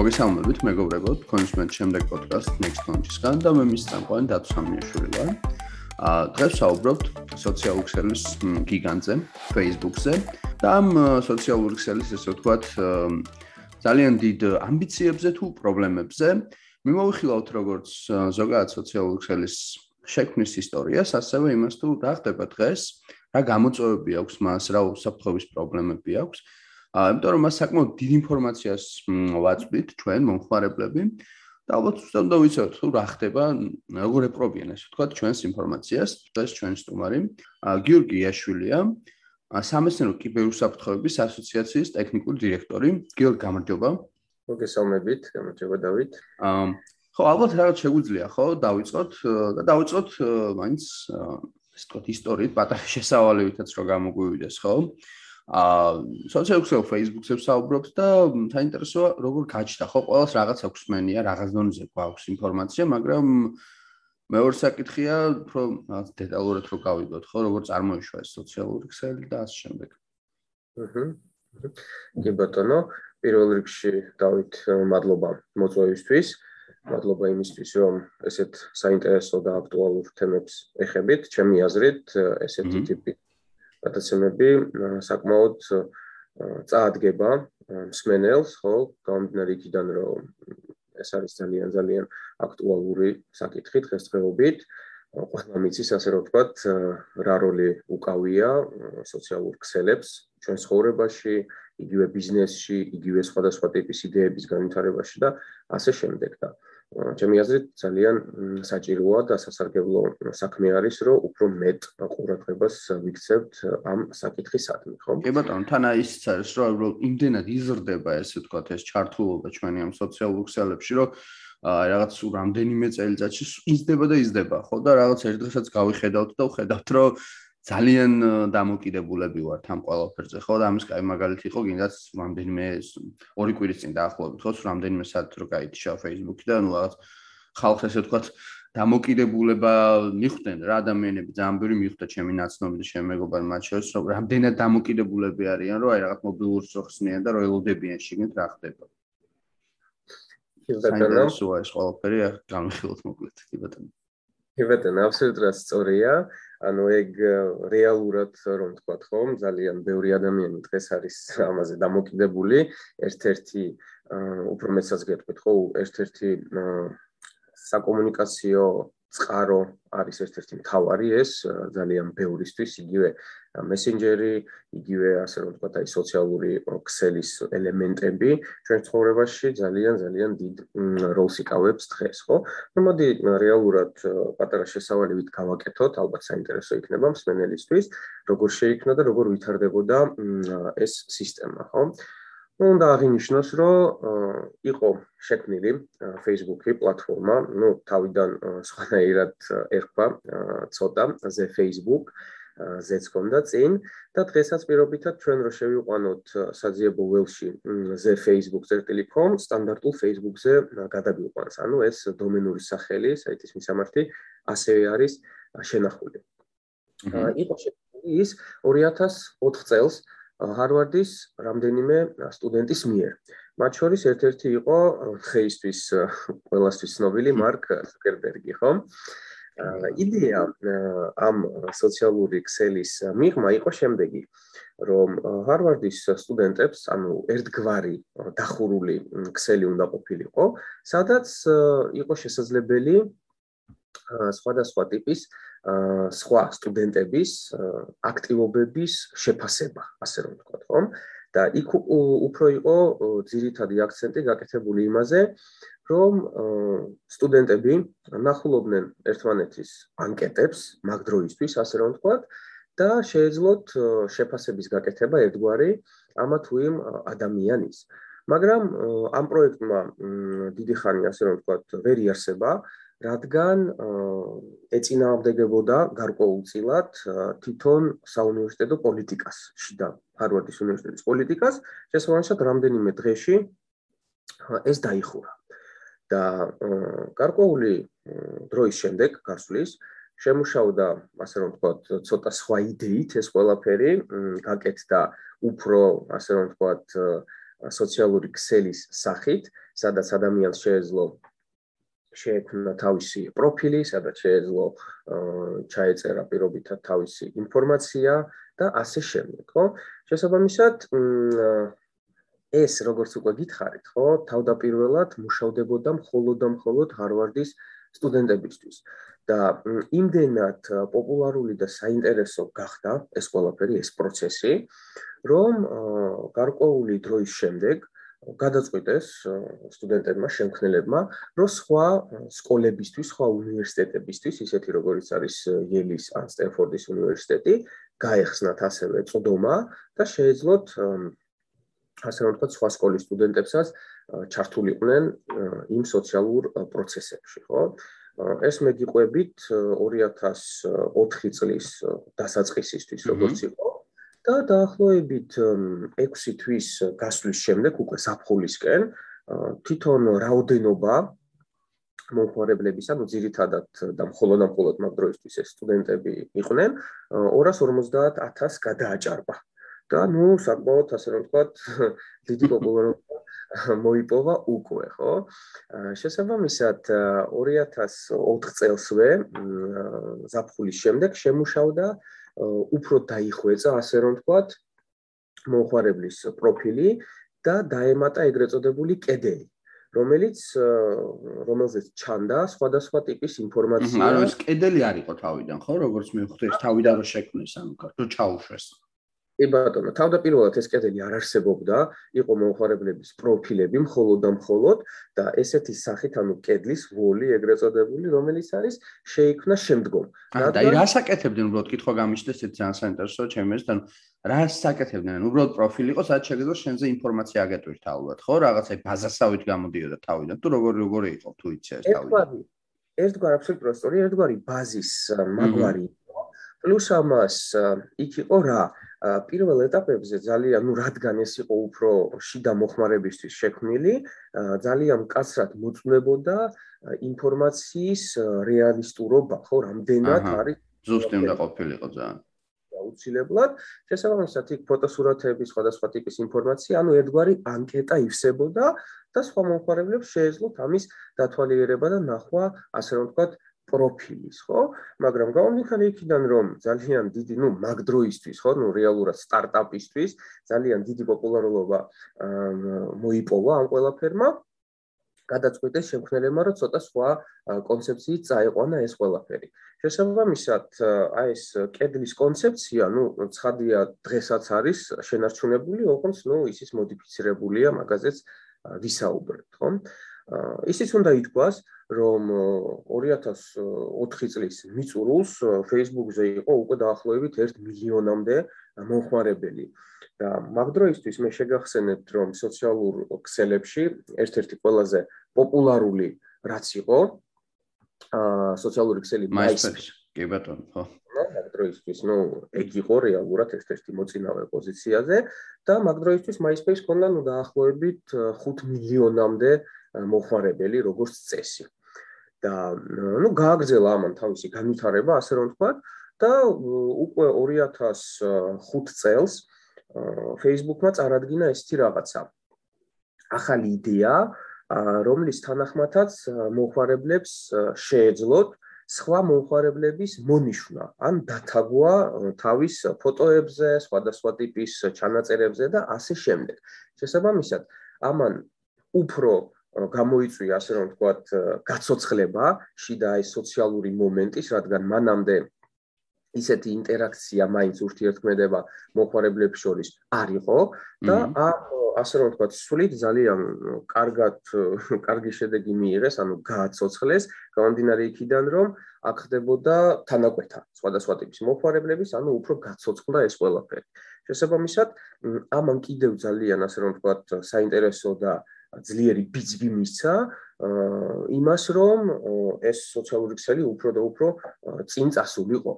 მოგესალმებით მეგობრებო, თქვენს მე შემდეგ პოდკასტ Next Launch-ისგან და მე მის წამყვანი დათო სამიაშვილი ვარ. აა დღეს ვსაუბრობთ სოციალურ ქსელის გიგანტზე, Facebook-ზე და ამ სოციალურ ქსელის ესე ვთქვათ ძალიან დიდ ამბიციებზე თუ პრობლემებზე. მიმოვიხილავთ როგორც ზოგადად სოციალურ ქსელის შექმნის ისტორიას, ასევე იმას თუ რა ხდება დღეს, რა გამოწვევები აქვს მას, რა უსაფრთხოების პრობლემები აქვს. აა, იმიტომ რომ მას საკმაოდ დიდ ინფორმაციას ვაწვდით ჩვენ მომხმარებლები და ალბათ უბრალოდ უნდა ვიცოდეთ თუ რა ხდება, როგორ ეპრობიან ეს ვთქვათ ჩვენს ინფორმაციას. დღეს ჩვენ სტუმარი გიორგი იაშვილია, სამეცნიერო კიბერუსაფრთხოების ასოციაციის ტექნიკური დირექტორი. გიორგი, გამარჯობა. მოგესალმებით, გამარჯობა დავით. აა ხო, ალბათ რაღაც შეგვიძლია, ხო, დავიწყოთ და დავიწყოთ მაინც ეს თქო ისტორიით, პატარა შესავალებითაც რო გამოგვივიდეს, ხო? აა სოციალურ Facebook-ზე ვსაუბრობთ და საინტერესოა როგორ გაჩნდა. ხო ყოველს რაღაც აქვს მენია რაღაც დონეზე გვაქვს ინფორმაცია მაგრამ მეორე საკითხია უფრო რაღაც დეტალურად რო გავიგოთ ხო როგორ წარმოიშვა ეს სოციალური ქსელი და ასე შემდეგ. აჰა კი ბატონო პირველ რიგში დავით მადლობა მოწვევისთვის მადლობა იმისთვის რომ ესეთ საინტერესო და აქტუალურ თემებს ეხებით ჩემი აზრით ესეთი ტიპი გადაცემები საკმაოდ წაადგება მსმენელს, ხო, გამომდინარე იქიდან, რომ ეს არის ძალიან ძალიან აქტუალური საკითხი დღესდღეობით. ყველა მიცის ასე რომ ვთქვათ, რა როლი უკავია სოციალურ ქსელებს ჩვენ ცხოვრებაში, იგივე ბიზნესში, იგივე სხვადასხვა ტიპის იდეების განვითარებაში და ასე შემდეგ და ჩემი აზრით ძალიან საჭიროა და სასარგებლო საქმე არის, რომ უფრო მეტ ყურადღებას ვიქცევთ ამ საკითხისადმი, ხო? კი ბატონო, თან აიცით არის, რომ იმდენად იზრდება ესე ვთქვათ ეს ჩართულობა ჩვენი ამ სოციალურ ქსელებში, რომ აი რაღაც სულ რამდენიმე წელიწადში იზრდება და იზრდება, ხო? და რაღაც ერთ დღესაც გავიხედავთ და ვხედავთ, რომ ძალიან დამოკიდებულები ვართ ამ ყველაფერზე, ხო? და ამის კაი მაგალითი იყო, გინდათ რამდენიმე ორი კვირის წინ დაახლოებით, ხო? რამდენიმე საათი რო გაიჩა Facebook-ი და ნუ რაღაც ხალხს ესე ვთქვათ დამოკიდებულება მიხვდნენ რა ადამიანები ძალიან ბევრი მიხვდა ჩემი ნაცნობი და ჩემი მეგობარი მათ შორის რომ რამდენად დამოკიდებულები არიან რომ აი რაღაც მობილურს რო ხსნიან და რო ელოდებიან შიგნით რა ხდება. ბატონო. ეს ყველაფერი გამიხილოთ მოკლედ, კი ბატონო. კი ბატონო, აბსოლუტურად სწორია. ანუ ეგ რეალურად რომ თქვათ ხომ, ძალიან ბევრი ადამიანი დღეს არის ამაზე დამოკიდებული. ერთ-ერთი უფრო მეცაც გეტყვით ხო, ერთ-ერთი საკომუნიკაციო წყარო არის ერთ-ერთი მთავარი ეს ძალიან ბევრისთვის იგივე მესენჯერი, იგივე ასე რომ ვთქვათ, აი სოციალური ქსელის ელემენტები ჩვენ ცხოვრებაში ძალიან ძალიან დიდ როლს იკავებს დღეს, ხო? ну მოდი რეალურად პატარა შესავალებით გავაკეთოთ, ალბათ საინტერესო იქნება მსმენელისთვის, როგორ შეიქმნა და როგორ ვითარდებოდა ეს სისტემა, ხო? ну უნდა აღინიშნოს, რომ იყო შექმნილი Facebook-ი პლატფორმა, ну თავიდან სხვანაირად ერქვა ცოტა The Facebook ზეც კონდა წინ და დღესაც პირობითად ჩვენ რო შევიყვანოთ საძიებო ველში The Facebook.com სტანდარტულ Facebook-ზე გადაგვიყვანს. ანუ ეს დომენური სახელი, საიტის მისამართი ასევე არის შენახული. იყო ის 2004 წელს ჰარვარდის რამდენიმე სტუდენტის მიერ. მათ შორის ერთ-ერთი იყო დღეისთვის ყველასთვის ცნობილი მარკ ზუკერბერგი, ხო? იდეა ამ სოციალური ქსელის მიღმა იყო შემდეგი, რომ ჰარვარდის სტუდენტებს, ანუ ერთგვარი დახურული ქსელი უნდა ყოფილიყო, სადაც იყო შესაძლებელი სხვადასხვა ტიპის სხვა სტუდენტების აქტივობების შეფასება, ასე რომ ვთქვათ, ხომ? და იქ უფრო იყო ძირითადი აქცენტი გაკეთებული იმაზე, რომ სტუდენტები ნახულობდნენ ერთმანეთის ანკეტებს მაგ დროისთვის, ასე რომ ვთქვათ, და შეეძლოთ შეფასების გაკეთება ერთგვარი ამა თუ იმ ადამიანის. მაგრამ ამ პროექტმა დიდი ხანი, ასე რომ ვთქვათ, ვერ იარსება, რადგან ეწინააღმდეგებოდა გარკვეულწილად თვითონ საუნივერსიტეტო პოლიტიკას, შიდა ჰარვარდის უნივერსიტეტის პოლიტიკას, შესაბამისად რამდენიმე დღეში ეს დაიხურა. და გარკვეული დროის შემდეგ გასვლის შემუშავდა, ასე რომ ვთქვათ, ცოტა სხვა იდეით ეს ყველაფერი, გაკეთდა უფრო, ასე რომ ვთქვათ, სოციალური ქსელის სახით, სადაც ადამიანს შეეძლო შეექმნა თავისი პროფილი, სადაც შეეძლო ჩაეწერა პირობითად თავისი ინფორმაცია და ასე შემდეგ, ხო? შესაბამისად, ეს როგორც უკვე გითხარით, ხო, თავდაპირველად მუშავდებოდა მხოლოდ და მხოლოდ ჰარვარდის სტუდენტებისთვის. და იმდენად პოპულარული და საინტერესო გახდა ეს ყველაფერი, ეს პროცესი, რომ გარკვეული დროის შემდეგ გადაწყვიტეს სტუდენტებმა, შემქმნელებმა, რომ სხვა სკოლებისთვის, სხვა უნივერსიტეტებისთვის, ისეთი როგორიც არის იელის ან სტენფორდის უნივერსიტეტი, გაეხსნათ ასევე წოდომა და შეეძლოთ ასე რომ ვთქვათ, სხვა სკოლის სტუდენტებსაც ჩართულიყვნენ იმ სოციალურ პროცესებში, ხო? ეს მე გიყვებით 2004 წლის დასაწყისისთვის როგორც იყო და დაახლოებით 6 თვის გასვლის შემდეგ უკვე საფხულისკენ თვითონ რაოდენობა მომხმარებლების, ანუ ძირითადად და მხოლოდ ამ მხოლოდ მაგ დროისთვის ეს სტუდენტები იყვნენ 250000 გადააჭარბა. და ნუ საკმაოდ ასე რომ ვთქვათ, დიდი პოპულარობა მოიპოვა უკვე, ხო? შესაბამისად 2004 წელსვე ზაფხულის შემდეგ შემუშავდა უფრო დაიხვეწა, ასე რომ ვთქვათ, მოხარებლის პროფილი და დაემატა ეგრეთ წოდებული კედელი. რომელიც რომელზეც ჩანდა სხვადასხვა ტიპის ინფორმაცია. ანუ ეს კედელი არისო თავიდან, ხო, როგორც მივხვდი, ეს თავიდან რო შექმნეს, ანუ კარტო ჩაუშვეს. კი ბატონო, თავდაპირველად ეს კედელი არ არსებობდა, იყო მომხარებლების პროფილები მხოლოდ და მხოლოდ და ესეთი სახით, ანუ კედლის ვოლი ეგრეთ წოდებული, რომელიც არის შეიქმნა შემდგომ. და და რა საკეთებდნენ უბრალოდ კითხვა გამიშდეს ეს ძალიან საინტერესოა ჩემს და რა საკეთებდნენ? უბრალოდ პროფილი იყო, სადაც შეგეძლო შენზე ინფორმაცია აგეტვირთ ალბათ, ხო? რაღაცა ბაზასავით გამოდიოდა თავიდან. თუ როგორი როგორი იყო თუ იცი ეს თავიდან? ერთგვარი აბსოლუტურად სწორი, ერთგვარი ბაზის მაგვარი. პლუს ამას იქ იყო რა? პირველ ეტაპებზე ძალიან, ну, რადგან ეს იყო უფრო შიდა მოხმარებისთვის შექმნილი, ძალიან კაცრად მოწმებოდა ინფორმაციის რეალისტურობა, ხო, რამდენად არის ზუსტი უნდა ყოფილიყო ძალიან. აუცილებლად, შესაბამისად იქ ფოტოსურათები, სხვადასხვა ტიპის ინფორმაცია, ანუ ერთგვარი ანკეტა ივსებოდა და სხვა მომხმარებლებს შეეძლოთ ამის დათვალიერება და ნახვა, ასე რომ ვთქვათ, პროფილის, ხო? მაგრამ გამომიქანი იქიდან რომ ძალიან დიდი, ну, მაგდროისთვის, ხო, ну, რეალურად სტარტაპისთვის ძალიან დიდი პოპულარობა მოიპოვა ამ ყველაფერმა. გადაწყვიტეს შემქმნელებმა, რომ ცოტა სხვა კონცეფციით წაიყვანა ეს ყველაფერი. შესაბამისად, აი ეს კედლის კონცეფცია, ну, ცხადია, დღესაც არის შენარჩუნებული, ოღონდ, ну, ისიც მოდიფიცირებულია, მაგაზეც ვისაუბრებთ, ხო? ისიც უნდა ითქვას, რომ 2004 წლის მიწურულს Facebook-ზე იყო უკვე დაახლოებით 1 მილიონამდე მომხმარებელი. და მაგდროისთვის მე შეგახსენებთ, რომ სოციალურ ქსელებში ერთ-ერთი ყველაზე პოპულარული რაც იყო აა სოციალური ქსელი MySpace. კი ბატონო, ხო. მაგდროისთვის, ну, ეგ იყო რეალურად ერთ-ერთი მოწინავე პოზიციაზე და მაგდროისთვის MySpace ქონდა ну დაახლოებით 5 მილიონამდე მოხარებელი როგორც წესი. და ну გააგზელა ამან თავისი განვითარება, ასე რომ ვთქვა და უკვე 2005 წელს Facebook-მა წარადგინა ესეთი რაღაცა. ახალი იდეა, რომლის თანახმადაც მოხარებლებს შეეძლოთ სხვა მოხარებლების მონიშნა, ან დათაგვა თავის ფოტოებზე, სხვადასხვა ტიპის ჩანაწერებზე და ასე შემდეგ. შესაბამისად, ამან უფრო გამოიწვია ასე რომ ვთქვათ გაცოცხლება შიდა ეს სოციალური მომენტის რადგან მანამდე ისეთი ინტერაქცია მაინც ურთიერთქმედება მოხარებლებს შორის არ იყო და ასე რომ ვთქვათ სულით ძალიან კარგად კარგი შედეგი მიიღეს ანუ გააცოცხლეს გამომდინარე იქიდან რომ აქ ხდებოდა თანაკვეთა სხვადასხვა ტიპის მოხარებლების ანუ უფრო გაცოცხლდა ეს ყველაფერი. შესაბამისად ამან კიდევ ძალიან ასე რომ ვთქვათ საინტერესო და ძლიერი ბიძგი მისცა იმას, რომ ეს სოციალური ქსელი უფრო და უფრო წინ წასულიყო.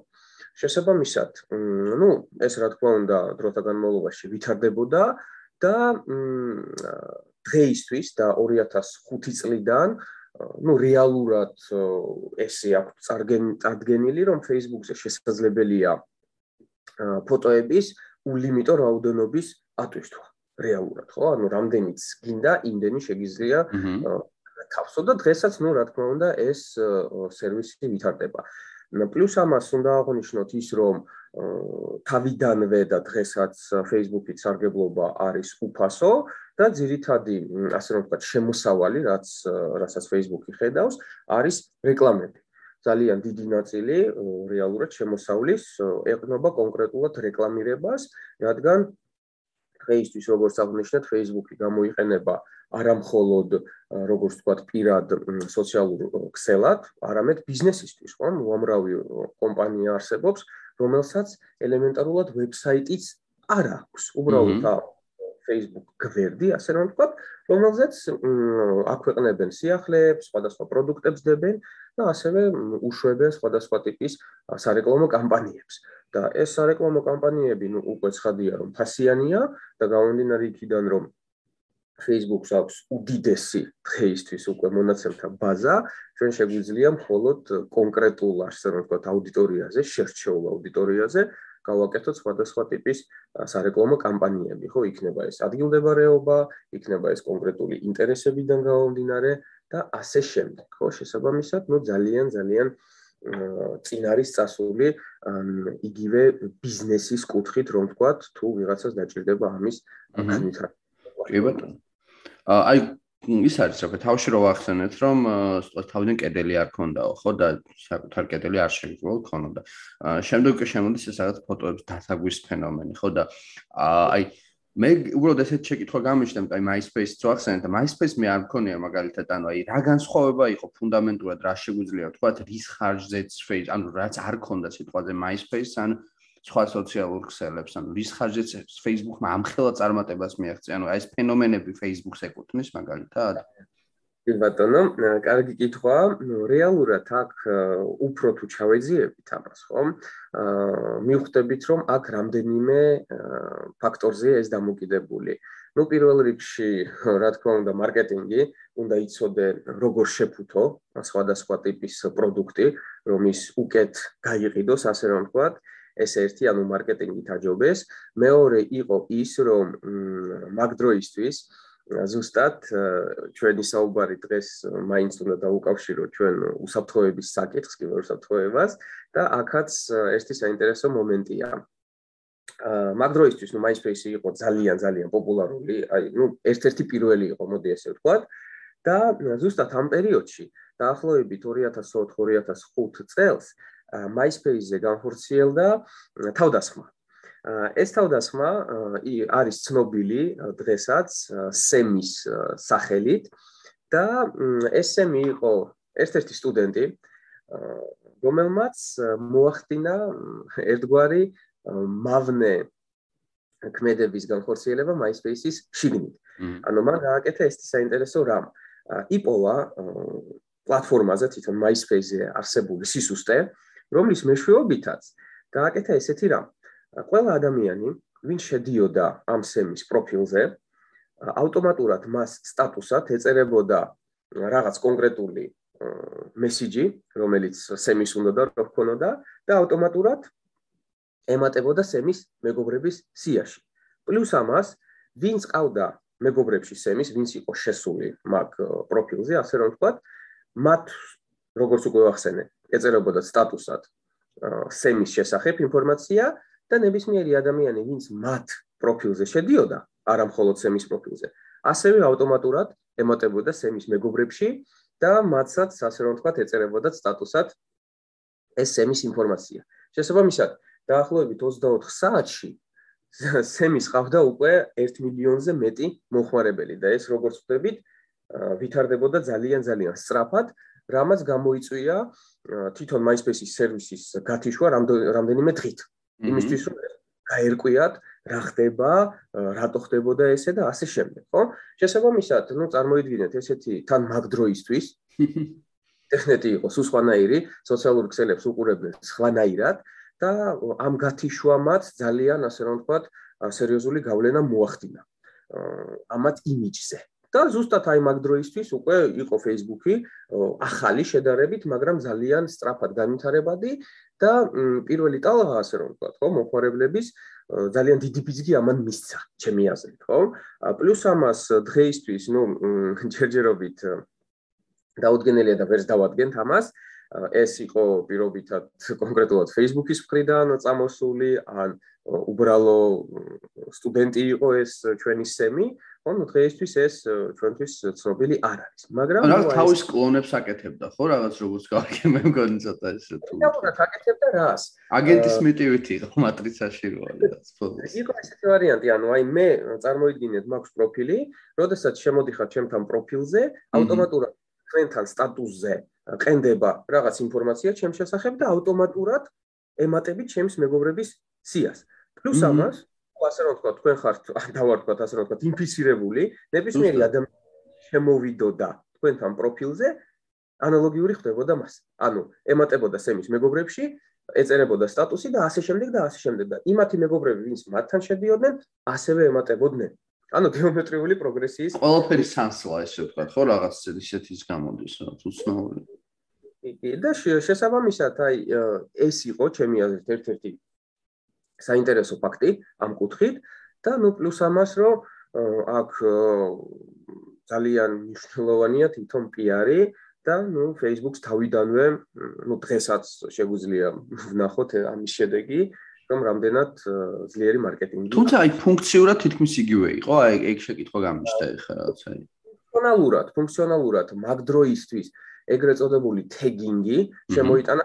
შესაბამისად, ну, ეს რა თქმა უნდა, დროთა განმავლობაში ვითარდებოდა და დღეისთვის და 2005 წლიდან ну რეალურად ესე აქვს წარდგენილი რომ Facebook-ზე შესაძლებელია ფოტოების ულიმიტო რაოდენობის ატვირთვა. რეალურად, ხო? ანუ რამდენიც გინდა, იმდენი შეგიძლია თავსო და დღესაც, ну, რა თქმა უნდა, ეს სერვისი ვითარდება. პლუს ამას უნდა აღნიშნოთ ის, რომ თავიდანვე და დღესაც Facebook-ით სარგებლობა არის უფასო და ძირითადი, ასე რომ ვთქვათ, შემოსავალი, რაც რასაც Facebook-ი ხედავს, არის რეკლამები. ძალიან დიდი ნაწილი რეალურად შემოსავლის ეყნობა კონკრეტულად რეკლამირებას, რადგან დღეისთვის როგორც აღნიშნეთ, Facebook-ი გამოიყენება არამხოლოდ როგორც ვთქვათ, პირად სოციალურ ქსელად, არამედ ბიზნესისთვის, ხო? უამრავი კომპანია არსებობს, რომელსაც ელემენტარულად ვებსაიტიც არ აქვს. უბრალოდ Facebook გვერდი, ასე რომ ვთქვათ, რომელზეც აქვეყნებენ სიახლეებს, სხვადასხვა პროდუქტებს დებენ და ასევე უშვებენ სხვადასხვა ტიპის სარეკლამო კამპანიებს. და ეს სარეკლამო კამპანიები, ну, უკვე ცხადია, რომ ფასიანია და გამომდინარე იქიდან, რომ Facebook-ს აქვს უდიდესი დღეისთვის უკვე მონაცემთა ბაზა, ჩვენ შეგვიძლია მხოლოდ კონკრეტულ, ასე რომ ვთქვათ, აუდიტორიაზე, შერჩეულ აუდიტორიაზე გავაკეთოთ სხვადასხვა ტიპის სარეკლამო კამპანიები, ხო, იქნება ეს ადგილდებარეობა, იქნება ეს კონკრეტული ინტერესებიდან გამომდინარე და ასე შემდეგ, ხო, შესაბამისად, ну, ძალიან ძალიან წინ არის წასული იგივე ბიზნესის კუთხით, რომ ვთქვათ, თუ ვიღაცას დაჭირდება ამის განვითარება. კი ბატონო. აი ის არის რა თავში რო ვახსენეთ რომ სწორედ თავიდან კედელი არ ქონდაო ხო და საკუთარ კედელი არ შეიძლება ქონოდა შემდეგ კი შემოდის ეს რაღაც ფოტოების დასაგვის ფენომენი ხო და აი მე უბრალოდ ესეთ შეკითხვა გამიშნեմ აი MySpace-ს ვახსენეთ და MySpace მე არ მქონია მაგალითად ანუ აი რა განსხვავება იყო ფუნდამენტურად რა შეგვიძლია თქვა რის ხარჯზეც Facebook ანუ რაც არ ქონდა სიტყვაზე MySpace ან სხვა სოციალურ ქსელებს, ანუ რის ხარჯზეც Facebook-მა ამხელა წარმატებას მიაღწია, ანუ აი ეს ფენომენები Facebook-ს ეკუთვნის მაგალითად. კი ბატონო, კარგი კითხვა. რეალურად აქ უფრო თუ ჩავეძიებით ამას, ხო? აა მივხვდებით, რომ აქ რამდენიმე ფაქტორზე ეს დამოკიდებული. ну პირველ რიგში რა თქმა უნდა მარკეტინგი უნდა იცოდე როგორ შეფუთო სხვადასხვა ტიპის პროდუქტი რომ ის უკეთ გაიყიდოს ასე რომ ვთქვათ ეს ერთი ანუ მარკეტინგით აჯობეს. მეორე იყო ის, რომ მაგ დროისთვის ზუსტად ჩვენი საუბარი დღეს მაინც უნდა დაუკავშირო ჩვენ უსაფრთხოების საკითხს, კიბერუსაფრთხოებას და აქაც ერთი საინტერესო მომენტია. მაგ დროისთვის ნუ MySpace იყო ძალიან ძალიან პოპულარული, აი ნუ ერთ-ერთი პირველი იყო, მოდი ესე ვთქვათ. და ზუსტად ამ პერიოდში, დაახლოებით 2004-2005 წელს, MySpace-ზე განხორციელდა თავდასხმა. ეს თავდასხმა არის ცნობილი დღესაც SEM-ის სახელით და ეს SEM-ი იყო ერთ-ერთი სტუდენტი, რომელმაც მოახდინა ერთგვარი მავნე ქმედების განხორციელება MySpace-ის შიგნით. ანუ მან გააკეთა ეს საინტერესო რამ. იპოვა პლატფორმაზე თვითონ MySpace-ზე არსებული სისუსტე, რომლის მეშვეობითაც გააკეთა ესეთი რამ. ყველა ადამიანი, ვინ შედიოდა ამ სემის პროფილზე, ავტომატურად მას სტატუსად ეწერებოდა რაღაც კონკრეტული მესიჯი, რომელიც სემის უნდა და რო ქონოდა და ავტომატურად ემატებოდა სემის მეგობრების სიაში. პლუს ამას, ვინც ყავდა მეგობრებში სემის, ვინც იყო შესული მაგ პროფილზე, ასე რომ ვთქვათ, მათ როგორც უკვე ვახსენე, ეწერებოდა სტატუსად სემის შესახებ ინფორმაცია და ნებისმიერი ადამიანი, ვინც მათ პროფილზე შედიოდა, არა მხოლოდ სემის პროფილზე, ასევე ავტომატურად ემოტებოდა სემის მეგობრებში და მათსაც, ასე რომ ვთქვათ, ეწერებოდა სტატუსად ეს სემის ინფორმაცია. შესაბამისად, დაახლოებით 24 საათში სემის ყავდა უკვე 1 მილიონზე მეტი მოხმარებელი და ეს როგორც ვთქვით, ვითარდებოდა ძალიან ძალიან სწრაფად რამაც გამოიწვია თვითონ MySpace-ის სერვისის გათიშვა რამდენიმე დღით. იმისთვის რომ გაერკვიათ რა ხდება, რატო ხდებოდა ესე და ასე შემდეგ, ხო? შესაბამისად, ну, წარმოიდგინეთ ესეთი თან მაგდროისთვის ტექნეტი იყო სუსხანაირი, სოციალურ ქსელებს უყურებდნენ სხვანაირად და ამ გათიშვამაც ძალიან, ასე რომ ვთქვათ, სერიოზული გავლენა მოახდინა. ამათ იმიჯზე. და ზუსტად აი მაგ დროისთვის უკვე იყო Facebook-ი ახალი შედარებით, მაგრამ ძალიან სწრაფად განვითარებადი და პირველი ტალღა ასე რომ ვთქვათ, ხო, მოხარებლების ძალიან დიდი ბიძგი ამან მისცა, ჩემი აზრით, ხო? პლუს ამას დღეისთვის, ну, ჯერჯერობით დაუდგენელია და ვერს დავადგენთ ამას. ეს იყო პირობითად კონკრეტულად Facebook-ის მხრიდან წამოსული, ან უბრალო სტუდენტი იყო ეს ჩვენი სემი, ანუ დღეისთვის ეს ჩვენთვის ცნობილი არ არის. მაგრამ რა თავის კლონებს აკეთებდა, ხო, რაღაც როგორც გავაკეთე, მე მგონი ცოტა ესე თუ. რა აკეთებდა რას? აგენტის მიტივით იყო მატრიცაში რაღაც. იყო ესეთი ვარიანტი, ანუ აი მე წარმოიდგინეთ, მაქვს პროფილი, როდესაც შემოდიხარ ჩემთან პროფილზე, ავტომატურად ჩვენთან სტატუსზე ყენდება რაღაც ინფორმაცია ჩემს შესახებ და ავტომატურად ემატებით ჩემს მეგობრების სიას. პლუს ამას, ასე რომ ვთქვა, თქვენ ხართ, დავარქვათ ასე რომ ვთქვა, ინფიცირებული, ნებისმიერი ადამიანი შემოვიდოდა თქვენთან პროფილზე, ანალოგიური ხდებოდა მას. ანუ ემატებოდა სემის მეგობრებში, ეწერებოდა სტატუსი და ასე შემდეგ და ასე შემდეგ და იმათი მეგობრები, ვინც მათთან შედიოდნენ, ასევე ემატებოდნენ. ანუ გეომეტრიული პროგრესიის ყველაფერი სანსლა ესე ვთქვა, ხო, რაღაც ისეთის გამოდის, რა უცნაური. კი, და შესაბამისად, აი ეს იყო ჩემი აზრით ერთ-ერთი საინტერესო ფაქტი ამ კუთხით და ნუ პლუს ამას, რომ აქ ძალიან მნიშვნელოვანია თვითონ პიარი და ნუ Facebook-ს თავიდანვე ნუ დღესაც შეგვიძლია ვნახოთ ამის შედეგი, რომ რამდენად ძლიერი მარკეტინგი. თუმცა აი ფუნქციურად თითქმის იგივე იყო, აი ეგ შეკითხვა გამიშთა ხა რაღაცა. ფუნქციონალურად, ფუნქციონალურად მაგ დროისთვის ეგრეთ წოდებული თეგინგი შემოიტანა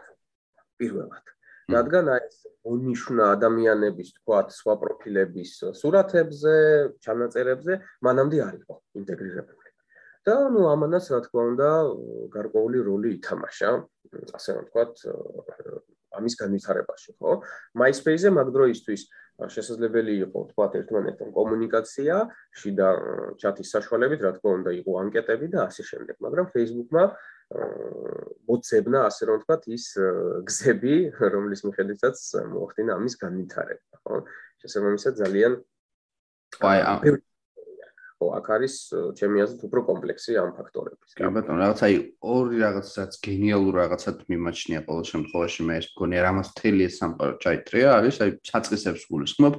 პირველად. რადგან აი ეს ონიშნა ადამიანების თქვათ სხვა პროფილების სურათებზე, ჩანაწერებზე მანამდე არ იყო ინტეგრირებული. და ნუ ამანაც რა თქმა უნდა გარკვეული როლი ითამაშა, ასე რომ თქვათ ამის განვითარებაში, ხო? MySpace-ზე მაგდროისთვის შესაძლებელი იყო თქვათ ერთმანეთთან კომუნიკაცია, შიდა ჩატის საშუალებით, რა თქმა უნდა, იყო ანკეტები და ასე შემდეგ, მაგრამ Facebook-მა მოწებნა, ასე რომ ვთქვათ, ის გზები, რომლის მიხედვითაც მოახდინა ამის განვითარება, ხო? შესაბამისად ძალიან აი ხო, აქ არის ჩემი აზრით უფრო კომპლექსი ამ ფაქტორების. კი ბატონო, რაღაც აი ორი რაღაცაც გენიალურ რაღაცად მიმაჩნია ყოველ შემთხვევაში მე ეს მგონია რამაც თელი ეს სამყარო ჩაიტრია, არის აი საწყისებს გულისხმობ,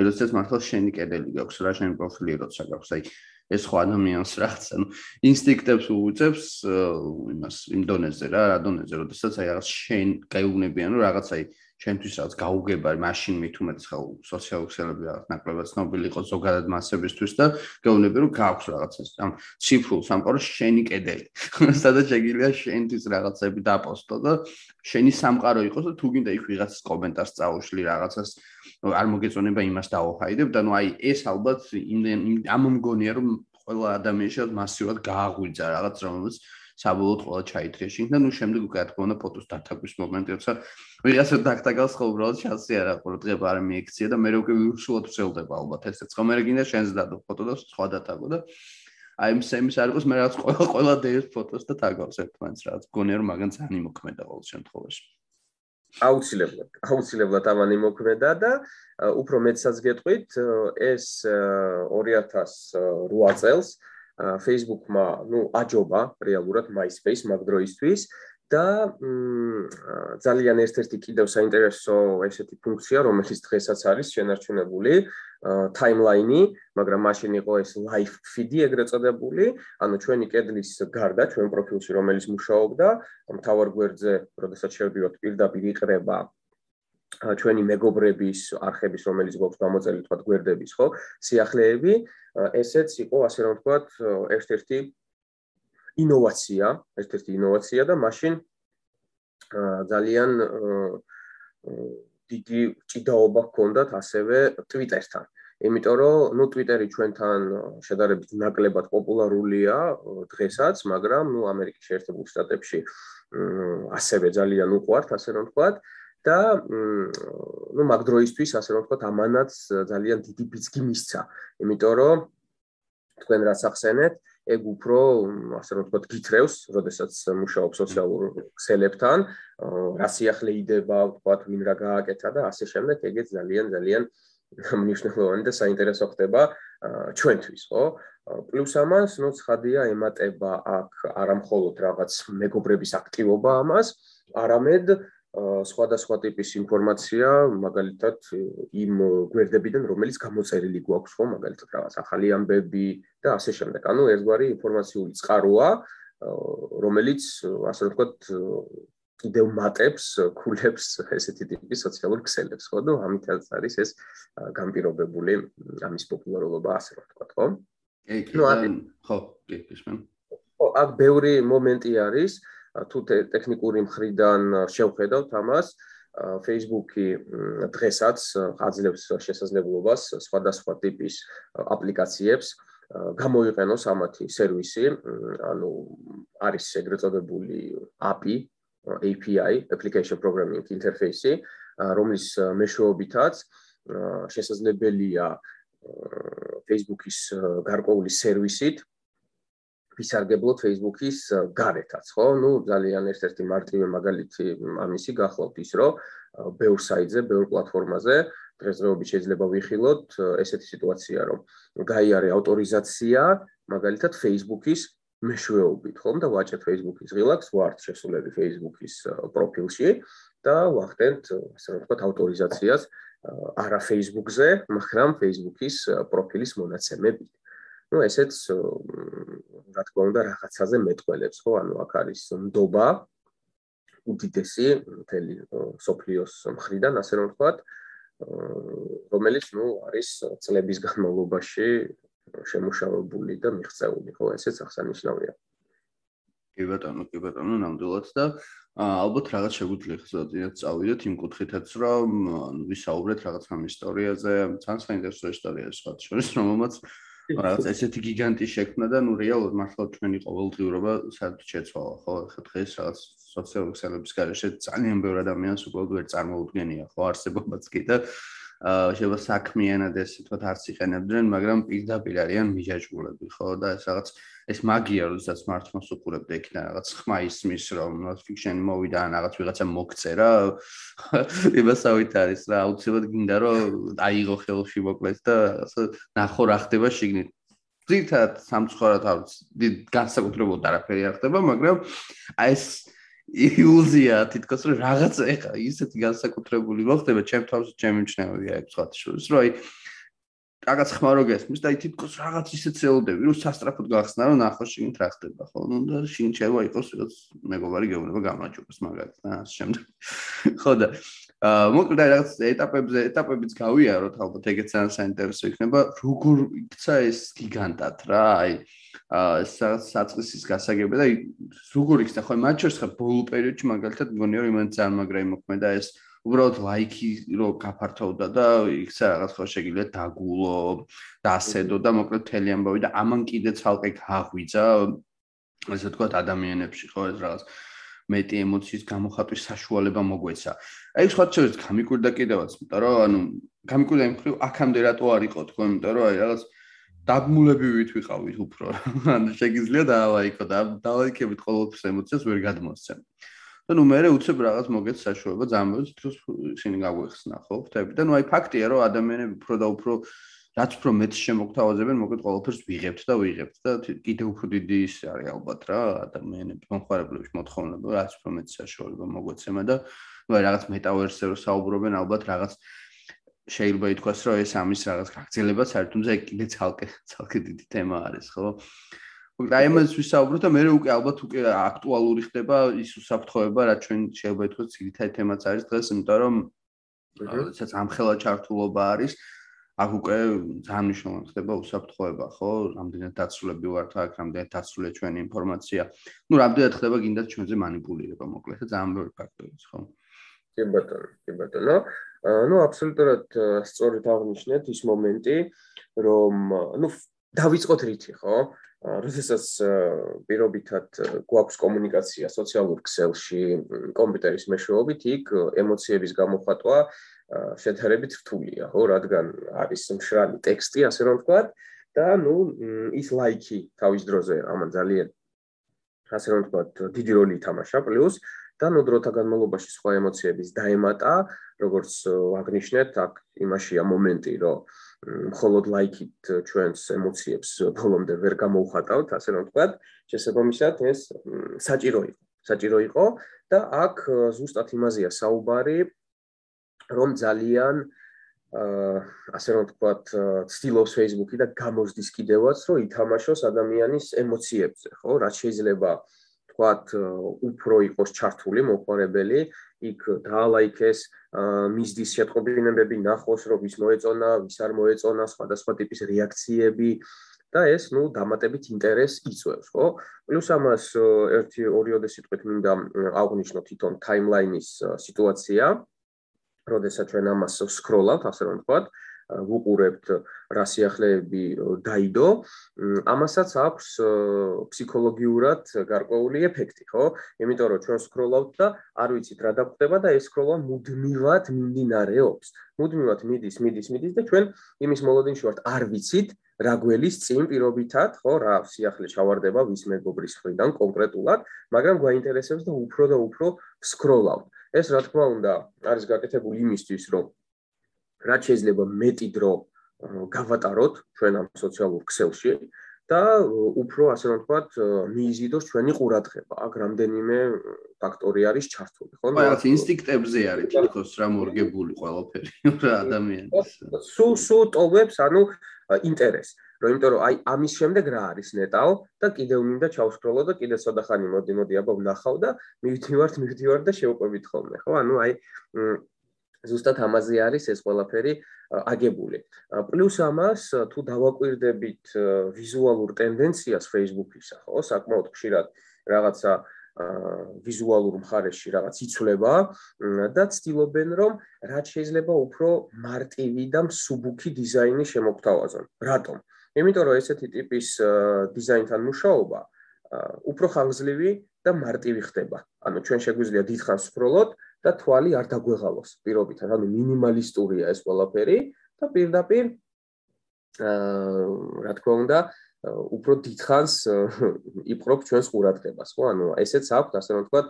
როდესაც მართლა შენი კედელი გაქვს, რა შენი პროფილი როცა გაქვს, აი ეს ხო ადამიანს რაღაც ანუ ინსტინქტებს უწევს იმას იმ დონეზე რა რა დონეზე როდესაც აი რაღაც შენ გაიუბნებიან რომ რაღაც აი ჩვენთვის რაღაც გაუგება მაშინ მით უმეტეს ხო სოციალური ქსელები რაღაც ნაკლებად ცნობილი იყო ზოგადად მასებისთვის და გეუბნები რომ გააქვს რაღაც ეს ამ ციფრულ სამყაროს შენი კედელი. სადაც შეგიძლია შენთვის რაღაცები დაპოსტო და შენი სამყარო იყოს და თუ გინდა იქ ვიღაცას კომენტარს წაუშლი რაღაცას არ მოგეწონება იმას დაუხაიდებ და ნუ აი ეს ალბათ ამ მგონია რომ ყველა ადამიანს მასიურად გააღვიძა რაღაც რომელს საბოლოოდ ყველა ჩაითრია შინ და ნუ შემდეგ უკვე უნდა ფოტოს დათაგვის მომენტი როცა ვიღაცა დაგთაგავს ხო უბრალოდ ჩანსი არა ყო დღება არ მიექცია და მე უკვე უშუალოდ ვცელდება ალბათ ესეც ხო მე რეგინდა შენს დადო ფოტო და სხვა დათაგო და აი ამ სემის არ იყოს მე რაღაც ყველა ყველა დეის ფოტოს და თაგავს ერთმანეთს რაღაც გონია რომ მაგან ძალიან იმოქმედა ყოველ შემთხვევაში. აუცილებლად აუცილებლად ამან იმოქმედა და უფრო მეცაც გეტყვით ეს 2008 წელს Facebook-მა, ну, აჯობა რეალურად MySpace მაგდროისთვის და ძალიან ერთ-ერთი კიდევ საინტერესო ესეთი ფუნქცია, რომელიც დღესაც არის შენარჩუნებული, timeline-ი, მაგრამ მაშინ იყო ეს live feed-ი ეგრეთ წოდებული, ანუ ჩვენი კედლის გარდა, ჩვენ პროფილში რომელიც მუშაობდა, მთავარ გვერდზე, როდესაც შევდივართ პირდაპირ იყრება ჩვენი მეგობრების არხების, რომელიც გვაქვს გამოწელი თქვა გვერდების, ხო? სიახლეები, ესეც იყო ასე რომ ვთქვათ, ერთ-ერთი ინოვაცია, ერთ-ერთი ინოვაცია და მაშინ ძალიან დიდი ჭიდაობა ჰქონდათ ასევე Twitter-თან. იმიტომ რომ ნუ Twitter-ი ჩვენთან შედარებით ნაკლებად პოპულარულია დღესაც, მაგრამ ნუ ამერიკის შეერთებულ შტატებში ასევე ძალიან უყვართ, ასე რომ ვთქვათ. და ну მაგდროისთვის ასე რომ ვთქვათ ამანაც ძალიან დიდი ბიძგი მისცა. იმიტომ რომ თქვენ რაც ახსენეთ ეგ უფრო ასე რომ ვთქვათ გითრევს როდესაც მუშაობ სოციალურ ქსელებთან რა სიახლე იდება ვთქვათ ვინ რა გააკეთა და ასე შემდეგ ეგეც ძალიან ძალიან მნიშვნელოვანი და საინტერესო ხდება ჩვენთვის ხო? პლუს ამას ნუ ცხადია ემატება აქ არამხოლოდ რაღაც მეგობრების აქტივობა ამას არამედ სხვადასხვა ტიპის ინფორმაცია, მაგალითად იმ გვერდებიდან, რომელიც გამოწერილი გვაქვს, ხო, მაგალითად რაღაც ახალი ამბები და ასე შემდეგ. ანუ ერთგვარი ინფორმაციული წყაროა, რომელიც ასე ვთქვათ, კიდევ მატებს, ქულებს ესეთი ტიპის სოციალურ ქსელებს, ხო, და ამითაც არის ეს გამპირობებული ამის პოპულარობა, ასე ვთქვათ, ხო? ну ხო, კი, ისმენ. ხო, აქ ბევრი მომენტი არის. თუ ტექნიკური მხრიდან შევხედავთ ამას, Facebook-ი დღესაც აძლევს შესაძლებლობას სხვადასხვა ტიპის აპლიკაციებს გამოიყენოს ამათი სერვისი, ანუ არის ეგრეთ წოდებული API, API, Application Programming Interface, რომლის მეშვეობითაც შესაძლებელია Facebook-ის გარკვეული სერვისით ვისარგებლოთ Facebook-ის გარეთაც, ხო? ნუ ძალიან ერთ-ერთი მარტივი მაგალითი ამისი გახლავთ ის, რომ ბევრ საიტზე, ბევრ პლატფორმაზე დღესდღეობით შეიძლება ვიხილოთ ესეთი სიტუაცია, რომ გაიარე ავტორიზაცია მაგალითად Facebook-ის მეშვეობით, ხომ და ვაჭრეთ Facebook-ის ღილაკს, ვართ შესულები Facebook-ის პროფილში და ვახდენთ, ასე რომ ვთქვათ, ავტორიზაციას არა Facebook-ზე, მაგრამ Facebook-ის პროფილის მონაცემებით. ну ესეც რა თქმა უნდა რაღაცაზე მეტყველებს ხო ანუ აქ არის ნდობა უდიდესი მთელი სოფლიოს მხრიდან ასე რომ ვთქვათ რომელიც ну არის წლების განმავლობაში შემუშავებული და მიღწეული ხო ესეც აღსანიშნავია კი ბატონო კი ბატონო ნამდვილად და ალბათ რაღაც შეგვიძლია ხსნა ძინათ წავიდეთ იმ კუთხითაც რომ ვისაუბრეთ რაღაც ამ ისტორიაზე ძალიან საინტერესო ისტორია სხვა შორის რომელმაც რაღაც ესეთი გიგანტი შექმნა და ნუ რეალურად მართლა ჩვენი ყოველდღიურობა საერთოდ შეცვალა ხო? ხა დღეს რაღაც სოციალური ქსელების garaშე ძალიან ბევრი ადამიანს უკვე ვერ წარმოუდგენია ხო? არსებობაც კი და აა შეიძლება საქმიანად ესე თქვა არც იყენებდნენ მაგრამ პირდაპირ არიან მიჯაჭვულები ხო? და ეს რაღაც ეს მაგია როდესაც smartphone-ს უყურებდა იქნა რაღაც ხმა ისმის რომ notification მოვიდა ან რაღაც ვიღაცა მოგწერა იმასავით არის რა აუცილებლად გინდა რომ აიღო ხელში მოკლეს და ნახო რა ხდება შიგნით. ძირთად სამწუხაროდ არის განსაკუთრებულად არაფერი არ ხდება მაგრამ აი ეს ილუზია თითქოს რომ რაღაც ეხა ისეთი განსაკუთრებული მოხდება. ჩემ თავს ჩემი მჩნევია ეგ სხვა შორის რომ აი რაღაც ხმარო გესმის და თითქოს რაღაც ისეთ ცელოდები რომ სასტრაფოდ გახსნა რომ ნახო შიგნით რა ხდება ხო? ნუ და შიგნით შეიძლება იყოს რაღაც მეგობარი გეუბნება გამარჯვებას მაგალითად და ასე შემდეგ. ხო და აა მოკლედ რაღაც ეტაპებზე ეტაპებიც გავიაროთ ალბათ ეგეც ძალიან საინტერესო იქნება როგორ იქცა ეს გიგანტად რა აი აა საწყისის გასაგები და როგორ იქცა? ხო მათ შორის ხა ბოლო პერიოდში მაგალითად მგონია რომ იმან ძალიან მაგრა იმოქმედა ეს უბრალოდ ლაიქი რო გაფართოვდა და იქცა რაღაც ხო შეგიძლია დაგულო, დასედო და მოკლედ თელი ამბავი და ამან კიდე ცალკე გაღვიძა ესე ვთქვათ ადამიანებში ხო ეს რაღაც მეტი ემოციის გამოხატვის საშუალება მოგვეცა. აი სხვა შეიძლება გამიკვირდა კიდევაც, იმიტომ რომ ანუ გამიკვირდა იმ ხრივ აქამდე რატო არ იყო თქო, იმიტომ რომ აი რაღაც დაგმულებივით ვიყავით უფრო. ანუ შეგიძლია დაალაიქო და დაალაიქებით ყოველთვის ემოციას ვერ გადმოსცემ. და ნუ მე უცებ რაღაც მოგეთ საშუალება ძალიან თქოს ისინი გაგვეხსნა ხო ხვდები და ნუ აი ფაქტია რომ ადამიანები უფრო და უფრო რაც უფრო მეც შემოგთავაზებენ მოგეთ ყოველფერს ვიღებთ და ვიღებთ და კიდე უფრო დიდი ის არის ალბათ რა ადამიანების მომხარებლების მოთხოვნილება რაც უფრო მეც საშუალება მოგვეცემა და ნუ აი რაღაც მეტავერსზე რო საუბრობენ ალბათ რაღაც შეიძლება ითქვას რომ ეს ამის რაღაც გაგრძელება საერთოდ თუმცა კიდე ცალკე ცალკე დიდი თემა არის ხო და ამას ვისაუბროთ და მე უკვე ალბათ უკვე აქტუალური ხდება ის უსაფრთხოება, რაც ჩვენ შეიძლება ითქვას ძირითადი თემაც არის დღეს, იმიტომ რომ როდესაც ამხელა ჩართულობა არის, აქ უკვე ძალიან მნიშვნელოვანი ხდება უსაფრთხოება, ხო? რამდენად დაცულები ვართ აქ, რამდენად დაცულია ჩვენი ინფორმაცია. ну, რამდენად ხდება გინდათ ჩვენზე манипуლირება, მოკლედ, ძალიან ბევრი ფაქტორიც, ხო? კი ბატონო, კი ბატონო. ну, абсолютურად სწორედ აღნიშნეთ ის მომენტი, რომ ну, დავიწყოთ რითი, ხო? აა როდესაც პირობითად გვაქვს კომუნიკაცია სოციალურ ქსელში, კომპიუტერის მეშვეობით, იქ ემოციების გამოხატვა შეთერებით რთულია, ხო, რადგან არის მშრალი ტექსტი, ასე რომ ვთქვათ, და ნუ ის ლაიქი თავის დროზე ამან ძალიან ასე რომ ვთქვათ, დიდი როლი ითამაშა, პლუს და ნუ დროთა განმავლობაში სხვა ემოციების დაემატა, როგორც აღნიშნეთ, აქ იმაშია მომენტი, რომ მხოლოდ ლაიქით ჩვენს ემოციებს ბოლომდე ვერ გამოუხატავთ, ასე რომ ვთქვათ, შესაბამისად ეს საჭირო იყო. საჭირო იყო და აქ ზუსტად იმაზეა საუბარი, რომ ძალიან აა ასე რომ ვთქვათ, ცდილობს Facebook-ი და გამოსდის კიდევაც, რომ ითამაშოს ადამიანის ემოციებზე, ხო? რაც შეიძლება ვთქვათ, უფრო იყოს ჩართული მოყვარებელი, იქ დაალაიქეს, მისდის შეტყობინებები, ნახოს, რომ ვის მოეწონა, ვის არ მოეწონა, სხვადასხვა ტიპის რეაქციები და ეს, ну, დამატებით ინტერესს იწვევს, ხო? პლუს ამას ერთი ორიოდე სიტყვით მინდა აღვნიშნო თვითონ ტაიმლაინის სიტუაცია. როდესაც ჩვენ ამას სკროლავთ, ასე რომ ვთქვათ, ვუყურებთ რა სიახლეები დაიდო, ამასაც აქვს ფსიქოლოგიურად გარკვეული ეფექტი, ხო? იმიტომ რომ ჩვენ სკროლავთ და არ ვიცით რა დაგვხდება და ეს სკროლა მუდმივად მიმდინარეობს. მუდმივად მიდის, მიდის, მიდის და ჩვენ იმის მოლოდინში ვართ, არ ვიცით რა გველის წინ პირობითად, ხო, რა სიახლე ჩავარდება ვის მეგობრის ხრიდან კონკრეტულად, მაგრამ გვაინტერესებს და უფრო და უფრო სკროლავთ. ეს რა თქმა უნდა არის გაკეთებული იმისთვის, რომ რაც შეიძლება მეტი დრო გავატაროთ ჩვენ ამ სოციალურ ქსელში და უფრო ასე რომ ვთქვათ მიიზიდოს ჩვენი ყურადღება. აქ რამდენიმე ფაქტორი არის ჩართული, ხო? აი, რაც ინსტინქტებზე არის თითქოს რა მორგებული ყველაფერი რა ადამიანის. სულ სულ ტოვებს, ანუ ინტერესს. რომ იმიტომ რომ აი ამის შემდეგ რა არის ნეტაო და კიდევ მინდა ჩავსკროლო და კიდე ცოტა ხანი მოდი მოდი აბა ვნახავ და მივდივართ მივდივართ და შევყვებით ხოლმე, ხო? ანუ აი ზუსტად ამაზე არის ეს ყველაფერი აგებული. პლუს ამას თუ დავაკვირდებით ვიზუალურ ტენდენციას Facebook-ისა, ხო, საკმაოდ ხშირად რაღაცა ვიზუალურ მხარეში რაღაც იცვლება და ცდილობენ რომ რაც შეიძლება უფრო მარტივი და მსუბუქი დიზაინი შემოგთავაზონ. რატომ? იმიტომ რომ ესეთი ტიპის დიზაინთან მუშაობა უფრო ხანგრძლივი და მარტივი ხდება. ანუ ჩვენ შეგვიძლია დიდხანს ვსკროლოთ და თვალი არ დაგვეღალოს პირობითად, ანუ მინიმალისტურია ეს ყველაფერი და პირდაპირ აა რა თქმა უნდა უფრო დიდხანს იპყრობ ჩვენს ყურადღებას, ხო? ანუ ესეც აქვს, ასე რომ ვთქვათ,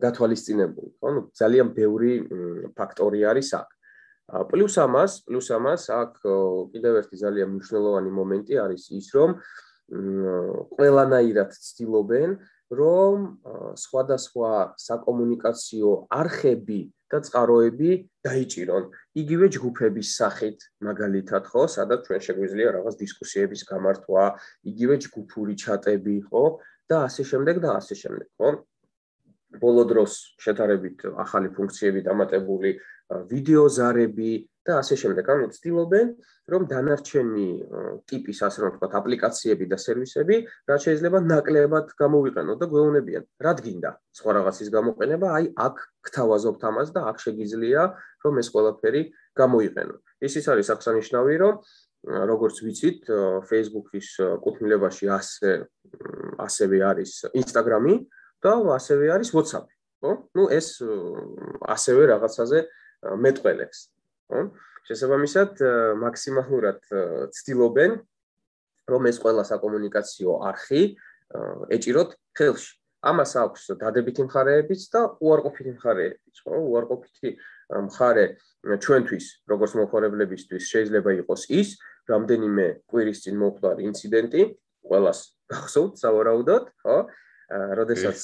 გათვალისწინებული, ხო? ანუ ძალიან ბევრი ფაქტორი არის აქ. პლუს ამას, პლუს ამას აქ კიდევ ერთი ძალიან მნიშვნელოვანი მომენტი არის ის, რომ ყველანაირად ცდილობენ რომ სხვადასხვა საკომუნიკაციო არხები და წყაროები დაიჭირონ. იგივე ჯგუფების სახით მაგალითად ხო სადაც ჩვენ შეგვიძლია რაღაც დისკუსიების გამართვა იგივე ჯგუფური ჩატები ხო და ასე შემდეგ და ასე შემდეგ ხო ბოლო დროს შეთარებით ახალი ფუნქციები დამატებული ვიდეო ზარები და ასე შემდეგ. ანუ ცდილობენ, რომ დანარჩენი ტიპის, ასე რომ ვთქვათ, აპლიკაციები და სერვისები, რაც შეიძლება ნაკლებად გამოვიყენოთ და გვეუბნებიან, რა გინდა სხვა რაღაცის გამოყენება, აი აქ გთავაზობთ ამას და აქ შეგიძლია, რომ ეს ყველაფერი გამოიყენო. ის ის არის აღსანიშნავი, რომ როგორც ვიცით, Facebook-ის კუთვნილებაში ასე ასევე არის Instagram-ი და ასევე არის WhatsApp-ი, ხო? ნუ ეს ასევე რაღაცაზე მეტყველებს. ხო? შესაბამისად, მაქსიმალურად ცდილობენ რომ ეს ყველა საკომუნიკაციო არხი ეჭიროთ ხელში. ამას აქვს დადებითი მხარეებიც და უარყოფითი მხარეებიც, ხო? უარყოფითი მხარე ჩვენთვის, როგორც მოხარებლებისთვის შეიძლება იყოს ის, რამდენიმე კვირის წინ მოხდა ინციდენტი, ყველას გახსოვთ, სავარაუდოდ, ხო? როდესაც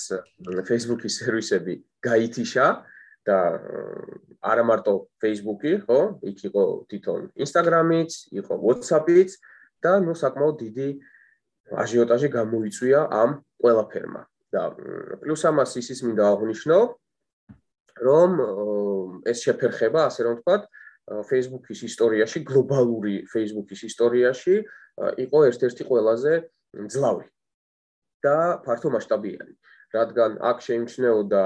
Facebook-ის სერვისები გაითიშა, და არა მარტო Facebook-ი, ხო? იქ იყო თვითონ Instagram-იც, იყო WhatsApp-იც და ნუ საკმაოდ დიდი აჟიოტაჟი გამოიწვია ამ ყველაფერმა. და პლუს ამას ისიც მინდა აღვნიშნო, რომ ეს შეფერხება, ასე რომ ვთქვათ, Facebook-ის ისტორიაში, გლობალური Facebook-ის ისტორიაში იყო ერთ-ერთი ყველაზე ძლავი და ფართო მასშტაბიანი. რადგან აქ შეიმჩნეოდა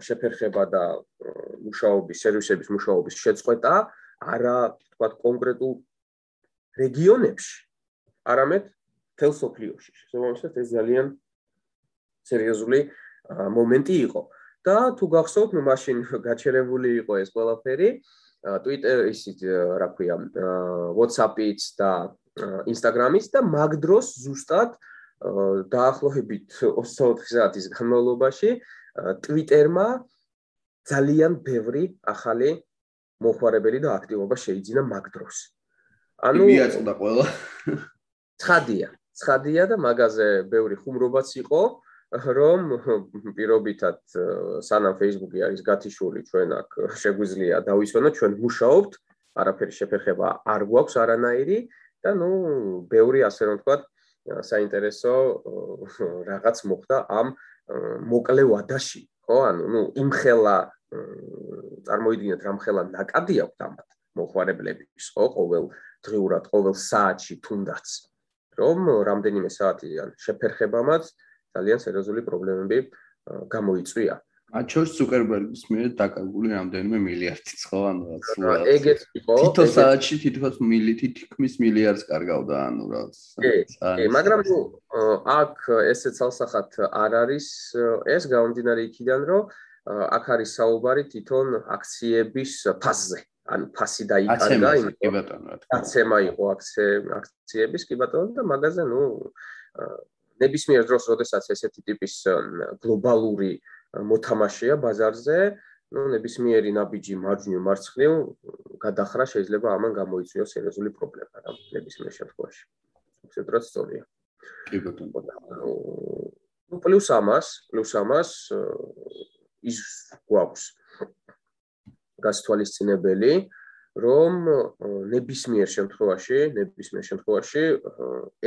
შეფერხება და მუშაობის სერვისების მუშაობის შეწყვეტა არა თქვა კონკრეტულ რეგიონებში არამედ თელსოფლიოში შესაბამისად ეს ძალიან სერიოზული მომენტი იყო და თუ გახსოვთ ნუ მაშინ გაჩერებული იყო ეს ყველაფერი Twitter ისიც რა ქვია WhatsApp-იც და Instagram-იც და მაგ დროს ზუსტად დაახლოებით 24 საათის განმავლობაში Twitter-მა ძალიან ბევრი ახალი მოხარებელი და აქტივობა შეიძინა მაგ დროს. ანუ მიაწოდა ყველა. ცხადია, ცხადია და მაგაზე ბევრი ხუმრობაც იყო რომ პირობითად სანამ Facebook-ი არის გათიშული, ჩვენ აქ შეგვიძლია დავისვენოთ, ჩვენ მუშაობთ, არაფერი შეფერხება არ გვაქვს არანაირი და ნუ ბევრი ასე რომ ვთქვათ, საინტერესო რაღაც მოხდა ამ მოკლე ვადაში, ხო? ანუ ნუ იმხელა წარმოიდგინეთ რამხელა ნაკადი აქვს ამათ მოხარებლების, ხო? ყოველ დღიურად, ყოველ საათში თუნდაც რომ რამდენიმე საათიან შეფერხებამაც ძალიან სერიოზული პრობლემები გამოიწვია. მათ შორის ზუკერბერგის მიერ დაკარგული რამდენიმე მილიარდიც ხო ანუ რაც ეგეც იყო თითო საათში თითქოს მილითი თქმის მილიარდს კარგავდა ანუ რაც კი მაგრამ ნუ აქ ესე ცალსახად არ არის ეს გამომდინარე იქიდან რომ აქ არის საუბარი თვითონ აქციების ფასზე. ან ფასი დაიკარგა კი ბატონო აცემა იყო აქციების კი ბატონო და მაგაზე ნუ ნებისმიერ დროს როდესაც ესეთი ტიპის გლობალური მოთამაშეა ბაზარზე ну ნებისმიერი ნაბიჯი მარჯვნივ მარცხნივ გადახრა შეიძლება ამან გამოიწვიოს სერიოზული პრობლემა რა ნებისმიერ შემთხვევაში ეს დროც სწორია კი ბატონო ну плюс ამას плюс ამას ის გვაქვს გასთვალისწინებელი, რომ ნებისმიერ შემთხვევაში, ნებისმიერ შემთხვევაში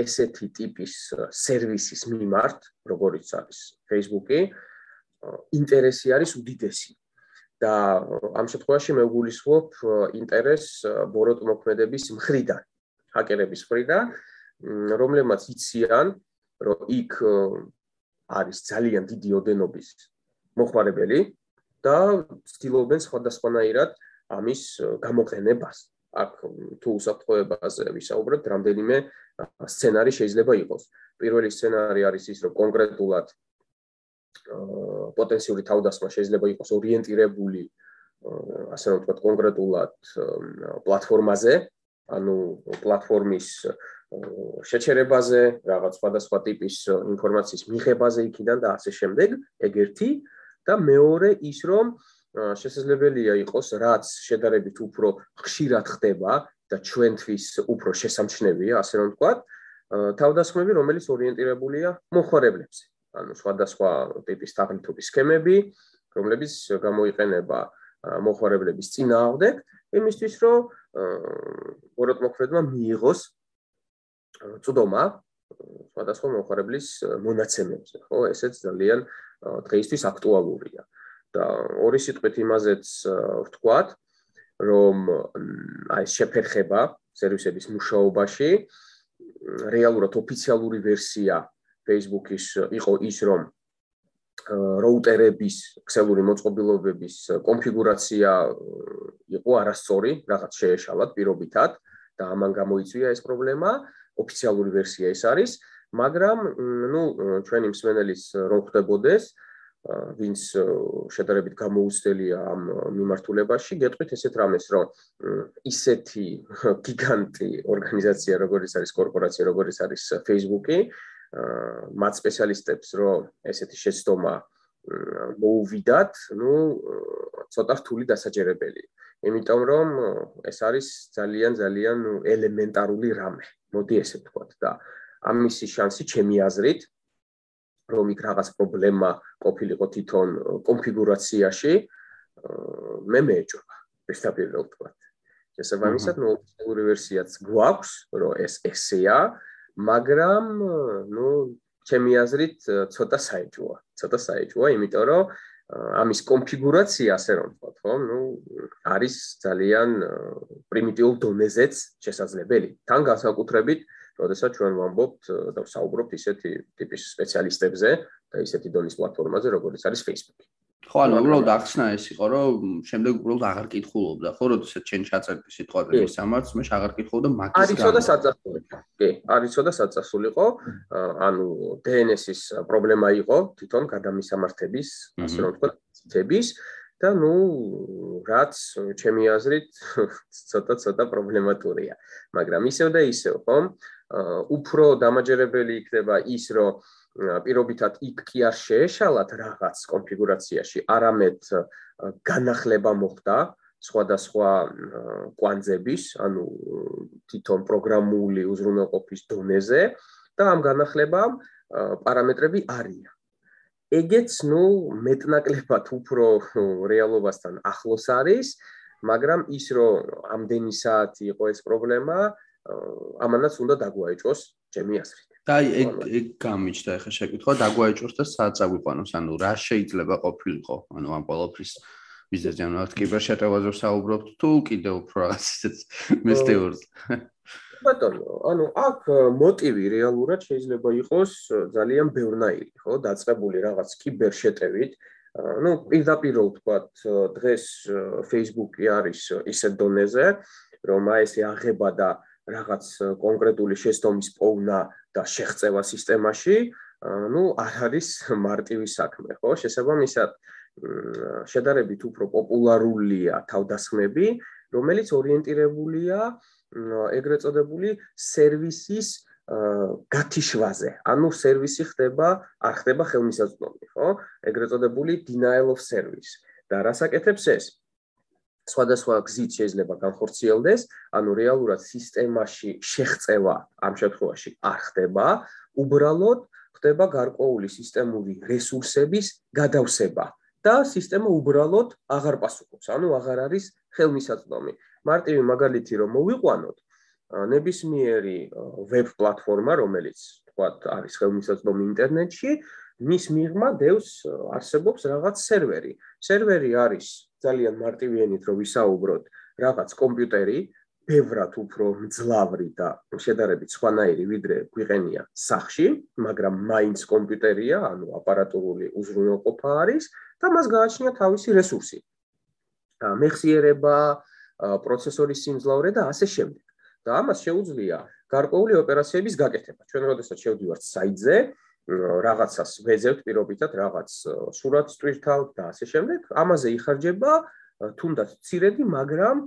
ესეთი ტიპის სერვისის მიმართ, როგორიც არის Facebook-ი, ინტერესი არის უდიდესი. და ამ შემთხვევაში მე ვგულისხმობ ინტერესს ბოროტმოქმედების მხრიდან, ჰაკერების მხრიდან, რომლებმაც იციან, რომ იქ არის ძალიან დიდი ოდენობის მოხმარებელი, და ცდილობენ სხვადასხვანაირად ამის გამოყენებას. აქ თუ უსაფრთხოებაზე ვისაუბრებთ, რამდენიმე სცენარი შეიძლება იყოს. პირველი სცენარი არის ის, რომ კონკრეტულად პოტენციური თავდასხმა შეიძლება იყოს ორიენტირებული ასე რომ ვთქვათ, კონკრეტულად პლატფორმაზე, ანუ პლატფორმის შეჩერებაზე, რაღაც სხვადასხვა ტიპის ინფორმაციის მიღებაზე იქიდან და ასე შემდეგ, ეგ ერთი. და მეორე ის რომ შესაძლებელია იყოს რაც შედარებით უფრო ხშირად ხდება და ჩვენთვის უფრო შესამჩნევია ასე რომ ვთქვათ თავდასხმები რომელიც ორიენტირებულია მოხარებლებზე ანუ სხვადასხვა ტიპის თაღლითობის სქემები რომლებიც გამოიყენება მოხარებლების წინააღმდეგ იმისთვის რომ ბოროტ მოხრედმა მიიღოს წვდომა სხვადასხვა მოხარებლის მონაცემებზე ხო ესეც ძალიან დღეისთვის აქტუალურია. და ორი სიტყვით იმაზეც ვთქვათ, რომ აი შეფერხება სერვისების მუშაობაში რეალურად ოფიციალური ვერსია Facebook-ის იყო ის, რომ როუტერების, ქსელური მოწყობილობების კონფიგურაცია იყო არასწორი, რაღაც შეეშალათ პირობითად და ამან გამოიწვია ეს პრობლემა. ოფიციალური ვერსია ეს არის, მაგრამ ну ჩვენი მსმენელის რომ ხდებოდეს, ვინც შედარებით გამოუცდელია ამ მიმართულებაში, გეტყვით ესეთ რამეს, რომ ისეთი გიგანტი ორგანიზაცია, როგორც არის კორპორაცია, როგორც არის Facebook-ი, მათ სპეციალისტებს რომ ესეთი შეცდომა მოუვიდათ ნუ ცოტა რთული დასაჯერებელი. იმიტომ რომ ეს არის ძალიან ძალიან ელემენტარული რამე მოდი ესე ვთქვათ და ამისი შანსი ჩემი აზრით რომ იქ რაღაც პრობლემა ყოფილიყო თვითონ კონფიგურაციაში მე მეეჭობა პირდაპირ ვთქვათ. შესაბამისად ნუ ოფიციალური ვერსიაც გვაქვს რომ ეს ესეა მაგრამ ნუ ჩემი აზრით ცოტა საეჭვოა. ცოტა საეჭვოა იმიტომ რომ ამის კონფიგურაცია ასე რომ ვთქვათ ხო? ნუ არის ძალიან პრიმიტიულ დონეზეც შესაძლებელი. თან განსაკუთრებით როდესაც ჩვენ ვამბობთ და ვსაუბრობთ ისეთი ტიპის სპეციალისტებზე და ისეთი დონის პლატფორმაზე, როგორც არის Facebook. ხო, ანუ უბრალოდ აღხსნა ეს იყო, რომ შემდეგ უბრალოდ აღარ კითხულობდა, ხო, როდესაც ჩვენ ჩაწერდი სიტყვაზე მის სამართს, მე აღარ კითხულობდა მაგის გამო. არისო და საწასული. კი, არისო და საწასულიყო. ანუ DNS-ის პრობლემა იყო თვითონ გადამისამართების, ასე რომ ვთქვათ, ციტების და ნუ რაც ჩემი აზრით ცოტა ცოტა პრობლემატურია. მაგრამ ისევ და ისევ, ხო? უფრო დამაჯერებელი იქნება ის, რომ პირობითად იქ კი არ შეეშალათ რაღაც კონფიგურაციაში, არამედ განახლება მოხდა სხვადასხვა კვანძების, ანუ თვითონ პროგრამული უზრუნველყოფის დონეზე და ამ განახლებამ პარამეტრები არიან. ეგეც ნუ მეტნაკლებად უფრო რეალობასთან ახლოს არის, მაგრამ ის რომ ამდენი საათი იყო ეს პრობლემა, ამანაც უნდა დაგვაეჭოს ჩემი აზრით. და ეგ ეგ გამიჩნდა ახლა შეკითხვა დაგვაეჭოს და საათს აგვიყვანოს, ანუ რა შეიძლება ყოფილიყო, ანუ ამ ყოველფრის მიზეზი ანუ აქ კიბერშეტევაზე ვსაუბრობთ თუ კიდევ უფრო რაღაც ისეთ მისტიურს. ბატონო, ანუ აქ მოტივი რეალურად შეიძლება იყოს ძალიან ბევრნაირი, ხო, დაწყებული რაღაც კიბერშეტევით. ну პირდაპირ ვთქვათ დღეს Facebook-ი არის ისეთ დონეზე რომ აი ესე აღება და რაღაც კონკრეტული შეცდომის პოვნა და შეღწევა სისტემაში, ну არ არის მარტივი საქმე, ხო? შესაბამისად შედარებით უფრო პოპულარულია თავდასხმები, რომელიც ორიენტირებულია ეგრეთ წოდებული სერვისის გათიშვაზე. ანუ სერვისი ხდება, არ ხდება ხელმისაწვდომი, ხო? ეგრეთ წოდებული denial of service. და რასაკეთებს ეს? სხვადასხვა გზით შეიძლება განხორციელდეს, ანუ რეალურად სისტემაში შეღწევა ამ შემთხვევაში არ ხდება, უბრალოდ ხდება გარკვეული სისტემური რესურსების გადავსება და სისტემა უბრალოდ აღარ პასუხობს, ანუ აღარ არის ხელმისაწვდომი. მარტივი მაგალითი რომ მოვიყვანოთ, ნებისმიერი ვებ პლატფორმა, რომელიც თქვათ არის ხელმისაწვდომი ინტერნეტში, მის მიღმა დევს არსებობს რაღაც სერვერი. სერვერი არის ძალიან მარტივიანით რომ ვისაუბროთ, რაღაც კომპიუტერი, ბევრად უფრო მძლავრი და შედარებით სხვანაირი ვიდრე გვიყენია სახში, მაგრამ მაინც კომპიუტერია, ანუ აპარატურული უზრუნველყოფა არის და მას გააჩნია თავისი რესურსი. მეხსიერება, პროცესორის სიმძლავრე და ასე შემდეგ. და ამას შეუძლია გარკვეული ოპერაციების გაკეთება. ჩვენ როდესაც შევდივართ საიტზე, რაღაცას ვეძებთ პირობითად, რაღაც სურათს ტვირთავთ და ასე შემდეგ, ამაზე იხარჯება თუნდაც ცირედი, მაგრამ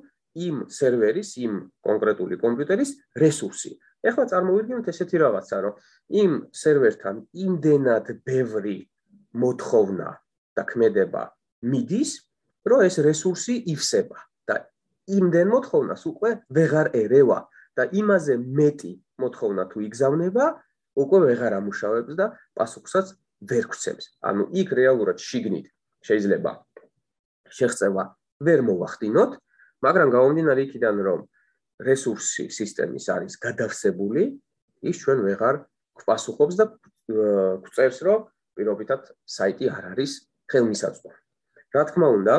იმ სერვერის, იმ კონკრეტული კომპიუტერის რესურსი. ეხლა წარმოვიდგინოთ ესეთი რაღაცა, რომ იმ სერვერთან იმდენად ბევრი მოთხოვნა და ქმედება მიდის, რომ ეს რესურსი ივსება და იმდენ მოთხოვნას უკვე ვეღარ ერევა და იმაზე მეტი მოთხოვნა თუ იგზავნება, უკვე ვეღარ ამუშავებს და პასუხსაც ვერ გცემს. ანუ იქ რეალურად შიგნით შეიძლება შეღწევა ვერ მოვახდინოთ, მაგრამ გამომდინარე იქიდან რომ რესურსი სისტემის არის გადავსებული, ის ჩვენ ვეღარ გვპასუხობს და გვწერს რომ პირობითად საიტი არ არის ხელმისაწვდომი. რა თქმა უნდა,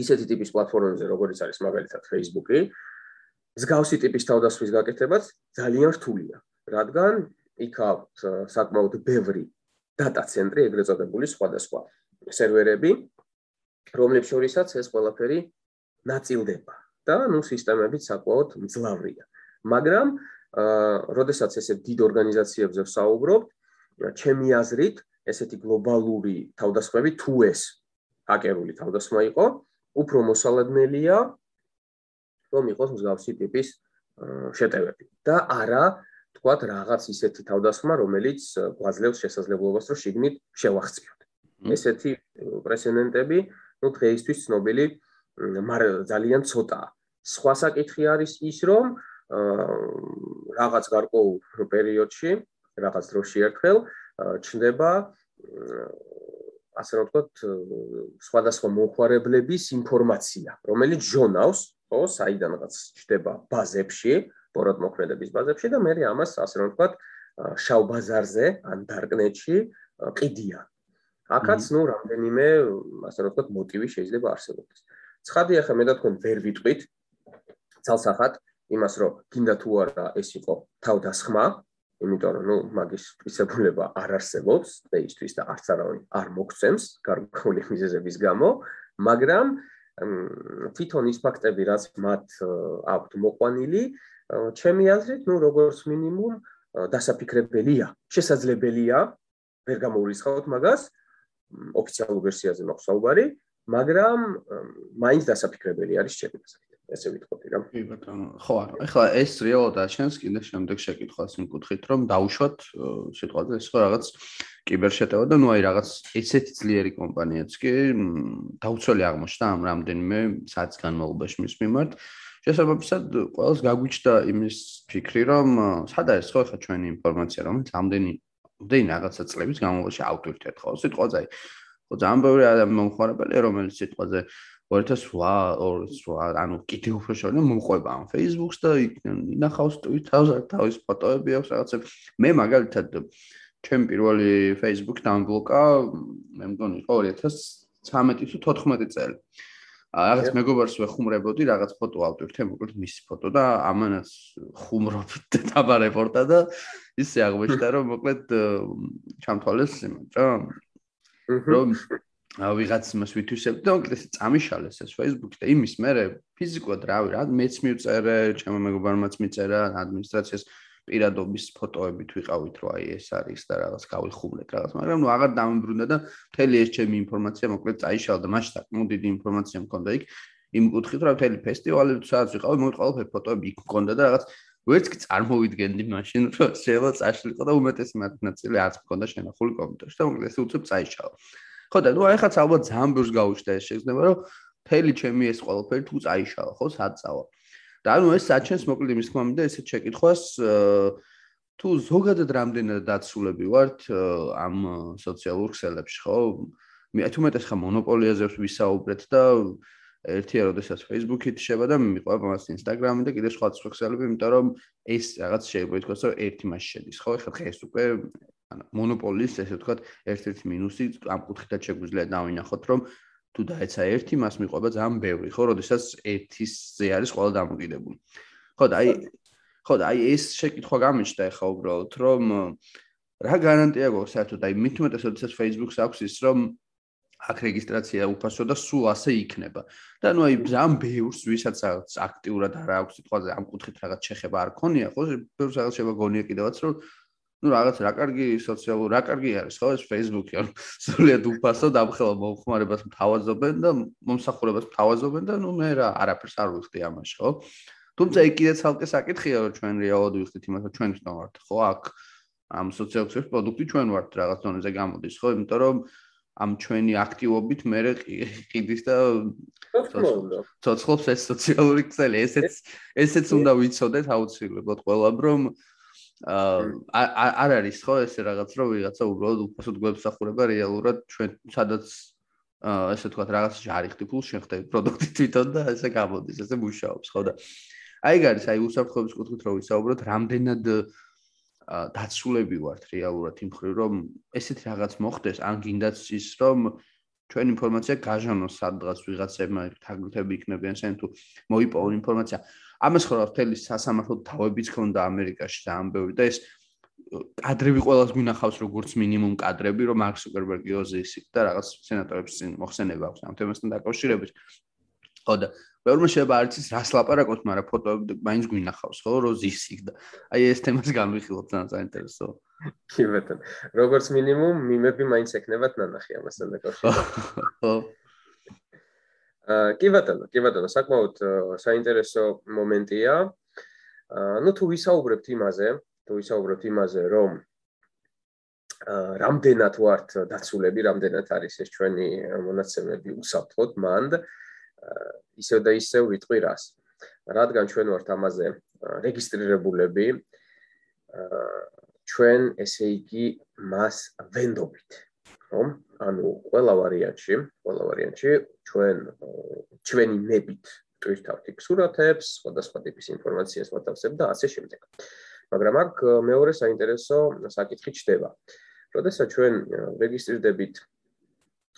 ისეთი ტიპის პლატფორმებზე როგორიც არის მაგალითად Facebook-ი, მსგავსი ტიპის თავდასხმის გაკეთებაც ძალიან რთულია. რადგან იქ აქვს საკმაოდ ბევრი data ცენტრი, ეგრეთ წოდებული სხვადასხვა სერვერები, რომლებს შორისაც ეს ყველაფერი ნაწილდება და ნუ სისტემები საკმაოდ მძლავრია. მაგრამ აა, როდესაც ესე დიდ ორგანიზაციებზე ვსაუბრობ, ჩემი აზრით, ესეთი გლობალური თავდასხმები თუ ეს ჰაკერული თავდასხმა იყო, უფრო მოსალოდნელია რომ იყოს მსგავსი ტიპის შეტევები და არა თქვათ რაღაც ისეთი თავდასხმა, რომელიც გვაძლევს შესაძლებლობას, რომ შიგნით შევახციოთ. ესეთი პრეცედენტები, ну, დღეისთვის ცნობილი, ძალიან ცოტაა. სხვა საკითხი არის ის, რომ რაღაც გარკვეულ პერიოდში, რაღაც დროში ერთხელ ჩნდება ასე რომ ვთქვათ, სხვადასხვა მომხმარებლების ინფორმაცია, რომელიც ჟონავს, ხო, საიდანაც ჩდება ბაზებში, პოროტმოქმედების ბაზებში და მე ამას ასე რომ ვთქვათ შავ ბაზარზე ან დარკნეტში ყიდია. აქაც ნუ რამდენიმე ასე რომ ვთქვათ მოტივი შეიძლება არსებობდეს. ცხადია ხა მე და თქვენ ვერ ვიტყვით ცალსახად იმას რომ გინდა თუ არა ეს იყო თავდასხმა, იმიტომ რომ ნუ მაგის პისებულება არ არსებობს დღეისთვის და არც არავინ არ მოგცემს გარკვეული მიზეზების გამო, მაგრამ თვითონ ის ფაქტები რაც მათ აქვთ მოყვანილი, ჩემი აზრით, ну, როგორც მინიმუმ დასაფიქრებელია, შესაძლებელია ვერ გამოურისხავთ მაგას ოფიციალურ ვერსიაზე მაქვს საუბარი, მაგრამ მაინც დასაფიქრებელი არის ჩემი აზრით. ესე ვიტყოდი რა. კი ბატონო, ხო არა. ეხლა ეს რეალოდაა ჩემს კიდე შემდეგ შეკითხვას მიკუთხით, რომ დაუშვათ სიტყვაზე ეს ხო რაღაც კიბერშეტევა და ნუ აი რაღაც ესეთი ძლიერი კომპანიაც კი დაუცველი აღმოჩნდა ამ რამდენიმე საათის განმავლობაში მის მიმართ. შესაბამისად ყველას გაგვიჩნდა იმის ფიქრი რომ სად არის ხო ხა ჩვენი ინფორმაცია რომელიც ამდენი დენ რაღაცა წლების განმავლობაში ავტვირთეთ ხო სიტყვაზე. ხო ძალიან ბევრი ადამიანი მომხმარებელია რომელიც სიტყვაზე 2008 ანუ კიდე უფრო შორნე მომყვება ამ Facebook-ს და ინახავს Twitter-ს თავის ფოტოები აქვს რაღაცები. მე მაგალითად ჩემ პირველი Facebook დამბლოკა მე მგონი იყო 2013 თუ 14 წელი რაღაც მეგობარს ვეხუმრებოდი რაღაც ფოტო ავტვირთე მოკლედ მისი ფოტო და ამანაც ხუმრობთ და დაბარეპორტა და ისე აღმოჩნდა რომ მოკლედ ჩამთვალეს იმაჭა რომ ვიღაც მას ვითვისებ და მოკლედ წამიშალეს ეს Facebook და იმის მერე ფიზიკურად რავი რა მეც მივწერე ჩემო მეგობარმაც მიწერა ადმინისტრაციას პირადობის ფოტოებით ვიყავით რომ აი ეს არის და რაღაც გავიხუმრეთ რაღაც მაგრამ ნუ აღარ დამიბრუნდა და მთელი ეს ჩემი ინფორმაცია მოკლედ წაიშალა და მაშინ საკმაოდ დიდი ინფორმაცია მქონდა. იქ იმ კუთხით რომ მთელი ფესტივალები სადაც ვიყავი მოკლედ ყველაფერი ფოტოები იქ მქონდა და რაღაც ვერც კი წარმოვიდგენდი მაშინ რომ შეიძლება წაშლიყო და უმეტესი მათნაწილი არც მქონდა შენახული კომპიუტერში და მოკლედ ეს უცებ წაიშალა. ხო და ნუ აი ხაც ალბათ ძალიან ბევრს გაუჩნდა ეს შეგრძნება რომ მთელი ჩემი ეს ყველაფერი თუ წაიშალა ხო სად წავა და ანუ ეს საჩენს მოკლედ იმის თქმა მინდა ესეთ შეკითხვას თუ ზოგადად რამდენად დაცულები ვართ ამ სოციალურ ქსელებში ხო? მე თუ მეტეს ხა მონოპოლიაზე ვისაუბრეთ და ერთია როდესაც Facebook-ით შევა და მიყვება მას Instagram-ი და კიდე სხვა სხვა ქსელები იმიტომ რომ ეს რაღაც შეიძლება ითქვას რომ ერთი მასში შედის ხო? ხა დღეს უკვე ანუ მონოპოლის ესე ვთქვათ ერთ-ერთი მინუსი ამ კუთხიდან შეგვიძლია დავინახოთ რომ თუ დაეცა ერთი, მას მიყვება ძალიან ბევრი, ხო, როდესაც ერთისზე არის ყველა დამოკიდებული. ხო და აი ხო და აი ეს შეკითხვა გამიჩნდა ახლა უბრალოდ, რომ რა გარანტია გვაქვს საერთოდ აი მით უმეტეს როდესაც Facebook-ს აქვს ის, რომ აქ რეგისტრაცია უფასო და სულ ასე იქნება. და ნუ აი ძალიან ბევრს ვისაც აქტიურად არ აქვს სიტყვაზე ამ კუთხით რაღაც შეხება არ ქონია, ხო, ბევრს რაღაც შევა გონია კიდევაც, რომ ну რაღაც რა კარგი სოციალურ რა კარგი არის ხო ეს Facebook-ი ანუ სულიად უფასო დამხელა მომხმარებას მთავაზობენ და მომსახურებას მთავაზობენ და ну მე რა არაფერს არ ვიხდი ამაში ხო თუმცა იქ კიდე ცალკე საკითხია რომ ჩვენ რეალოდ ვიხდით იმას რომ ჩვენ თვითონ ვართ ხო აქ ამ სოციალურ პროდუქტი ჩვენ ვართ რაღაც დონეზე გამოდის ხო იმიტომ რომ ამ ჩვენი აქტივობით მე ყიდის და ცოცხლობს ეს სოციალური ქსელი ესეც ესეც უნდა ვიცოდეთ აუცილებლად ყველამ რომ აა არ არის ხო ეს რაღაც რომ ვიღაცა უბრალოდ უფასოდ გვებსახურება რეალურად ჩვენ სადაც აა ესე თქვა რაღაც ჟარიხტი ფულს შეხტები პროდუქტი თვითონ და ესე გამოდის ესე მუშაობს ხო და აი გარის აი უსაფრთხოების კუთხით რო ვისაუბროთ რამდენად დაცულები ვართ რეალურად იმ ხრი რომ ესეთ რაღაც მოხდეს ან გინდაც ის რომ ჩვენ ინფორმაცია გაჟანოს სადღაც ვიღაცებმა თაგლთები იქნებიან სენ თუ მოიპოვონ ინფორმაცია ამას ხო რა მთელი სასამართლო თავებიც ქონდა ამერიკაში და ამბები და ეს კადრები ყოველას გვინახავს როგორც მინიმუმ კადრები რომ მარკ ზუკერბერგი ოზისი და რაღაც სენატორებს წინ მოხსენება აქვს ამ თემასთან დაკავშირებით. ხო და ბევრმა შეიძლება არ იცის რას ლაპარაკობთ მაგრამ ფოტოები მაინც გვინახავს ხო რომ ზისი და აი ეს თემას განვიხილოთ ძალიან საინტერესო კი ბატონო. როგორც მინიმუმ მიმები მაინც ეკნებათ ნანახი ამასთან დაკავშირებით. ხო კი ბატონო, კი ბატონო, საკმაოდ საინტერესო მომენტია. ну თუ ვისაუბრებთ იმაზე, თუ ვისაუბრებთ იმაზე, რომ რამდენად ვართ დაცულები, რამდენად არის ეს ჩვენი მონაცემები უსაფრთხოდ, მანდ ისევ და ისევ ვიტყვი რას. რადგან ჩვენ ვართ ამაზე რეგისტრირებულები, ჩვენ ესე იგი მას ვენდობით. ხო? ანუ ყველა ვარიანტში, ყველა ვარიანტში ჩვენ ჩვენი ნებით ტვირთავთ იქ სურათებს, სხვადასხვა ტიპის ინფორმაციას ვათავსებ და ასე შემდეგ. მაგრამ აქ მეორე საინტერესო საკითხი ჩდება. როდესაც ჩვენ რეგისტრირდებით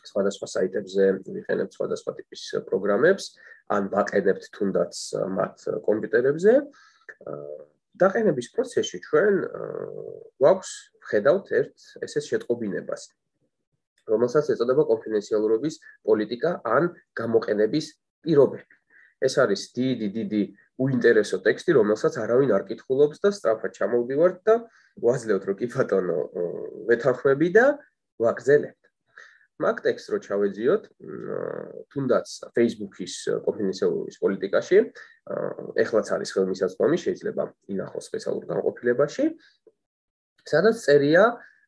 სხვადასხვა საიტებზე, ვიყენებთ სხვადასხვა ტიპის პროგრამებს, ან ვაყენებთ თუნდაც მათ კომპიუტერებზე, დაყენების პროცესში ჩვენ გვაქვს ხედავთ ერთ ესეთ შეტყობინებას. რომელსაც ეწოდება კონფიდენციალურობის პოლიტიკა ან გამოყენების პირობები. ეს არის დიდი დიდი უინტერესო ტექსტი, რომელსაც არავინ არ კითხულობს და სწრაფად ჩამოვდივართ და ვაძლევთ რომ კი ბატონო ვეთანხმები და ვაგზელებთ. მაგ ტექსტს რო ჩავეძიოთ, თუნდაც Facebook-ის კონფიდენციალურობის პოლიტიკაში, ეხლაც არის ხელმისაწვდომი, შეიძლება ინახოს სპეციალურ განყოფილებაში, სადაც წერია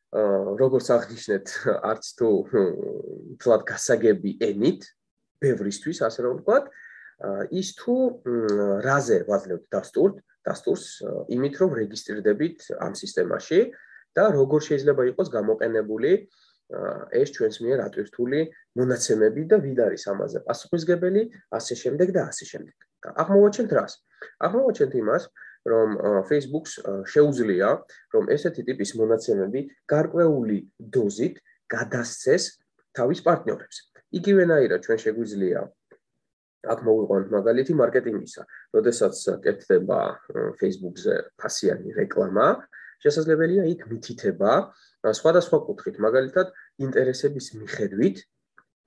როგორც აღნიშნეთ, არც თუ თლად გასაგები ენით, ბევრისთვის, ასე რომ ვთქვათ, ის თუ რაზე ვაძლევთ დასტურს, დასტურს იმით რომ რეგისტრირდებით ამ სისტემაში და როგორ შეიძლება იყოს გამოყენებული ეს ჩვენს მიერ ატვირთული მონაცემები და ვინ არის ამაზე პასუხისგებელი, ასე შემდეგ და ასე შემდეგ. აღმოვაჩენთ რას? აღმოვაჩენთ იმას, რომ Facebook-ს შეუძლია, რომ ესეთი ტიპის მონაცემები გარკვეული დოზით გადასცეს თავის პარტნიორებს. იგივენაირად ჩვენ შეგვიძლია აქ მოვიყვანოთ მაგალითი მარკეტინგისა. როდესაც კეთდება Facebook-ზე ფასიანი რეკლამა, შესაძლებელია იქ მითითება სხვადასხვა კუთხით, მაგალითად ინტერესების მიხედვით,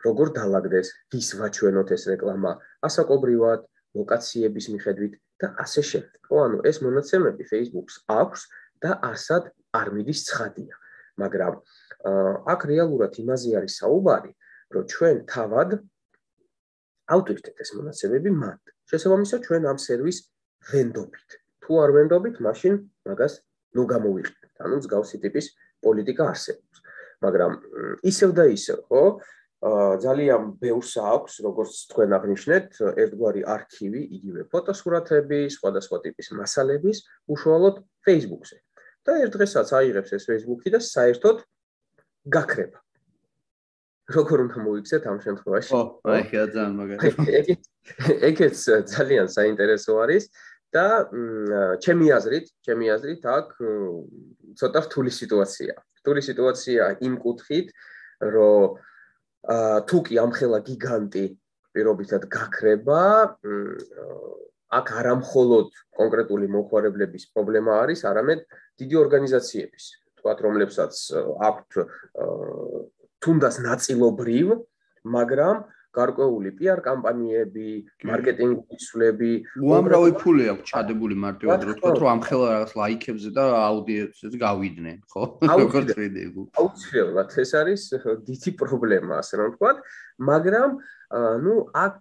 როგორ დაალაგდეს, ვის ვაჩვენოთ ეს რეკლამა, ასაკობრივად, ლოკაციების მიხედვით და ასე შემდეგ. ხო, ანუ ეს მონაცემები Facebook-ს აქვს და ასად არ მიდის ცხადია. მაგრამ აქ რეალურად იმაზე არის საუბარი, რომ ჩვენ თავად ავტვირთეთ ეს მონაცემები მათ. შესაბამისად, ჩვენ ამ სერვის ვენდობით. თუ არ ვენდობით, მაშინ მაგას ნუ გამოვიყენებთ. ანუ მსგავსი ტიპის პოლიტიკა არსებობს. მაგრამ ისევ და ისევ, ხო? ძალიან ბევრს აქვს, როგორც თქვენ აღნიშნეთ, ერთგვარი არქივი, იგივე ფოტოსურათები, სხვადასხვა ტიპის მასალების, უშუალოდ Facebook-ზე. და ერთ დღესაც აიღებს ეს Facebook-ი და საერთოდ გაქრება. როგორ უნდა მოიქცეთ ამ შემთხვევაში? ხო, აი, ძალიან მაგარი. ეგეც ძალიან საინტერესო არის. და ჩემი აზრით, ჩემი აზრით აქ ცოტა რთული სიტუაცია. რთული სიტუაცია იმ კუთხით, რომ თუ კი ამხელა გიგანტი პირობითად გაქრება, აქ არამხოლოდ კონკრეტული მოხარებლების პრობლემა არის, არამედ დიდი ორგანიზაციების, თქვათ, რომლებსაც აქვთ თუნდაც ნაწილობრივ, მაგრამ გარკვეული PR კამპანიები, მარკეტინგის სულები, უამრავი ფული აქვს ჩადებული მარტივად რო თქვა, რომ ამ ხელა რაღაც ლაიქებზე და აუდიენსებზე გავიდნენ, ხო? როგორც ვიდეო. აუცილებლად ეს არის დიდი პრობლემა, ასე რომ თქვა, მაგრამ ну, აქ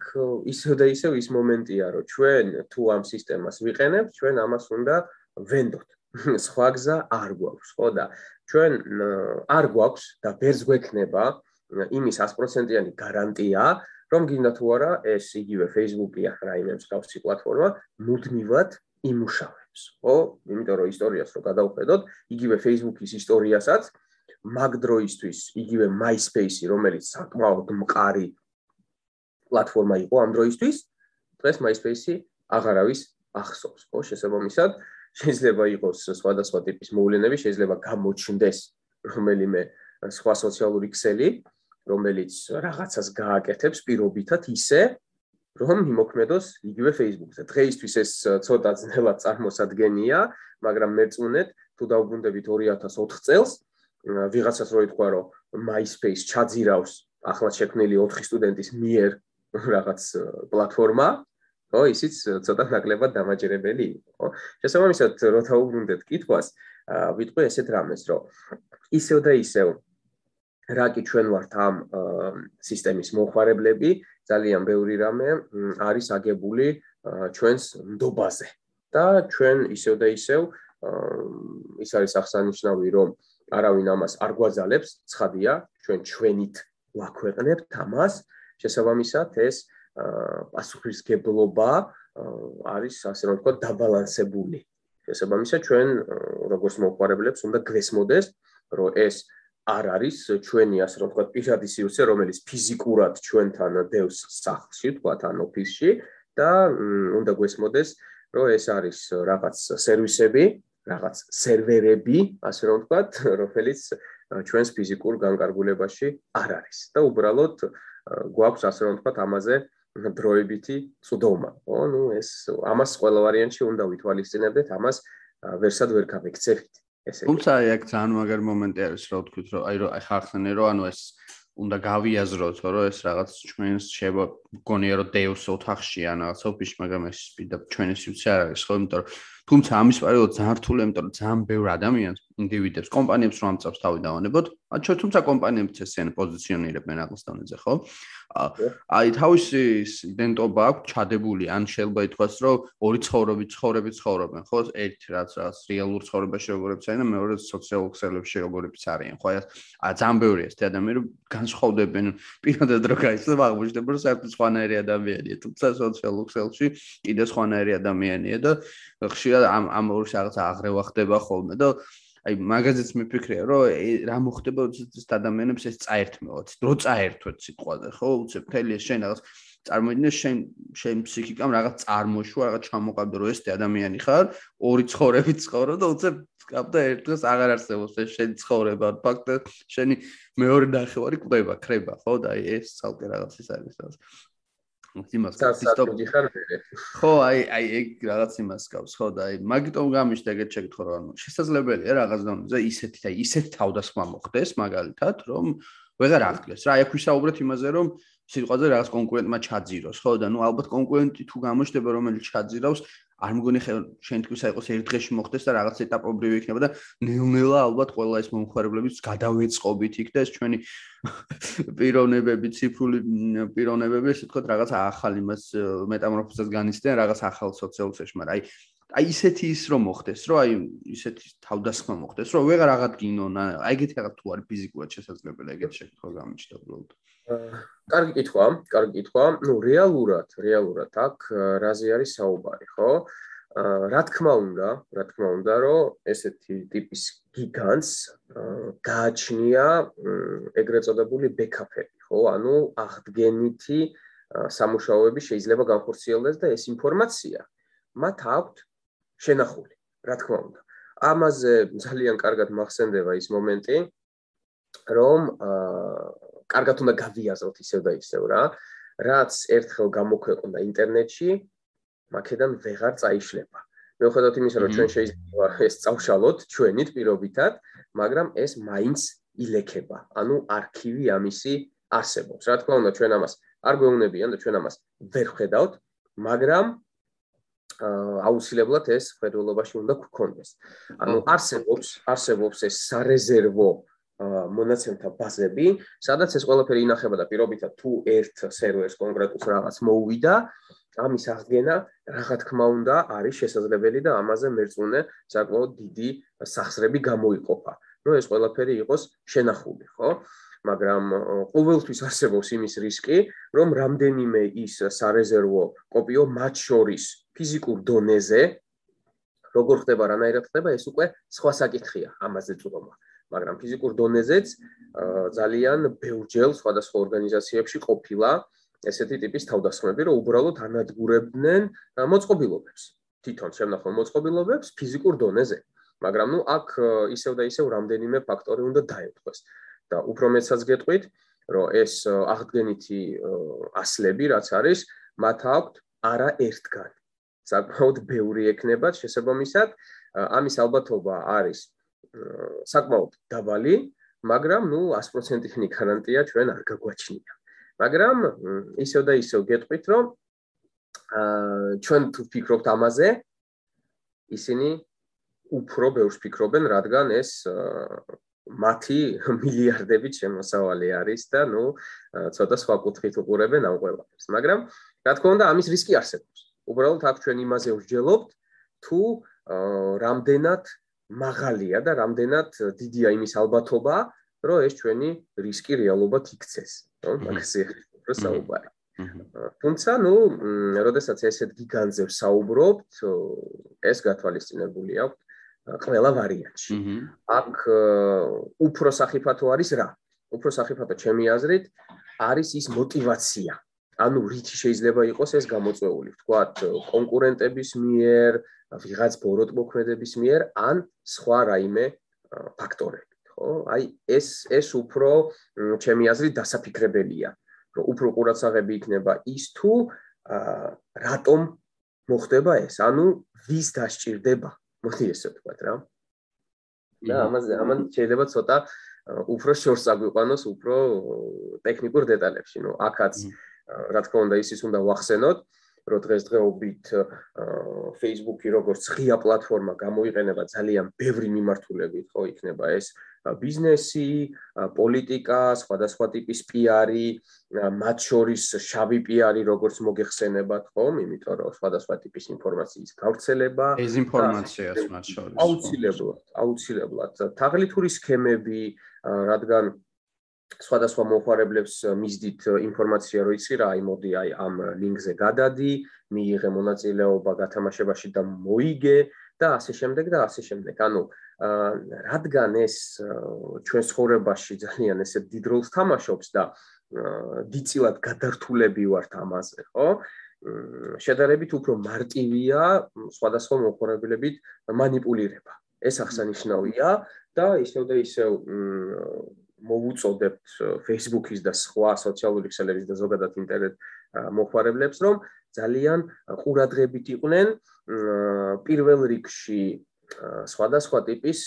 ისევ და ისევ ის მომენტია, რომ ჩვენ თუ ამ სისტემას ვიყენებთ, ჩვენ ამას უნდა ვენდოთ. სხვა გზა არ გვაქვს, ხო და ჩვენ არ გვაქვს და ბერს გვექნება იმის 100%-იანი გარანტია, რომ გინდა თუ არა ეს იგივე Facebook-ი ახ რაიმე მსგავსი პლატფორმა მუდმივად იმუშავებს, ხო? იმიტომ რომ ისტორიას რო გადავხედოთ, იგივე Facebook-ის ისტორიასაც მაგ დროისთვის იგივე MySpace-ი, რომელიც საკმაოდ მყარი პლატფორმა იყო ამ დროისთვის, დღეს MySpace-ი აღარავის ახსოვს, ხო? შესაბამისად, შეიძლება იყოს სხვადასხვა ტიპის მოვლენები, შეიძლება გამოჩნდეს რომელიმე სხვა სოციალური ქსელი, რომელიც რაღაცას გააკეთებს პირობითად ისე რომ იმოქმედოს იგივე Facebook-ზე. დღეისთვის ეს ცოტა ძნელად წარმოსადგენია, მაგრამ მეწუნეთ თუ დაუბრუნდებით 2004 წელს, ვიღაცას რო ითქვა რომ MySpace ჩაძირავს ახლა შექმნილი 4 სტუდენტის მიერ რაღაც პლატფორმა, ხო, ისიც ცოტა ნაკლებად დამაჯერებელი იყო, ხო? შესაბამისად, რო დაუბრუნდეთ კითხვას, ვიტყვი ესეთ რამეს, რომ ისევ და ისევ რა კი ჩვენ ვართ ამ სისტემის მოხარებლები, ძალიან ბევრი რამე არის აგებული ჩვენს ნდობაზე. და ჩვენ ისევ და ისევ ის არის აღსანიშნავი, რომ არავინ ამას არ გვაძალებს, ცხადია, ჩვენ ჩვენით ვაქვეყნებთ ამას, შესაბამისად ეს პასუხისგებლობა არის ასე რომ ვთქვა დაბალანსებული. შესაბამისად ჩვენ როგორც მოხარებლებს უნდა გვესმოდეს, რომ ეს არ არის ჩვენი ასე რომ ვთქვათ პირადი სივრცე, რომელიც ფიზიკურად ჩვენთან დევს სახლში, ვთქვათ, ან ოფისში და უნდა გვესმოდეს, რომ ეს არის რაღაც სერვისები, რაღაც სერვერები, ასე რომ ვთქვათ, რომელიც ჩვენს ფიზიკურ განკარგულებაში არ არის. და უბრალოდ გვაქვს ასე რომ ვთქვათ ამაზე დროებითი წვდომა. ხო, ну ეს ამას ყველა ვარიანტში უნდა ვითვალისწინებდეთ, ამას ვერსად ვერ გავიქცევით. ესე იგი. თუმცა აი აქ ძალიან მაგარი მომენტი არის, რა ვთქვით, რომ აი რომ აი ხახსენე რომ ანუ ეს უნდა გავიაზროთ, რომ ეს რაღაც ჩვენს შევა გონია რომ დეუს ოთახში ან რაღაც ოფისში, მაგრამ ეს პირდა ჩვენი სიუცე არ არის, ხო, იმიტომ რომ თუმცა ამის პერიოდში ძალიან რთულია, იმიტომ რომ ძალიან ბევრ ადამიანს, ინდივიდებს, კომპანიებს რომ ამწავს თავი დავანებოთ, ან ჩვენ თუმცა კომპანიებიც ესენ პოზიციონირებენ აღსტანეზე, ხო? აი თავისი იდენტობა აქვს ჩადებული ან შეიძლება ითქვას რომ ორი ცხოვრობი ცხოვრები ცხოვრობენ ხო ერთ რაც რაც რეალურ ცხოვრებაში როგორიც არის და მეორე სოციალურ ქსელებში როგორიც არიან ხო აი ძალიან ბევრი ეს ადამიანები განსხვავდებენ პირადად რო გაიცნო აღმოჩნდება რომ საერთოდ სხვანაირი ადამიანია თუმცა სოციალურ ქსელში კიდე სხვანაირი ადამიანია და ხშირად ამ ამ ორი რაღაც აღრევა ხდება ხოლმე და აი მაგაზეც მიფიქრია რომ რა მოხდება როდესაც ადამიანებს ეს წაერთმევათ დრო წაერთვეთ სიტყვაზე ხო? უცებ მთელი ეს შენ რაღაც წარმოიდგინე შენ შენ ფსიქიკამ რაღაც წარმოშვა რაღაც ჩამოყავდა რომ ეს ადამიანი ხარ ორი ცხოვრებით ცხოვრობ და უცებ გაბდა ერთ დღეს აღარ არსებობს ეს შენ ცხოვრება ფაქტ შენი მეორე ნახევარი კვდება ხრება ხო? და ეს ცალკე რაღაც ის არის რაღაც იმას სისტემი ხარ ხო აი აი ეგ რაღაც იმას გავს ხო და აი მაგიტომ გამიშდა ეგეთ შეკითხვა რომ ანუ შესაძლებელია რაღაც დონეზე ისეთი და ისეთ თავდასხმა მოხდეს მაგალითად რომ ვეღარ აღკლეს რა. აი აქ ვისაუბრეთ იმაზე რომ სიტყვაზე რაღაც კონკურენტმა ჩაძიროს, ხო და ნუ ალბათ კონკურენტი თუ გამოჩნდება რომელიც ჩაძირავს, არ მგონი შენ თქვის აიყოს ერთ დღეში მოხდეს და რაღაც ეტაპობრივი იქნება და ნელ-ნელა ალბათ ყველა ეს მომხარებლებიც გადავეწყობით იქ და ეს ჩვენი პიროვნებები, ციფრული პიროვნებები, ასე ვთქვათ, რაღაც ახალ იმას მეტამორფოზას განიცდიან, რაღაც ახალ სოციალურ შეშ, მაგრამ აი აი ისეთი ის რომ მოხდეს, რომ აი ისეთი თავდასხმა მოხდეს, რომ ვეღარ აღადგინონ, აი ეგეთი რაღაც თუ არის ფიზიკურად შესაძლებელი ეგეთი შეკითხვა გამიჩნდა უბრალოდ. კარგი კითხვა, კარგი კითხვა. ნუ რეალურად, რეალურად აქ რაზე არის საუბარი, ხო? რა თქმა უნდა, რა თქმა უნდა, რომ ესეთი ტიპის გიგანტს გააჩნია ეგრეთ წოდებული ბექაპები, ხო? ანუ აღდგენითი სამუშაოები შეიძლება განხორციელდეს და ეს ინფორმაცია მათ აქვთ შენახული, რა თქმა უნდა. ამაზე ძალიან კარგად მახსენდება ის მომენტი, რომ აა კარგად უნდა გავიაზროთ ისევ და ისევ რა. რაც ერთხელ გამოქვეყნდა ინტერნეტში, მაქედან ვეღარ წაიშლება. მეუხედავთ იმისა, რომ ჩვენ შეიძლება ეს წავშალოთ ჩვენით პირობითად, მაგრამ ეს მაინც ილექება. ანუ არქივი ამისი არსებობს. რა თქმა უნდა, ჩვენ ამას არ გვეუბნებიან და ჩვენ ამას ვერ ხედავთ, მაგრამ აუცილებლად ეს ხედველობაში უნდა გქონდეს. ანუ არსებობს, არსებობს ეს სარეზერვო მონაცემთა ბაზები, სადაც ეს ყველაფერი ინახება და პირობითად თუ ერთ სერვერს კონკრეტულს რაღაც მოუვიდა, ამის აღდგენა რა თქმა უნდა არის შესაძლებელი და ამაზე მერწმუნე საკმაოდ დიდი სახსრები გამოიყოფა. ნუ ეს ყველაფერი იყოს შენახული, ხო? მაგრამ ყოველთვის არსებობს იმის რისკი, რომ რამდენიმე ის სარეზერვო კოპიო მათ შორის ფიზიკურ დონეზე როგორ ხდება რანაირად ხდება ეს უკვე სხვა საკითხია ამაზე წუღმა. მაგრამ ფიზიკურ დონეზეც ძალიან ბევრჯერ სხვადასხვა ორგანიზაციებში ყოფილა ესეთი ტიპის თავდასხმები, რომ უბრალოდ ანადგურებდნენ მოწყობილობებს. თვითონ შემნახო მოწყობილობებს ფიზიკურ დონეზე. მაგრამ ნუ აქ ისევ და ისევ რამდენიმე ფაქტორი უნდა დაეთქვეს. და უფრო მეცაც გეტყვით, რომ ეს აღდგენითი ასლები, რაც არის, მათ აქვთ არა ერთგან. საკმაოდ ბევრი ექნება შესაბამისად, ამის ალბათობა არის საკმაოდ დაბალი, მაგრამ ნუ 100%-იანი გარანტია ჩვენ არ გაგვაჩნია. მაგრამ ისევ და ისევ გეტყვით, რომ აა ჩვენ თუ ფიქრობთ ამაზე, ისინი უფრო ბევრს ფიქრობენ, რადგან ეს მათი მილიარდებით შემოსავალი არის და ნუ ცოტა სხვა კუთხით უყურებენ ამ ყველაფერს. მაგრამ რა თქმა უნდა, ამის რისკი არსებობს. უბრალოდ აქ ჩვენ იმაზე ვსჯელობთ, თუ რამდენად მაღალია და რამდენად დიდია იმის ალბათობა, რომ ეს ჩვენი რისკი რეალობად იქცეს, ხო? მაგაზე უფრო საუბარი. თუმცა, ну, როდესაც ესეთ გიგანზე საუბრობთ, ეს გათვალისწინებული აქვს ყველა ვარიანტში. აქ უფრო საფათო არის რა? უფრო საფათო ჩემი აზრით არის ის мотивация. ანუ რითი შეიძლება იყოს ეს გამოწვეული, ვთქვათ, კონკურენტების მიერ, აა ვიღაც ბოროტმოქმედების მიერ ან სხვა რაიმე ფაქტორებით, ხო? აი ეს ეს უფრო ჩემი აზრით დასაფიქრებელია, რომ უფრო ყურადსაღები იქნება ის თუ რატომ მოხდება ეს, ანუ ვის დასჭირდება? მოდი ესე ვთქვათ რა. და ამაზე ამან შეიძლება ცოტა უფრო შორს აგვიყვანოს უფრო ტექნიკურ დეტალებში, ნუ აქაც რა თქმა უნდა ისიც უნდა ვახსენოთ, რომ დღესდღეობით Facebook-ი როგორც ღია პლატფორმა გამოიყენება ძალიან ბევრი მიმართულებით, ხო, იქნება ეს ბიზნესი, პოლიტიკა, სხვადასხვა ტიპის PR-ი, მათ შორის შავი PR-ი როგორც მოგეხსენებათ, ხო, იმიტომ რომ სხვადასხვა ტიპის ინფორმაციის გავრცელება, ეს ინფორმაციას მათ შორის აუცილებლად, აუცილებლად. თაღლითური სქემები, რადგან სხვადასხვა მომხმარებლებს მისდით ინფორმაცია რომ იცი რა, აი მოდი აი ამ ლინკზე გადადი, მიიღე მონაწილეობა გათამაშებაში და მოიგე და ასე შემდეგ და ასე შემდეგ. ანუ რადგან ეს ჩვენ ცხოვრებაში ძალიან ესე დიდ როლს თამაშობს და დიწილად გადართულები ვართ ამაზე, ხო? შედარებით უფრო მარტივია სხვადასხვა მოყურებელებით манипулирება. ეს აღსანიშნავია და ისევ და ისევ მოუწოდებთ Facebook-ის და სხვა სოციალური ქსელების და ზოგადად ინტერნეტ მოხმარებლებს, რომ ძალიან ყურადღებით იყვნენ პირველ რიგში სხვადასხვა ტიპის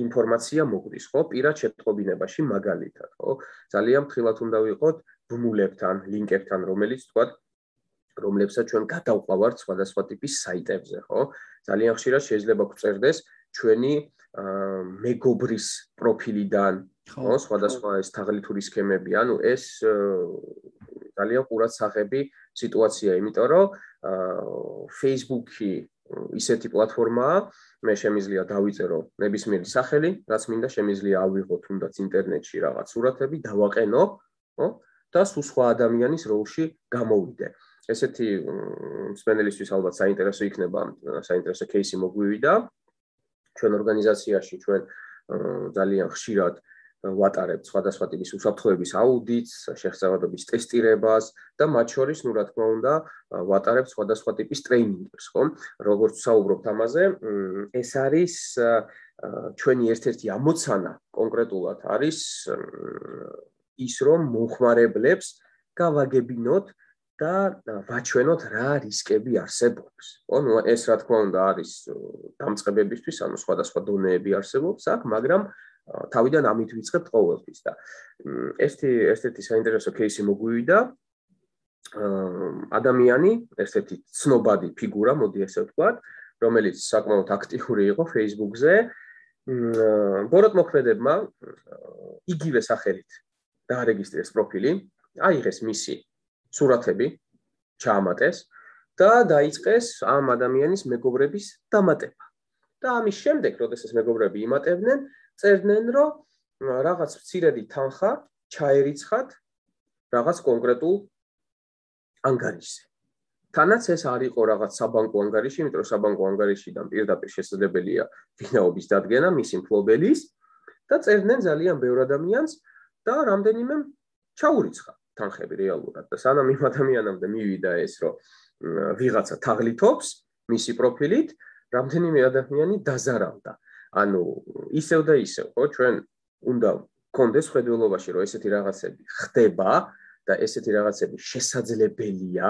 ინფორმაცია მოგვდის, ხო? პირად შეტყობინებაში მაგალითად, ხო? ძალიან ფრთხილად უნდა ვიყოთ ბმულებთან, ლინკებთან, რომელიც თქვა რომლებსაც ჩვენ გადავყავართ სხვადასხვა ტიპის საიტებზე, ხო? ძალიან ხშირად შეიძლება გვწერდეს ჩვენი მეგობრის პროფილიდან, ხო სხვადასხვა ეს თაღლითური სქემები ანუ ეს ძალიან ყურადსაღები სიტუაცია იმიტომ რომ Facebook-ი ისეთი პლატფორმაა, მე შემიძლია დავიწერო ნებისმიერი სახელი, რაც მინდა შემიძლია ავიღო თუნდაც ინტერნეტში რაღაც სურათები, დავაყენო, ხო? და სულ სხვა ადამიანის როლში გამოვიდე. ესეთი მსმენელისთვის ალბათ საინტერესო იქნება, საინტერესო кейსი მოგვივიდა. ჩვენ ორგანიზაციაში ჩვენ ძალიან ხშირად აა ვატარებთ სხვადასხვა ტიპის უსაფრთხოების აუდიტს, შეღწევადობის ტესტირებას და მათ შორის, ну რა თქმა უნდა, ვატარებთ სხვადასხვა ტიპის ტრეინინგებს, ხო? როგორც საუბრობთ ამაზე, ეს არის ჩვენი ერთ-ერთი ამოცანა კონკრეტულად არის ის, რომ მომხმარებლებს გავაგებინოთ და ვაჩვენოთ რა რისკები არსებობს. ხო, ნუ ეს რა თქმა უნდა არის დამწყებებისთვის, ანუ სხვადასხვა დონეები არსებობს აქ, მაგრამ თავიდან ამით ვიწყებთ ყოველთვის და ერთი ერთ-ერთი საინტერესო кейსი მოგვივიდა ადამიანი, ერთ-ერთი ცნობადი ფიგურა, მოდი ესე ვთქვათ, რომელიც საკმაოდ აქტიური იყო Facebook-ზე. ბოროტმოქმედებმა იგივე სახელით დაარეგისტრეს პროფილი, აიღეს მისი სურათები, ჩაამატეს და დაიწყეს ამ ადამიანის მეგობრების დამატება. და ამის შემდეგ, როდესაც მეგობრები იმატებდნენ, წერდნენ, რომ რაღაც მცირედი თანხა ჩაერიცხათ რაღაც კონკრეტულ ანგარიშზე. თანაც ეს არ იყო რაღაც საბანკო ანგარიში, იმიტომ რომ საბანკო ანგარიშიდან პირდაპირ შესაძლებელია ვინაობის დადგენა მისი მფლობელის და წერდნენ ძალიან ბევრ ადამიანს და რამდენიმე ჩაურიცხა თანხები რეალურად და სანამ იმ ადამიანამდე მივიდა ეს რომ ვიღაცა თაღლითობს მისი პროფილით, რამდენიმე ადამიანი დაზარავდა. ანუ ისევ და ისევ, ხო, ჩვენ უნდა კონდეს ხედველობაში, რომ ესეთი რაღაცები ხდება და ესეთი რაღაცები შესაძლებელია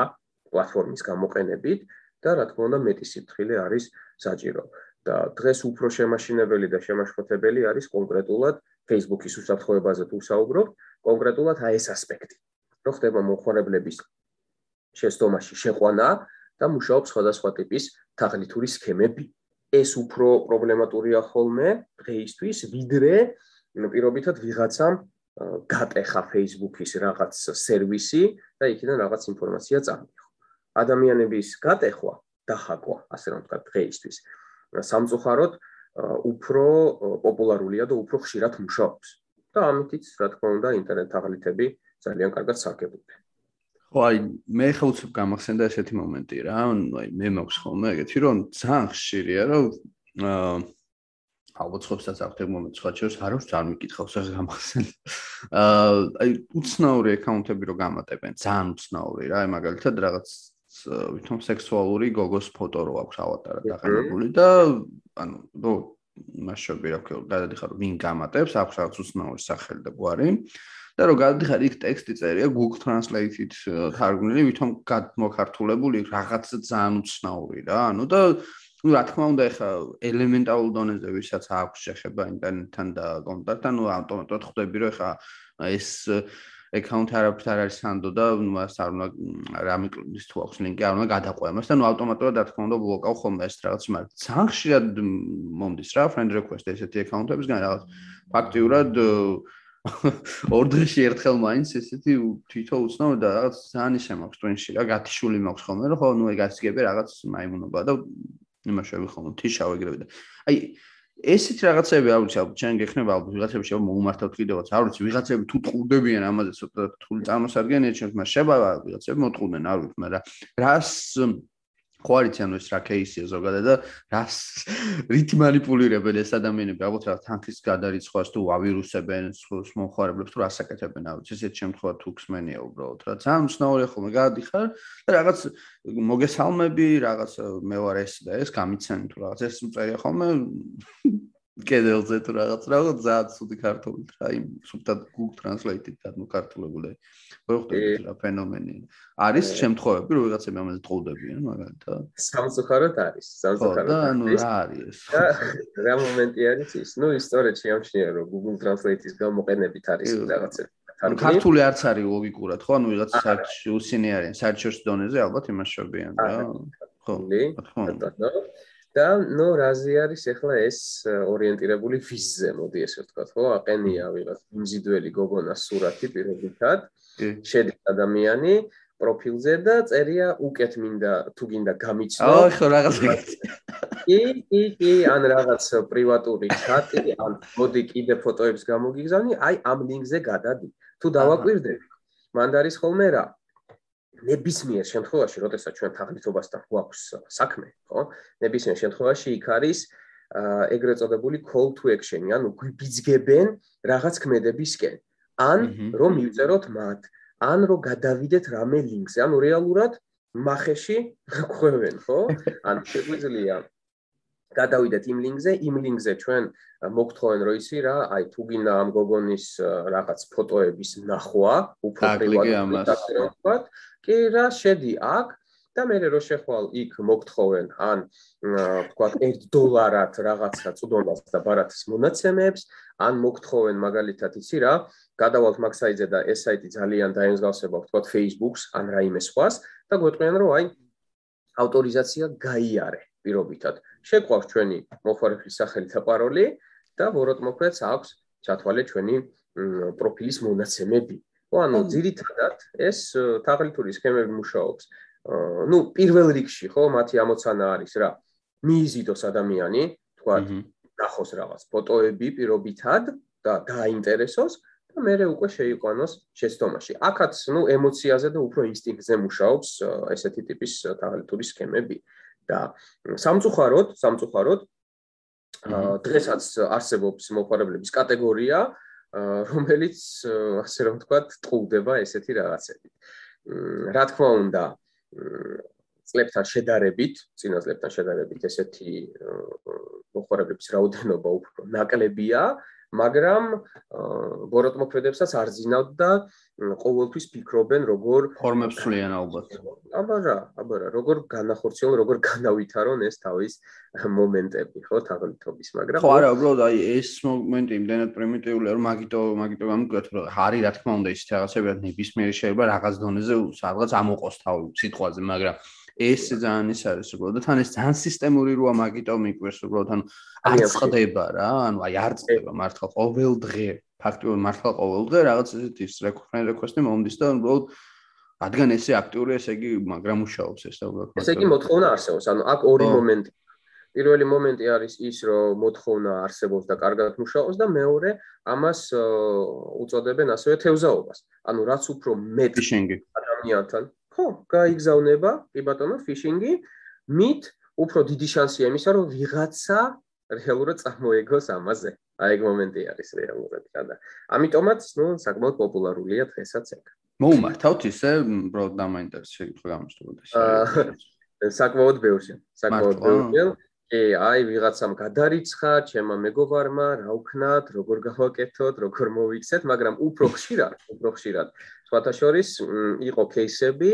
პლატფორმის გამოყენებით და რა თქმა უნდა მეტი სიფრთხილე არის საჭირო. და დღეს უფრო შემაშინებელი და შემაშფოთებელი არის კონკრეტულად Facebook-ის უსაფრთხოებაზე თუ საუბრობ, კონკრეტულად აი ეს ასპექტი. რო ხდება მოხმარებლების შეცდომაში შეყვანა და მუშაობს სხვადასხვა ტიპის თაღლითური სქემები. ეს უფრო პრობლემატურია ხოლმე დღეისთვის, ვიდრე პირობითად ვიღაცამ გატეხა Facebook-ის რაღაც სერვისი და იქიდან რაღაც ინფორმაცია წამიღო. ადამიანების გატეხვა, დახაკვა, ასე რომ ვთქვა დღეისთვის, სამწუხაროდ უფრო პოპულარულია და უფრო ხშირად მუშაობს. და ამიტიც, რა თქმა უნდა, ინტერნეტ თაღლითები ძალიან კარგად სარგებლობენ. ხო აი მე ხა უცებ გამახსენდა ესეთი მომენტი რა აი მე მაქვს ხოლმე ეგეთი რომ ძალიან ხშირია რომ აა ალბათ ხობსაც აქვს ეგ მომენტი სხვა ჩერს არ აქვს არ მიკითხავს ეს გამახსენდა. აა აი უცნაური აკაუნტები რო გამატებენ ძალიან უცნაური რა აი მაგალითად რაღაც ვითომ სექსუალური გოგოს ფოტო რო აქვს ავატარა დაყენებული და ანუ რო მასშტაბი რა ქვია გადადიხარ ვინ გამატებს აქვს რაღაც უცნაური სახელი და გვარი და რომ გადადიხარ იქ ტექსტი წერია Google Translate-ით თარგმნილი, ვითომ გადმოქართულებული რაღაც ძალიან უცნაური რა. ანუ და ну, რა თქმა უნდა, ეხა ელემენტარულ დონეზე ვისაც აქვს შეხება ინტერნეტთან და კონტაქტთან, ну, ავტომატურად ხვდები, რომ ეხა ეს აკაუნტი არაფერ არ არის სანდო და ну, მას არ უნდა რამე ის თუ აქვს ლინკი, არ უნდა გადაყვება მას და ну, ავტომატურად რა თქმა უნდა ბლოკავ ხოლმე ეს რაღაც, მაგრამ ძალიან ხშირად მომდის რა friend request ესეთი აკაუნტებისგან რაღაც ფაქტიურად ორ დღეში ერთხელ მაინც ესეთი თვითო უცნაური და რაღაც ძალიან შემოქვს ტვინში რა გათიშული მაქვს ხოლმე რომ ხო ნუ ეგ ასიგები რაღაც მაიმუნობა და იმაშავი ხოლმე თიშავ ეგრევე და აი ესეთ რაღაცები არ ვიცი ალბათ ჩვენ გეხნება ალბათ ვიღაცები შევა მოუმართავთ კიდევაც არ ვიცი ვიღაცები თუ ტყუდებიან ამაზე ცოტა რთული წარმოსადგენია ჩემს მას შევა ვიღაცები მოტყუდნენ არ ვიცი მაგრამ რას ხო არიცი ანუ ეს რა кейსია ზოგადად და რას რით манипулиრებენ ეს ადამიანები? ალბათ რა თანქის გადარიცხვას თუ ავირუსებენ სხვს მომხარებლებს თუ რასაკეთებენ რა ვიცი ესეთ შემთხვევა თუ ქსმენია უბრალოდ რა. ძალიან უცნაური ხოლმე გადიხარ და რაღაც მოგესალმები რაღაც მე ვარ ეს და ეს გამიცანი თუ რაღაც. ეს უწერია ხოლმე კედელზე თუ რაღაც რაღაც ძალიან ცუდი ქართული რა იმ სუბტად Google Translate-ით დაკარტულებული მოხდებით რა ფენომენი. არის შემთხვევები რომ ვიღაცები ამაზე ტყუდებიან მაგალითად სამწუხაროდ არის სამწუხაროდ და ანუ რა არის ეს? რა მომენტი არის ის? ნუ ისტორია შეამჩნია რომ Google Translate-ის გამოყენებით არის რაღაცები ანუ ქართული არც არის ლოგიკურად ხო? ანუ ვიღაც search უსინი არის search-ers დონეზე ალბათ იმაშობიან რა. ხო ხო და ნუ რაზე არის ახლა ეს ორიენტირებული ვიზზე მოდი ესე ვთქვა ხო? აყენია ვიღაც იმზიდველი გოგონა სურათი პირობითად შედის ადამიანი პროფილზე და წერია უკეთ მინდა თუ გინდა გამიცნო. აუ ხო რაღაც კი კი კი ან რაღაც პრივატული ჩატი ან მოდი კიდე ფოტოებს გამოგიგზავნი აი ამ ლინკზე გადადი. თუ დავაკვირდები მანდ არის ხოლმე რა ნებისმიერ შემთხვევაში, როდესაც ჩვენ თაღლითობასთან გვაქვს საქმე, ხო? ნებისმიერ შემთხვევაში იქ არის ეგრეთ წოდებული call to action, ანუ გვიბიძგებენ რაღაც ქმედებისკენ. ან რომ მივწეროთ მათ, ან რომ გადავიდეთ რამე ლინკზე, ანუ რეალურად מחეში ხვევენ, ხო? ან შეგვიძლია გადავიდეთ იმ ლინკზე, იმ ლინკზე ჩვენ მოგთხოვენ რომ ისი რა, აი თუ გინდა ამ გოგონის რაღაც ფოტოების ნახვა, უფრო პრივატულად, კი რა შედი აქ და მე რო შეხვალ იქ მოგთხოვენ ან თქვა 1 დოლარად რაღაცა წუდობას და ბარათის მონაცემებს ან მოგთხოვენ მაგალითად იცი რა გადავალთ მაგ საიტზე და ეს საიტი ძალიან დაემსგავსება თქვა Facebook-ს ან რაიმე სხვას და გვეტყვიან რომ აი ავტორიზაცია გაიარე პირობითად შეყვავს ჩვენი მოხარეხის სახელი და პაროლი და ვოროტმოქმედს აქვს ჩათვალე ჩვენი პროფილის მონაცემები ხო ანუ ძირითადად ეს თაღლითური სქემები მუშაობს ну პირველ რიგში ხო მათი ამოცანა არის რა მიიზიდოს ადამიანი თქვა ნახოს რაღაც ფოტოები პირობითად და დააინტერესოს და მე უკვე შეიყვანოს შეცდომაში აქაც ну ემოციაზე და უფრო ინსტინქტზე მუშაობს ესეთი ტიპის თაღლითური სქემები და სამწუხაროდ სამწუხაროდ დღესაც არსებობს მოყარებლების კატეგორია რომელიც ასე რომ ვთქვა, ტყუდება ესეთი რაღაცები. რა თქმა უნდა, წლებთან შედარებით, წინა წლებთან შედარებით ესეთი მოხარებების რაოდენობა უფრო ნაკლებია, მაგრამ ბოროტმოქმედებსაც არ ზინავთ და ყოველთვის ფიქრობენ როგორ ფორმებს ცვლიან ალბათ. აბა რა, აბა რა, როგორ განახორციელონ, როგორ განავითარონ ეს თავის მომენტები, ხო, თაღლითობის, მაგრამ ხო არა, უბრალოდ აი ეს მომენტი იმდენად პრიმიტიულია, რომ მაგიტო, მაგიტო გამიკვეთ, რომ არის რა თქმა უნდა ის რაღაცები ნებისმიერი შეიძლება რაღაც დონეზე რაღაც ამოყოს თავი სიტყვაზე, მაგრამ ეს ძალიან ის არის უბრალოდ. და თან ეს ძალიან სისტემური როა მაგიტო მიკვირს უბრალოდ ანუ არ წდება რა ანუ აი არ წდება მართლა ყოველ დღე. ფაქტობრივად მართლა ყოველ დღე რაღაც ესეთი რეკრუტმენტ რეკვესტი მომდის და უბრალოდ რადგან ესე აქტიური ესე იგი მაგრამ მუშაობს ეს და უბრალოდ ესე იგი მოთხოვნა არსებობს ანუ აქ ორი მომენტი. პირველი მომენტი არის ის რომ მოთხოვნა არსებობს და კარგად მუშაობს და მეორე ამას უწოდებენ ასევე თევზაობას. ანუ რაც უფრო მეტი ადამიანთან ხო, გაიგზავნება, კი ბატონო, ფიშინგი, მით უფრო დიდი შანსია იმისა, რომ ვიღაცა რეალურად წარმოეგოს ამაზე. აი ეგ მომენტი არის რეალურად და ამიტომაც, ნუ, საკმაოდ პოპულარულია დღესაც ეგ. მოუმართავთ ისე, ბრო დამაინტერესე კითხვა გამოსწორდეს. აა საკმაოდ ბევრში, საკმაოდ ბევრში. კი, აი ვიღაცამ გადარიცხა, ჩემმა მეგობარმა, რა ვქნათ, როგორ გავაკეთოთ, როგორ მოვიქცეთ, მაგრამ უფრო ხშირად, უფრო ხშირად სხვათა შორის იყო кейსები,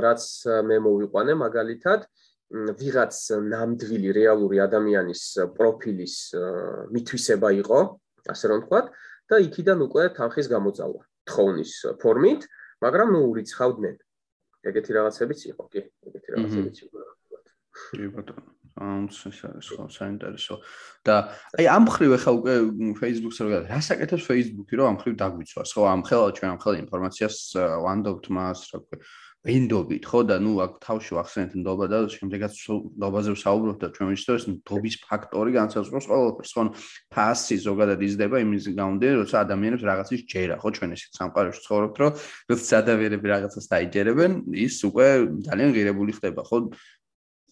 რაც მე მოვიყვანე მაგალითად, ვიღაც ნამდვილი რეალური ადამიანის პროფილის მithვისება იყო, ასე რომ ვთქვათ, და იქიდან უკვე თანხის გამოწავა თხოვნის ფორმით, მაგრამ ნუ ურიცხავდნენ. ეგეთი რაღაცებიც იყო, კი, ეგეთი რაღაცებიც იყო. კი, ბატონო. აუნც ეს არის ხო საინტერესო. და აი ამ ხრივ ახლა უკვე Facebook-ზე რა რასაკეთებს Facebook-ი რომ ამ ხრივ დაგვიცვას? ხო ამ ხელა ჩვენ ამ ხელა ინფორმაციას ვანდობთ მას რა ქვია ვინდობით ხო? და ნუ აქ თავში ვახსენეთ ნდობა და შემდეგაც ნდობაზე ვსაუბრობ და ჩვენ ეს ნდობის ფაქტორი განსაზღვრავს ყველაფერს. ხო ფასი ზოგადად იზრდება იმის გამომდინარე როცა ადამიანებს რაღაცის ჯერა ხო? ჩვენ ეს სამყაროში ცხოვრობთ რომ როცა ადამიანები რაღაცას დაიჯერებენ ის უკვე ძალიან ღირებული ხდება ხო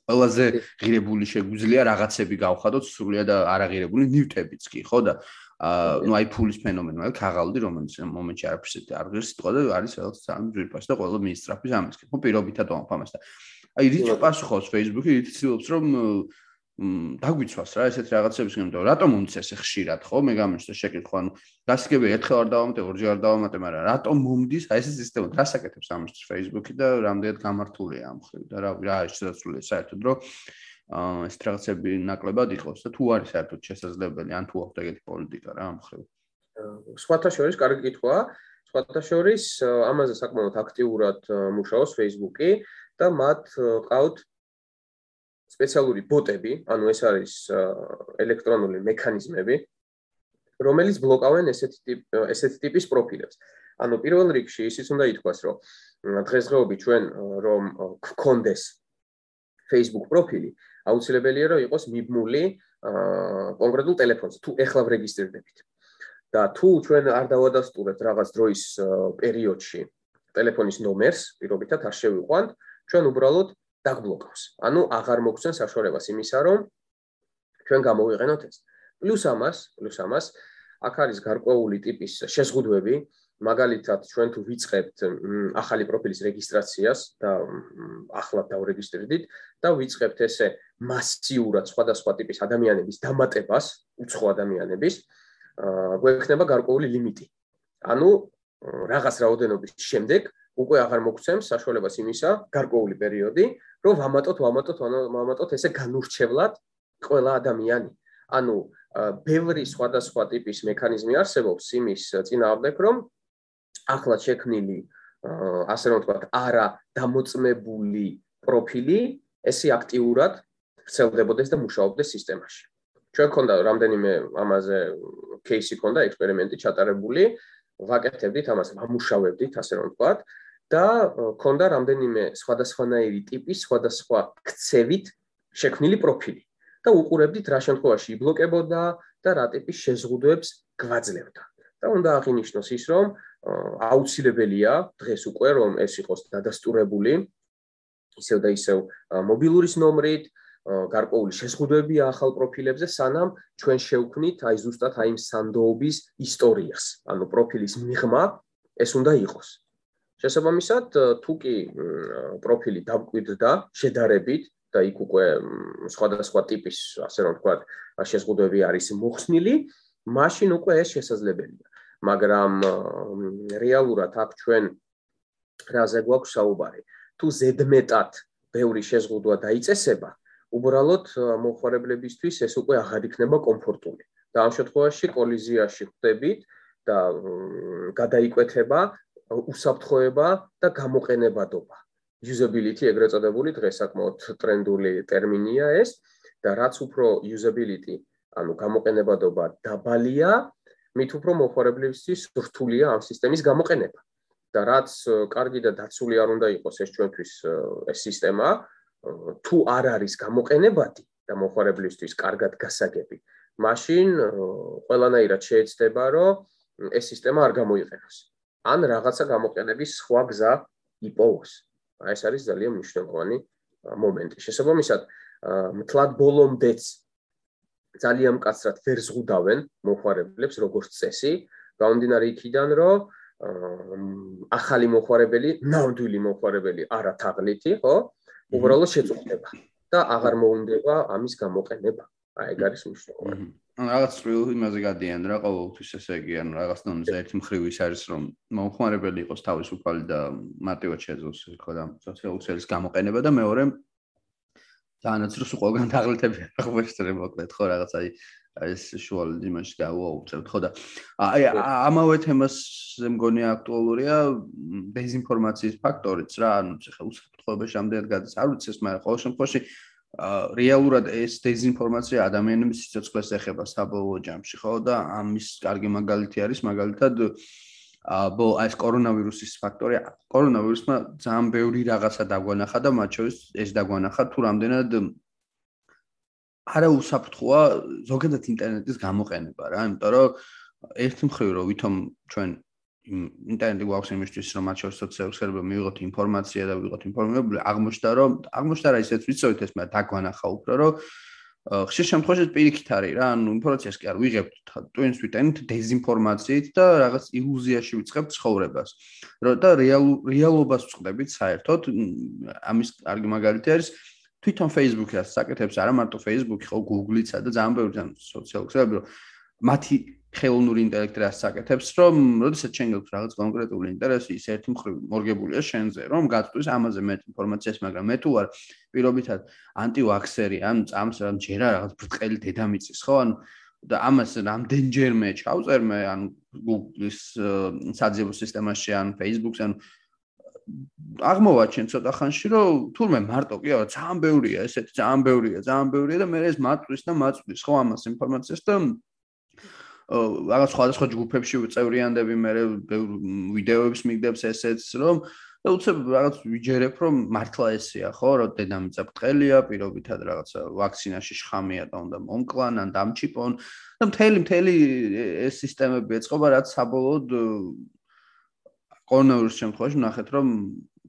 ყველაზე ღირებული შეგვიძლია რაღაცები გავხადოთ სრულიად არაღირებული ნივთებიც კი, ხო და აა ნუ აი ფულის ფენომენი, აი ქაღალდი რომელიც მომენტში არაფერს არ ღირს სიტყვა და არის რაღაც ძალიან ძვირფას და ყველა მინისტრაფის ამის კი, ხო პირობითად ვამფამას და აი რითი პასუხობს Facebook-ი, რითი ცდილობს რომ დაგვიცვას რა ესეთ რაღაცების გემო რატომ ესე ხშირად ხო? მე გამიშთა შეკითხვა ანუ გასაგები ერთხელ არ დავამატე ორჯერ არ დავამატე მაგრამ რატომ მომდის აი ეს სისტემა? დასაკეთებს ამის Facebook-ი და რამდენად გამართულია ამ ხრივ და რა რა შესაძლოა საერთოდ რომ ეს რაღაცები ნაკლებად იყოს და თუ არის საერთოდ შესაძლებელი ან თუ აქვს ეგეთი პოლიტიკა რა ამ ხრივ? სხვათა შორის კარგი კითხვაა სხვათა შორის ამაზე საკმაოდ აქტიურად მუშაობს Facebook-ი და მათ ყავთ სპეციალური ბოტები, ანუ ეს არის ელექტრონული მექანიზმები, რომელიც ბლოკავენ ესეთი ტიპ ესეთი ტიპის პროფილებს. ანუ პირველ რიგში ისიც უნდა ითქვას, რომ დღესდღეობით ჩვენ რომ გქონდეს Facebook პროფილი, აუცილებელია რომ იყოს მიბმული კონკრეტულ ტელეფონზე, თუ ეხლა რეგისტრირდებით. და თუ ჩვენ არ დავადასტურებთ რაღაც დროის პერიოდში ტელეფონის ნომერს, პირობითად არ შევიყვანთ, ჩვენ უბრალოდ დაგბლოკავს. ანუ აღარ მოგცენ საშუალებას იმისა, რომ ჩვენ გამოვიყენოთ ეს. პლუს ამას, პლუს ამას, აქ არის გარკვეული ტიპის შეზღუდვები, მაგალითად, ჩვენ თუ ვიწყებთ ახალი პროფილის რეგისტრაციას და ახლა დავრეგისტრირდით და ვიწყებთ ესე მასიურად სხვადასხვა ტიპის ადამიანების დამატებას, უცხო ადამიანების, გვექნება გარკვეული ლიმიტი. ანუ რაღაც რაოდენობის შემდეგ უკვე აღარ მოგცემს საშუალებას იმისა, გარკვეული პერიოდი, რომ ვამატოთ, ვამატოთ, ვამატოთ ესე განურჩევლად ყველა ადამიანი. ანუ ბევრი სხვადასხვა ტიპის მექანიზმი არსებობს იმის წინააღმდეგ, რომ ახლა შექმნილი ასე რომ ვთქვათ, არა დამოწმებული პროფილი ესე აქტიურად ვრცელდებოდეს და მუშაობდეს სისტემაში. ჩვენ გქონდა რამდენიმე ამაზე кейსი გქონდა ექსპერიმენტი ჩატარებული, ვაკეთებდით ამას, ვამუშავებდით, ასე რომ ვთქვათ, და ქონდა რამდენიმე სხვადასხვანაირი ტიპის სხვადასხვა ქცევით შექმნილი პროფილი და უყურებდით რა შემთხვევაში იბლოკებოდა და რა ტიპის შეზღუდვებს გვაძლევდა. და უნდა აღინიშნოს ის, რომ აუცილებელია დღეს უკვე რომ ეს იყოს დადასტურებული ისევ და ისევ მობილურის ნომრით, გარკვეული შეზღუდვები ახალ პროფილებზე, სანამ ჩვენ შევქმნით აი ზუსტად აი სანდოობის ისტორიას. ანუ პროფილის მიღმა ეს უნდა იყოს. შესაბამისად, თუ კი პროფილი დავკვიდრდა შედარებით და იქ უკვე სხვადასხვა ტიპის, ასე რომ ვთქვათ, შეზღუდვები არის მოხსნილი, მაშინ უკვე ეს შესაძლებელია. მაგრამ რეალურად აქ ჩვენ რაზე გვაქვს საუბარი? თუ ზედმეტად ბევრი შეზღუდვა დაიწესება, უბრალოდ მოხარებლებისთვის ეს უკვე აღარ იქნება კომფორტული. და ამ შემთხვევაში კოლიზიაში ხდებით და გადაიკვეთება უსაფრთხოება და გამოყენებადობა. usability ეგრეთ წოდებული დღეს საკმაოდ ტრენდული ტერმინია ეს და რაც უფრო usability, ანუ გამოყენებადობა დაბალია, მით უფრო მოხარებლებისთვის რთულია ამ სისტემის გამოყენება. და რაც კარგი და დაცული არ უნდა იყოს ეს ჩვენთვის ეს სისტემა, თუ არ არის გამოყენებადი და მოხარებლებისთვის კარგად გასაგები, მაშინ ყველანაირად შეეცდება, რომ ეს სისტემა არ გამოიყენოს. ან რაღაცა გამოყენების სხვა გზა იპოვოს. აი ეს არის ძალიან მნიშვნელოვანი მომენტი. შესაბამისად, მთლად ბოლომდეც ძალიან მკაცრად ვერ ზღუდავენ მოხარებლებს როგორც წესი, გამომდინარე იქიდან, რომ ახალი მოხარებელი, ნამდვილი მოხარებელი არათაღლითი, ხო? უბრალოდ შეწუხდება და აღარ მოუნდება ამის გამოყენება. აი ეგ არის მნიშვნელოვანი. რაღაც წვრილ იმაზე გადიან რა ყოველთვის ესე იგი ანუ რაღაც დონეზე ერთი მხრივ ის არის რომ მომხმარებელი იყოს თავისუფალი და მარტივად შეძლოს ხო და სოციალური ქსელის გამოყენება და მეორე თანაც როს ყველგან დაღლიტები არ ხვეშტრე მოკლედ ხო რაღაც აი ეს შუალ იმაში დავაუწევთ ხო და აი ამავე თემას მგონია აქტუალურია დეзинფორმაციის ფაქტორიც რა ანუ ხე უსაფრთხოება რამდენად გადის არ ვიცი ეს მაგრამ ყოველ შემთხვევაში რეალურად ეს დეзинფორმაცია ადამიანების სიცოცხლეს ეხება საბოლოო ჯამში, ხო? და ამის კარგი მაგალითი არის მაგალითად აბო ეს კორონავირუსის ფაქტორი კორონავირუსმა ძალიან ბევრი რაღაცა დაგვანახა და მათ შორის ეს დაგვანახა თუ რამდენად არაუსაფრთხოა ზოგადად ინტერნეტის გამოყენება რა, იმიტომ რომ ერთ მხრივ რომ ვითომ ჩვენ ინტერნეტი გვაქვს იმისთვის რომ მათ შორის სოციალურ ქსელებებში მივიღოთ ინფორმაცია და ვიღოთ ინფორმირებული აღმოჩნდა რომ აღმოჩნდა რა ისეთ ვიცით ეს მე დაგვანახა უფრო რომ ხშირ შემთხვევაში პირიქით არის რა, ანუ ინფორმაციას კი არ ვიღებთ twins ვიტენით დეზინფორმაციით და რაღაც ილუზიაში ვიწყებთ ცხოვრებას. და რეალობას ვწყდებით საერთოდ ამის კარგი მაგალითი არის თვითონ Facebook-ს საკეთებს არა მარტო Facebook-ი, ხო Google-იცა და ძალიან ბევრი ძალიან სოციალური ქსელები, რომ მათი ხელოვნური ინტელექტი რას საკეთებს, რომ როდესაც შენ გაქვს რაღაც კონკრეტული ინტერესი, ის ერთი მხრივ მორგებულია შენზე, რომ გაწვის ამაზე მეტ ინფორმაციას, მაგრამ მე თუ არ პირობითად ანტივაქსერი, ან წამს რა ჯერა რაღაც ბრწყელი დედამიწის, ხო? ანუ და ამას რამდენჯერმე ჩავწერ მე ან Google-ის საძიებო სისტემაში, ან Facebook-ს, ან აღმოვაჩენ ცოტა ხანში, რომ თურმე მარტო კი არა, ძალიან ბევრია ესეთი, ძალიან ბევრია, ძალიან ბევრია და მე ეს მაწვის და მაწვის, ხო, ამას ინფორმაციას და რაღაც სხვადასხვა ჯგუფებში წევრიანდები მე ვიდეოებს მიგდებს ესეც რომ და უცებ რაღაც ვიჯერებ რომ მართლა ესეა ხო რომ დედამიწა ბრტყელია პირობითად რაღაც ვაქცინაში შხამია და უნდა მომკლან ან დამჩიპონ. და მთელი მთელი ეს სისტემები ეწყობა რაც საბოლოოდ კორონავირუსის შემთხვევაში ნახეთ რომ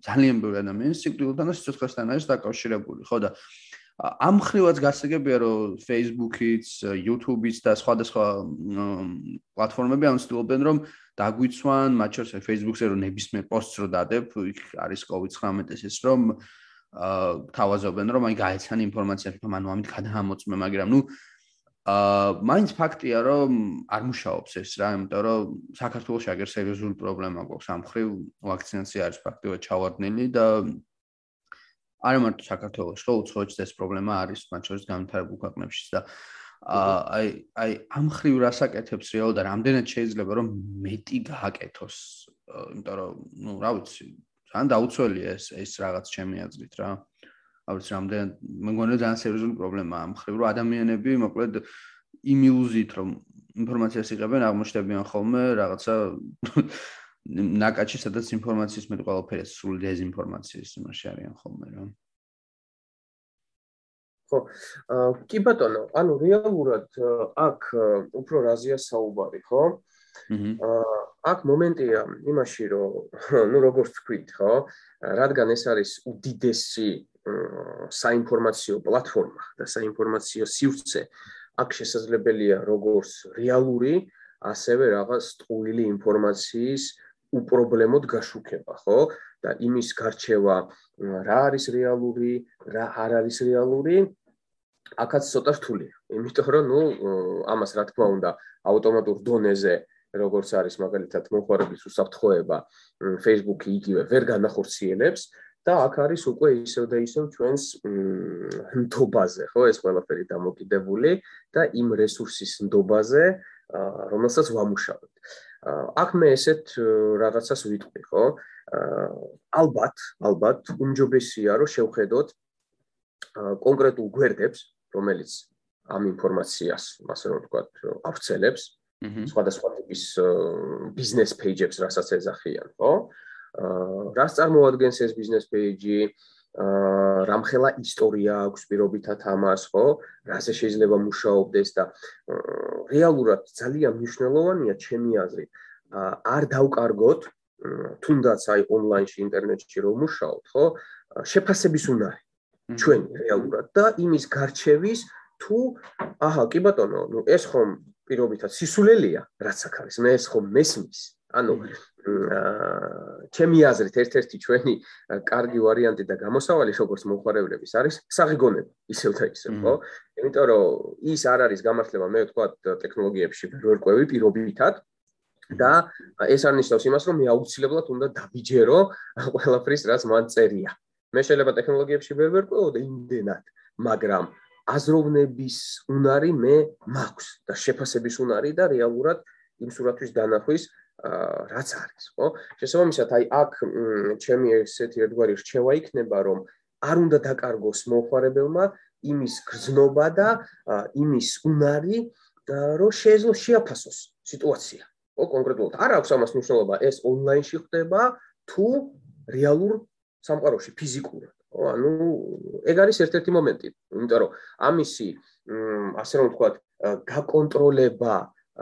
ძალიან ბევრი ადამიანი სიკვდილთან და სიცოცხლესთან არის დაკავშირებული ხო და ამ ხრივაც გასაგებია რომ Facebook-იც, YouTube-იც და სხვადასხვა პლატფორმები ამ ცდილობენ რომ დაგვიცვან, მათ შორის Facebook-ზე რომ ნებისმიერ პოსტს რო დადებ, იქ არის COVID-19-ის ის რომ აა თავაზობენ რომ აი გაეცან ინფორმაცია თვითონ ანუ ამით გადაამოწმე, მაგრამ ნუ აა მაინც ფაქტია რომ არ მუშაობს ეს რა, იმიტომ რომ საქართველოს აგერ სერიოზული პრობლემა გვაქვს ამ ხრივ ვაქცინაცია არის ფაქტიურად ჩავარდნილი და არა მარტო საქართველოს, ხო, უცხოეთშიც ეს პრობლემა არის, მათ შორის განვითარებულ ქვეყნებშიც და აი აი ამ ხრივ რასაკეთებს რეალ და რამდენად შეიძლება რომ მეტი გააკეთოს, იმიტომ რომ ნუ რა ვიცი, ძალიან დაუცველია ეს ეს რაღაც ჩემი აზრით რა. რა ვიცი, რამდენად მე მგონია ძალიან სერიოზული პრობლემაა ამ ხრივ, რომ ადამიანები მოკლედ იმ ილუზიით რომ ინფორმაციას იღებენ, აღმოჩნდებიან ხოლმე რაღაცა ნაკაჩი სადაც ინფორმაციის მეტ ყველაფერი სულ დეზინფორმაციის იმაში არიან ხოლმე რა. ხო, კი ბატონო, ანუ რეალურად აქ უფრო რაზია საუბარი, ხო? აა აქ მომენტია იმაში, რომ ნუ როგორც თქვით, ხო? რადგან ეს არის უდიდესი საინფორმაციო პლატფორმა და საინფორმაციო სივრცე, აქ შესაძლებელია როგორც რეალური, ასევე რაღაც სტყუილი ინფორმაციის უპრობლემოდ გაშუქება, ხო? და იმის გარჩევა რა არის რეალური, რა არ არის რეალური, აქაც ცოტა რთულია. იმიტომ რომ ნუ ამას რა თქმა უნდა ავტომატურ დონეზე როგორც არის მაგალითად მოხარების უსაფრთხოება Facebook-ი იგივე ვერ განახორციელებს და აქ არის უკვე ისევ და ისევ ჩვენს ნდობაზე, ხო, ეს ყველაფერი დამოკიდებული და იმ რესურსის ნდობაზე, რომელსაც ვამუშავებთ. აქ მე ესეთ რაღაცას ვიტყვი, ხო? ალბათ, ალბათ უმჯობესია რომ შევხედოთ კონკრეტულ გვერდებს, რომელიც ამ ინფორმაციას, ასე რომ ვთქვათ, ავრცელებს, სხვადასხვა ტიპის ბიზნეს პეიჯებს, რასაც ეძახიან, ხო? აა რას წარმოადგენს ეს ბიზნეს პეიჯი? აა რამხელა ისტორია აქვს პირობითად ამას, ხო? რაზე შეიძლება მუშაობდეს და რეალურად ძალიან მნიშვნელოვანია ჩემი აზრით, არ დავკარგოთ თუნდაც აი ონლაინში ინტერნეტში რომ მუშაობთ, ხო? შეფასების უნარი ჩვენ რეალურად და იმის გარჩევის თუ აჰა, კი ბატონო, ნუ ეს ხომ პირობითად სისულელია, რაც აქ არის. მე ეს ხომ მესმის. ანუ ჩემი აზრით ერთ-ერთი ჩვენი კარგი ვარიანტი და გამოსავალი როგორც მოხარებლების არის საღიგონება ისევ და ისევ ხო? იმიტომ რომ ის არ არის გამართლება მე ვთქვა ტექნოლოგიებში ვერ ყვევი პირობითად და ეს არ ნიშნავს იმას რომ მე აუცილებლად უნდა დაბიჯერო ყველაფრის რაც მან წერია. მე შეიძლება ტექნოლოგიებში ვერ ვერ ყვეო და იმდენად მაგრამ აზროვნების უნარი მე მაქვს და შეფასების უნარი და რეალურად იმ სურათის დანახვის რაც არის, ხო? შესაბამისად, აი აქ ჩემი ესეთი ერთგვარი რჩევა იქნება, რომ არ უნდა დაკარგოს მოხარებელმა იმის გრძნობა და იმის უნარი, რომ შეეძლო შეაფასოს სიტუაცია. ხო, კონკრეტულად არ აქვს ამას მნიშვნელობა, ეს ონლაინში ხდება თუ რეალურ სამყაროში, ფიზიკურად. ხო, ანუ ეგ არის ერთ-ერთი მომენტი, იმიტომ რომ ამისი ასე რომ ვთქვათ, გაკონტროლება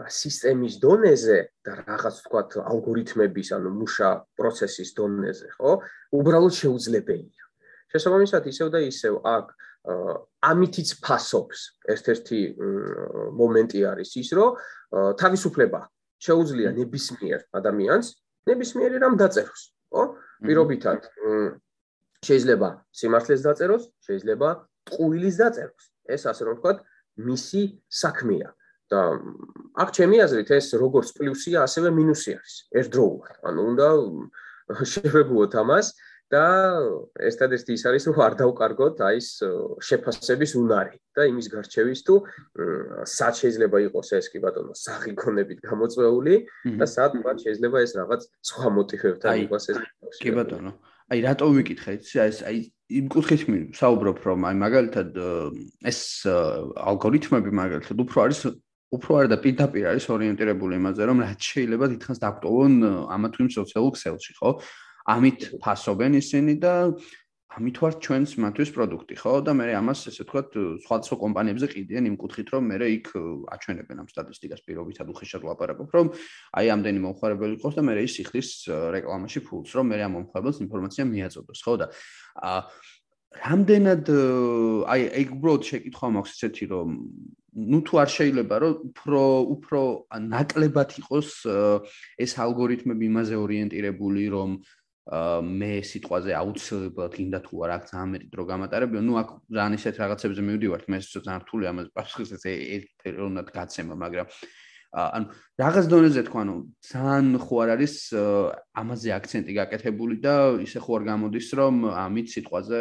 სისტემის დონეზე და რაღაც თქვათ ალგორითმების, ანუ მუშა პროცესის დონეზე, ხო? უბრალოდ შეუძლებელია. შესაბამისად, ისევ და ისევ აქ ამითიც ფასობს ერთ-ერთი მომენტი არის ის, რომ თავისუფლება შეუძლია ნებისმიერ ადამიანს ნებისმიერი რამ დაწეროს, ხო? პირობითად შეიძლება სიმართლეს დაწეროს, შეიძლება ტყუილის დაწეროს. ეს ასე რომ ვთქვათ, მისი საქმეა. და აქ ჩემი აზრით ეს როგორც პლუსია, ასევე მინუსი არის. ერთდროულად. ანუ უნდა შევეგუოთ ამას და ერთადერთი ის არის, რომ არ დავკარგოთ აი ეს შეფასების უნარი და იმის გარჩევის თუ სად შეიძლება იყოს ეს კი ბატონო საღიქონებით გამოწვეული და სად მათ შეიძლება ეს რაღაც სხვა მოტივებთან იყოს ეს კი ბატონო. აი რატო ვიკითხეთ ეს აი იმ კუთხით საუბრობ რომ აი მაგალითად ეს ალგორითმები მაგალითად უფრო არის უფრო არ და პირდაპირ არის ორიენტირებული იმაზე, რომ რაც შეიძლება დიდხანს დაგტოვონ ამა თუ იმ სოციალურ ქსელში, ხო? ამით ფასობენ ისინი და ამით ვარ ჩვენს მათთვის პროდუქტი, ხო? და მე ამას ესე ვთქვათ, სხვადასხვა კომპანიებზე ყიდიან იმ კუთხით, რომ მე იქ აჩვენებენ ამ სტატისტიკას პირობითად უხეშად ლაპარაკობ, რომ აი ამდენი მომხმარებელი ყავს და მე ის იხდის რეკლამაში ფულს, რომ მე ამ მომხმარებელს ინფორმაცია მიაწოდოს, ხო? და აა რამდენად აი ეგ უბრალოდ შეკითხვა მაქვს ესეთი რომ ну თუ არ შეიძლება რომ უფრო უფრო ნაკლებად იყოს ეს ალგორითმები იმაზე ორიენტირებული რომ მე სიტყვაზე აუცილებლად გინდა თუ არა აქ ძალიან მეტი დრო გამატარებიო ну აქ ძალიან ისეთ რაღაცებზე მივდივართ მე ძალიან რთული ამაზე პასუხის ეს ერთეროვნად გაცემა მაგრამ ანუ რაღაც დონეზე თქვა ანუ ძალიან ხო არ არის ამაზე აქცენტი გაკეთებული და ისე ხო არ გამოდის რომ ამით სიტყვაზე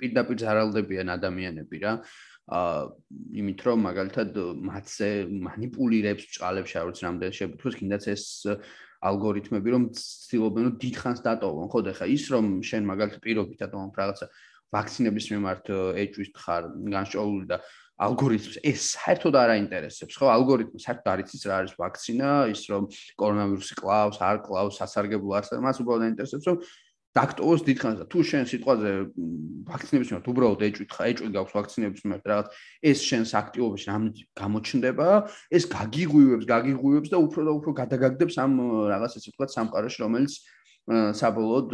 პირდაპირ ზარალდებიან ადამიანები რა აა აა იმით რომ მაგალითად მათზე манипулირებს ბჭყალებს არ ვიცი რამდენი შეფუთქოს კიდაც ეს ალგორითმები რომ ცდილობენ რომ დიდხანს დატოვონ ხო და ხა ის რომ შენ მაგალითად პირობითად რომ რაღაცა ვაქცინების მიმართ ეჭვის ხარ განშოული და ალგორითმს ეს საერთოდ არ აინტერესებს, ხო? ალგორითმს საერთოდ არ იცის რა არის ვაქცინა, ის რომ კორონავირუსი კლავს, არ კლავს, სასარგებლო არს, მას უბრალოდ აინტერესებს, რომ დაქტოვოს დიდხანს და თუ შენ სიტყვაზე ვაქცინების მიმართ უბრალოდ ეჭვით ხა ეჭვი გაქვს ვაქცინების მიმართ რაღაც ეს შენს აქტივობაში რამ გამოჩნდება ეს გაგიღვივებს გაგიღვივებს და უფრო და უფრო გადაგაგდებს ამ რაღაც ესე ვთქვათ სამყაროში რომელიც საბოლოოდ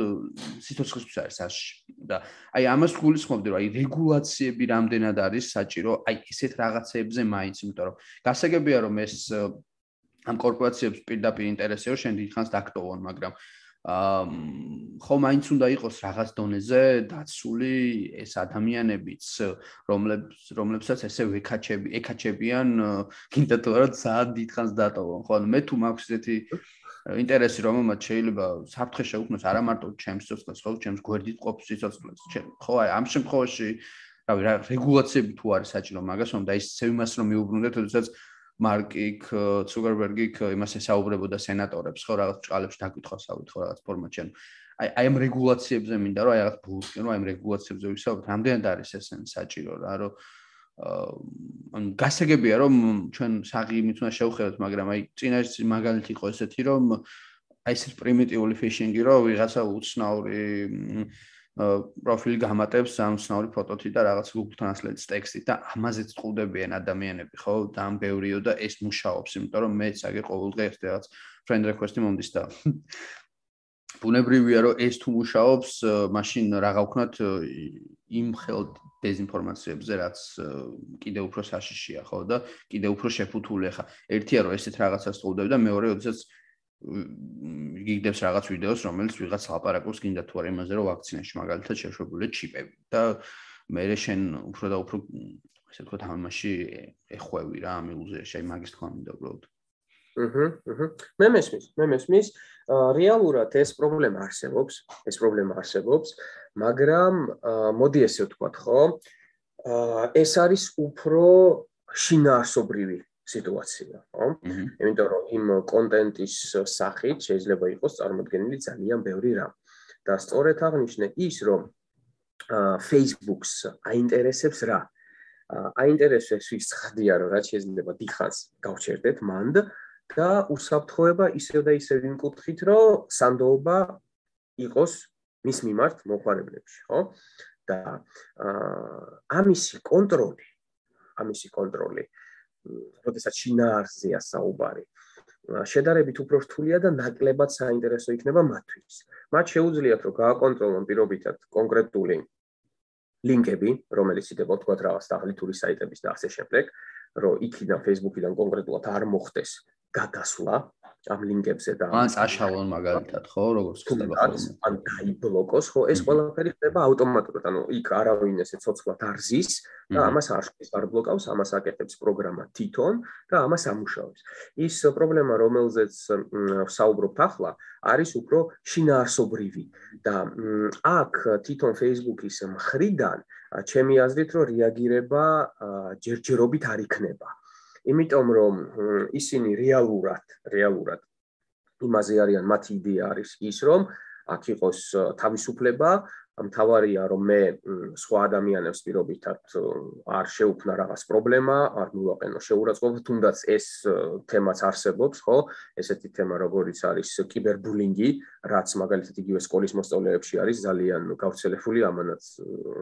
სიცოცხლისთვის არის საში და აი ამას გულისხმობდი რომ აი რეგულაციები რამდენად არის საჭირო? აი ესეთ რაღაცეებზე მაინც იმიტომ რომ გასაგებია რომ ეს ამ კორპორაციებს პირდაპირ ინტერესეო შენ დიდხანს დაქტოვონ მაგრამ ხო მაინც უნდა იყოს რაღაც დონეზე დაცული ეს ადამიანებიც რომლებს რომლებსაც ესე ვეკაჩები ეკაჩებიან კიდე თუ არა ძალიან დიდხანს დატოვონ ხო? ანუ მე თუ მაქვს ესეთი ინტერესი რომ მათ შეიძლება საფრთხე შეუქმნას არა მარტო ჩემს სიცოცხლეს ხო? ჩემს გვერდით ყოფს სიცოცხლეს ხო აი ამ შემთხვევაში რავი რა რეგულაციები თუ არის საჭირო მაგას რომ და ის ცევიმას რომ მიუბრუნდეთ თორემ მარკიკ ცუკერბერგიკ იმას ესაუბრებოდა სენატორებს ხო რაღაც ჭყალებს დაკითხავს ავით ხო რაღაც ფორმატში ანუ აი აი ამ რეგულაციებზე მინდა რომ აი რაღაც ბულკი რომ აი ამ რეგულაციებზე ვისაუბროთ რამდენად არის ეს საჭირო რა რომ ანუ გასაგებია რომ ჩვენ საღი იმით უნდა შევხედოთ მაგრამ აი წინაშე მაგალითი იყო ესეთი რომ აი ეს პრიმიტიული ფიშინგი რომ ვიღაცა უცნაური პროფილი გამატებს სამსნაური ფოტოთი და რაღაც Google Translate-ის ტექსტით და ამაზეც წყუდებიან ადამიანები, ხო? და ამ ბევრიო და ეს მუშაობს, იმიტომ რომ მეც აგე ყოველ დღე რაღაც friend request-ი მომდის და ბუნებრივია რომ ეს თუ მუშაობს, მაშინ რაღა ვქნათ იმ ხელ დეзинფორმაციებზე, რაც კიდე უფრო საშიშია, ხო და კიდე უფრო შეფუთული ხა. ერთია რომ ესეთ რაღაცას წყუდებ და მეორე, როდესაც გიგდებს რაღაც ვიდეოს, რომელიც ვიღაც ლაპარაკობს გინდა თუ არა იმაზე, რომ ვაქცინაში მაგალითად შეშვებულია ჩიპები და მე შენ უფრო და უფრო ესე ვთქვათ ამაში ეხვევი რა ამილზე, შე მაგის თქვა მინდა უბრალოდ. აჰა, აჰა. მე მესმის, მე მესმის. რეალურად ეს პრობლემა არსებობს, ეს პრობლემა არსებობს, მაგრამ მოდი ესე ვთქვათ, ხო? ეს არის უფრო შინაარსობრივი სიტუაცია, ხო? იმიტომ რომ იმ კონტენტის სახით შეიძლება იყოს წარმოქმნილი ძალიან ბევრი რამ. და სწორედ აღნიშნე ის, რომ Facebook-ს აინტერესებს რა? აინტერესებს ის ხდია, რომ რაც შეიძლება დიხას გავჩერდეთ მანდ და უსაფრთხოება ისევ და ისევ იმ კუთხით, რომ სანდოობა იყოს მის მიმართ მოხარებლებში, ხო? და აა ამისი კონტროლი, ამისი კონტროლი აა როდესაც შინაარსზეა საუბარი შედარებით უფრო რთულია და ნაკლებად საინტერესო იქნება მათთვის. მათ შეუძლიათ რომ გააკონტროლონ პირობითად კონკრეტული ლინკები, რომელიც იდევა თქვა რაღაც დაღლითური საიტების და ასე შემდეგ, რომ იქიდან Facebook-იდან კონკრეტულად არ მოხდეს გადასვლა, ამ ლინკებზე და ან წაშალონ მაგალითად ხო როგორც ხდება ხოლმე. ან დაიბლოკოს ხო ეს ყველაფერი ხდება ავტომატურად ანუ იქ არავინ ესე ცოცხლად არ ზის და ამას არ შეგს არ ბლოკავს ამას აკეთებს პროგრამა თვითონ და ამას ამუშავებს. ის პრობლემა რომელზეც საუბრობთ ახლა არის უფრო შინაარსობრივი და აქ თვითონ Facebook-ის მხრიდან ჩემი აზრით რომ რეაგირება ჯერჯერობით არ იქნება იმიტომ რომ ისინი რეალურად რეალურად იმაზე არიან მათი იდეა არის ის რომ აქ იყოს თავისუფლება მთავარია რომ მე სხვა ადამიანებს პირობითად არ შეუქმნა რაღაც პრობლემა არ მივაყენო შეურაცხყოფა თუნდაც ეს თემაც არსებობს ხო? ესეთი თემა როგორიც არის კიბერბულინგი რაც მაგალითად იგივე სკოლის მოსწავლეებში არის ძალიან გავრცელებული ამანაც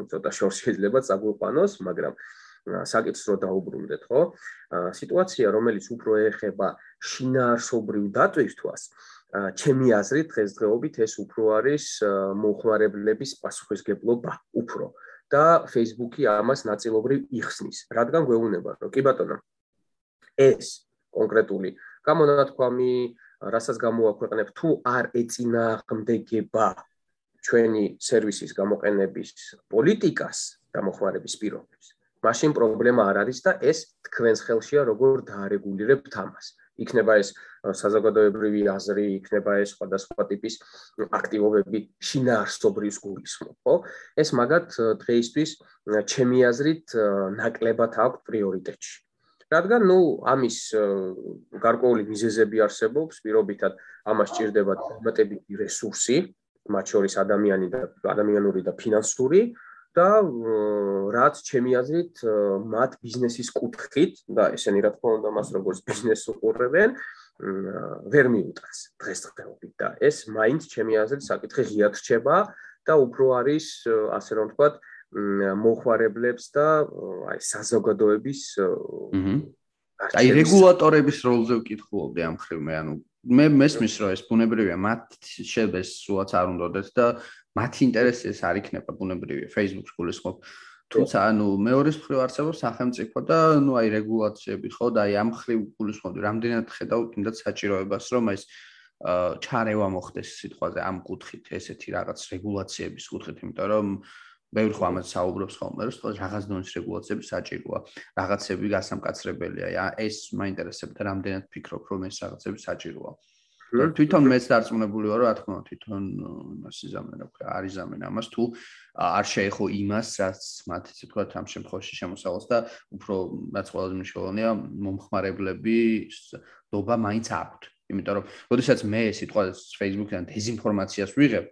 ცოტა შორს შეიძლება წაგვიყვანოს მაგრამ საკითხს რო დაუბრუნდეთ, ხო? სიტუაცია, რომელიც უფრო ეხება შინაარსობრივ დატვირთვას, ჩემი აზრით დღესდღეობით ეს უფრო არის მოხმარებლების პასუხისგებლობა, უფრო და Facebook-ი ამას ნაწილობრივ იხსნის. რადგან გვეუბნება, რომ კი ბატონო, ეს კონკრეტული გამონათქვამი, რასაც გამოაქვეყნებ, თუ არ ეწინააღმდეგება ჩვენი სერვისის გამოყენების პოლიტიკას და მოხმარების პირობებს, მაშინ პრობლემა არ არის და ეს თქვენს ხელშია როგორ დაარეგულირებთ ამას. იქნება ეს საზოგადოებრივი აზრი, იქნება ეს სხვადასხვა ტიპის აქტივობები, შინაარსობრივი გულისხმო, ხო? ეს მაგათ დღეისთვის ჩემი აზრით ნაკლებად აქვს პრიორიტეტი. რადგან ნუ ამის გარკვეული მიზეზები არსებობს, პირობითად ამას ჭირდება დამატებითი რესურსი, მათ შორის ადამიანი და ადამიანური და ფინანსური, და რაც ჩემი აზრით მათ ბიზნესის კუთხით და ესენი რა თქმა უნდა მას როგორც ბიზნესს უყურებენ ვერ მიუტანს დღესდღეობით და ეს მაინც ჩემი აზრით საკითხი ღიად რჩება და უფრო არის ასე რომ ვთქვათ მოხარებლებს და აი საზოგადოების აი რეგულატორების როლზე ვკითხულობდი ამ ხრივ მე ანუ მე მესმის რომ ეს ბუნებრივია მათ შეიძლება სულაც არ უნდოდეთ და მათი ინტერესი ეს არ იქნება ბუნებრივია Facebook-ს გულისხმობ თუმცა ანუ მეორეს მხრივ არსებობს სახელმწიფო და ნუ აი რეგულაციები ხო? და აი ამ მხრივ გულისხმობ რამდენად ხედავ კიდაც საჭიროებას რომ ეს ჩარევა მოხდეს სიტყვაზე ამ კუთხით ესეთი რაღაც რეგულაციების კუთხით იმიტომ რომ ბევრი ხო ამას საუბრობს ხოლმე რომ რაღაც დონის რეგულაციები საჭიროა რაღაცები გასამკაცრებელია ეს მაინტერესებდა რამდენად ფიქრობ რომ ეს რაღაცები საჭიროა. და თვითონ მეც დარწმუნებული ვარ, რა თქმა უნდა, თვითონ იმას იზამენ, რა ქვია, არ იზამენ ამას თუ არ შეეხო იმას, რაც მათ ისე თქვა ამ შემთხვევაში შემოსავალს და უფრო რაც ყველაზე მნიშვნელოვანია, მომხმარებლების დობა მაინც აქვთ. იმიტომ რომ, როდესაც მე სიტყვას Facebook-დან დეзинფორმაციას ვიღებ,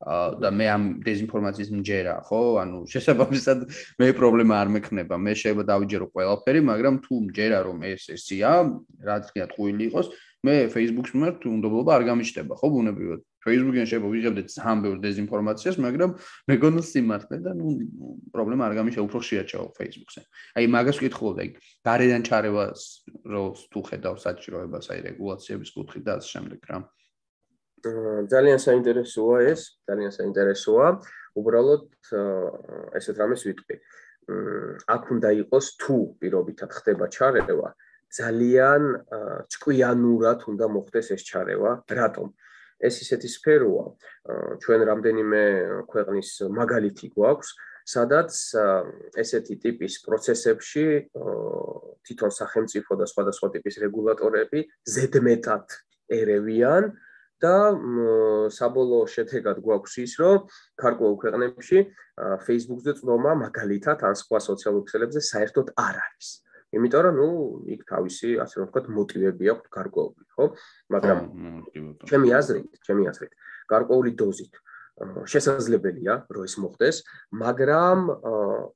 და მე ამ დეзинფორმაციის მჯერა, ხო? ანუ შესაბამისად მე პრობლემა არ მექნება. მე შეიძლება დავიჯერო ყველაფერი, მაგრამ თუ მჯერა რომ ეს ესია, რაც კი ატყუილი იყოს, მე Facebook-ს მიმართ უნდობლობა არ გამიჩნდება, ხო, ბუნებრივად. Facebook-იან შეიძლება ვიღებდეთ ძალიან ბევრ დეзинფორმაციას, მაგრამ მე გონოს სიმართლე და ნუ პრობლემა არ გამიშა უფრო შეაჩაო Facebook-ზე. აი მაგას ვკითხულობ, აი გარედან ჩარევას როლს თუ ხედავ საჭიროებას, აი რეგულაციების კუთხით და ამ შემდეგ რა. Hm, ძალიან საინტერესოა ეს, ძალიან საინტერესოა. უბრალოდ ესეთ რამეს ვიტყვი. Hm, აქ უნდა იყოს თუ პირობითად ხდება ჩარევა, აა ძალიან ჭკვიანურად უნდა მოხდეს ეს ჩარევა. რატომ? ეს ისეთი სფეროა, ჩვენ რამდენიმე ქვეყნის მაგალითი გვაქვს, სადაც ესეთი ტიპის პროცესებში თვითონ სახელმწიფო და სხვადასხვა ტიპის რეგულატორები ზედმეტად ერევიან და საბოლოო შედეგად გვაქვს ის, რომ ქართულ ქვეყნებში Facebook-ზე წვდომა მაგალითად ან სხვა სოციალურ ქსელებზე საერთოდ არ არის. იმიტომ რომ ნუ იქ თავისი ასე რომ ვთქვათ მოტივები აქვს გარკვეული, ხო? მაგრამ ჩემი აზრით, ჩემი აზრით, გარკვეული დოზით შესაძლებელია რომ ეს მოხდეს, მაგრამ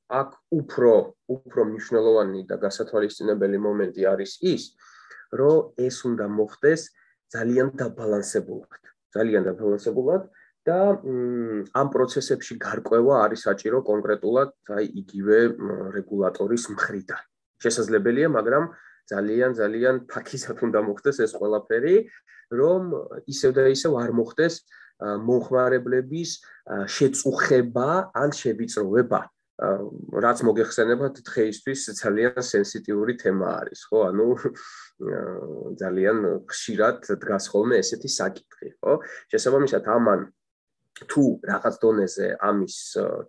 აქ უფრო უფრო მნიშვნელოვანი და გასათვალისწინებელი მომენტი არის ის, რომ ეს უნდა მოხდეს ძალიან დაბალანსებულად, ძალიან დაბალანსებულად და ამ პროცესებში გარკვევა არის საჭირო კონკრეტულად აი იგივე რეგულატორის მხრიდან. შესაძლებელია, მაგრამ ძალიან ძალიან ფაქიზად უნდა მოხდეს ეს ყველაფერი, რომ ისევ და ისევ არ მოხდეს მომხმარებლების შეწუხება ან შევიწროვება. რაც მოგეხსენებათ დღეისთვის ძალიან სენსიტიური თემა არის, ხო? ანუ ძალიან ხშირად დგას ხოლმე ესეთი საკითხი, ხო? შესაბამისად ამან თუ რაღაც დონეზე ამის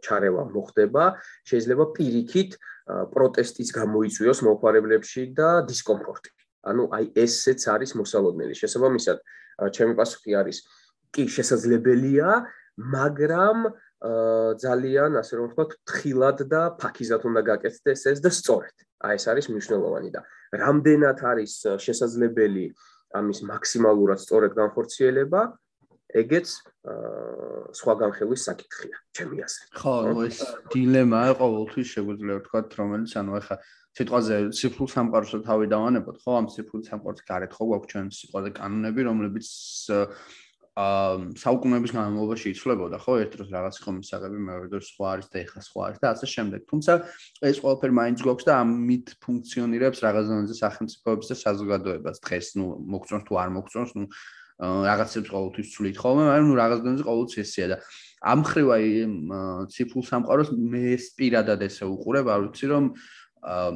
ჩარევა მოხდება, შეიძლება პირიქით პროტესტის გამოიწვიოს მომხმარებლებში და დისკომფორტი. ანუ აი ესეც არის მოსალოდნელი. შესაბამისად, ჩემი პასუხი არის კი შესაძლებელია, მაგრამ ძალიან ასე რომ ვთქვათ, თხილად და ფაქიზად უნდა გაკეთდეს ეს და სწორედ. აი ეს არის მნიშვნელოვანი და რამდენად არის შესაძლებელი ამის მაქსიმალურად სწორედ განხორციელება, ეგეც სხვა განხილვის საკითხია, ჩემი აზრით. ხო, ნუ ეს დილემაა ყოველთვის შეგვიძლია ვთქვათ, რომელიც ანუ ახლა სიტყვაზე ციფრულ სამყაროსთან თავი დავანებოთ, ხო, ამ ციფრულ სამყაროს გარეთ ხო? გვაქვს ჩვენ სიტყვაზე კანონები, რომლებიც აა საუკუნეების განმავლობაში იცვლებოდა, ხო, ერთ დროს რაღაც ხომ მისაღები, მეორე დროს სხვა არის და ეხლა სხვა არის და ასე შემდეგ. თუმცა ეს ყველაფერი მაინც გვაქვს და ამით ფუნქციონირებს რაღაც ზონაზე სახელმწიფოების და საზოგადოებას დღეს, ნუ მოგწონს თუ არ მოგწონს, ნუ რაღაცებს ყოველთვის ცვლით. ხოლმე, მაგრამ ნუ რაღაც დონეზე ყოველთვის ესეა და ამ ხრივ აი ციფრულ სამყაროს მე ეს პირადად ესე უყურებ, არ ვიცი რომ აა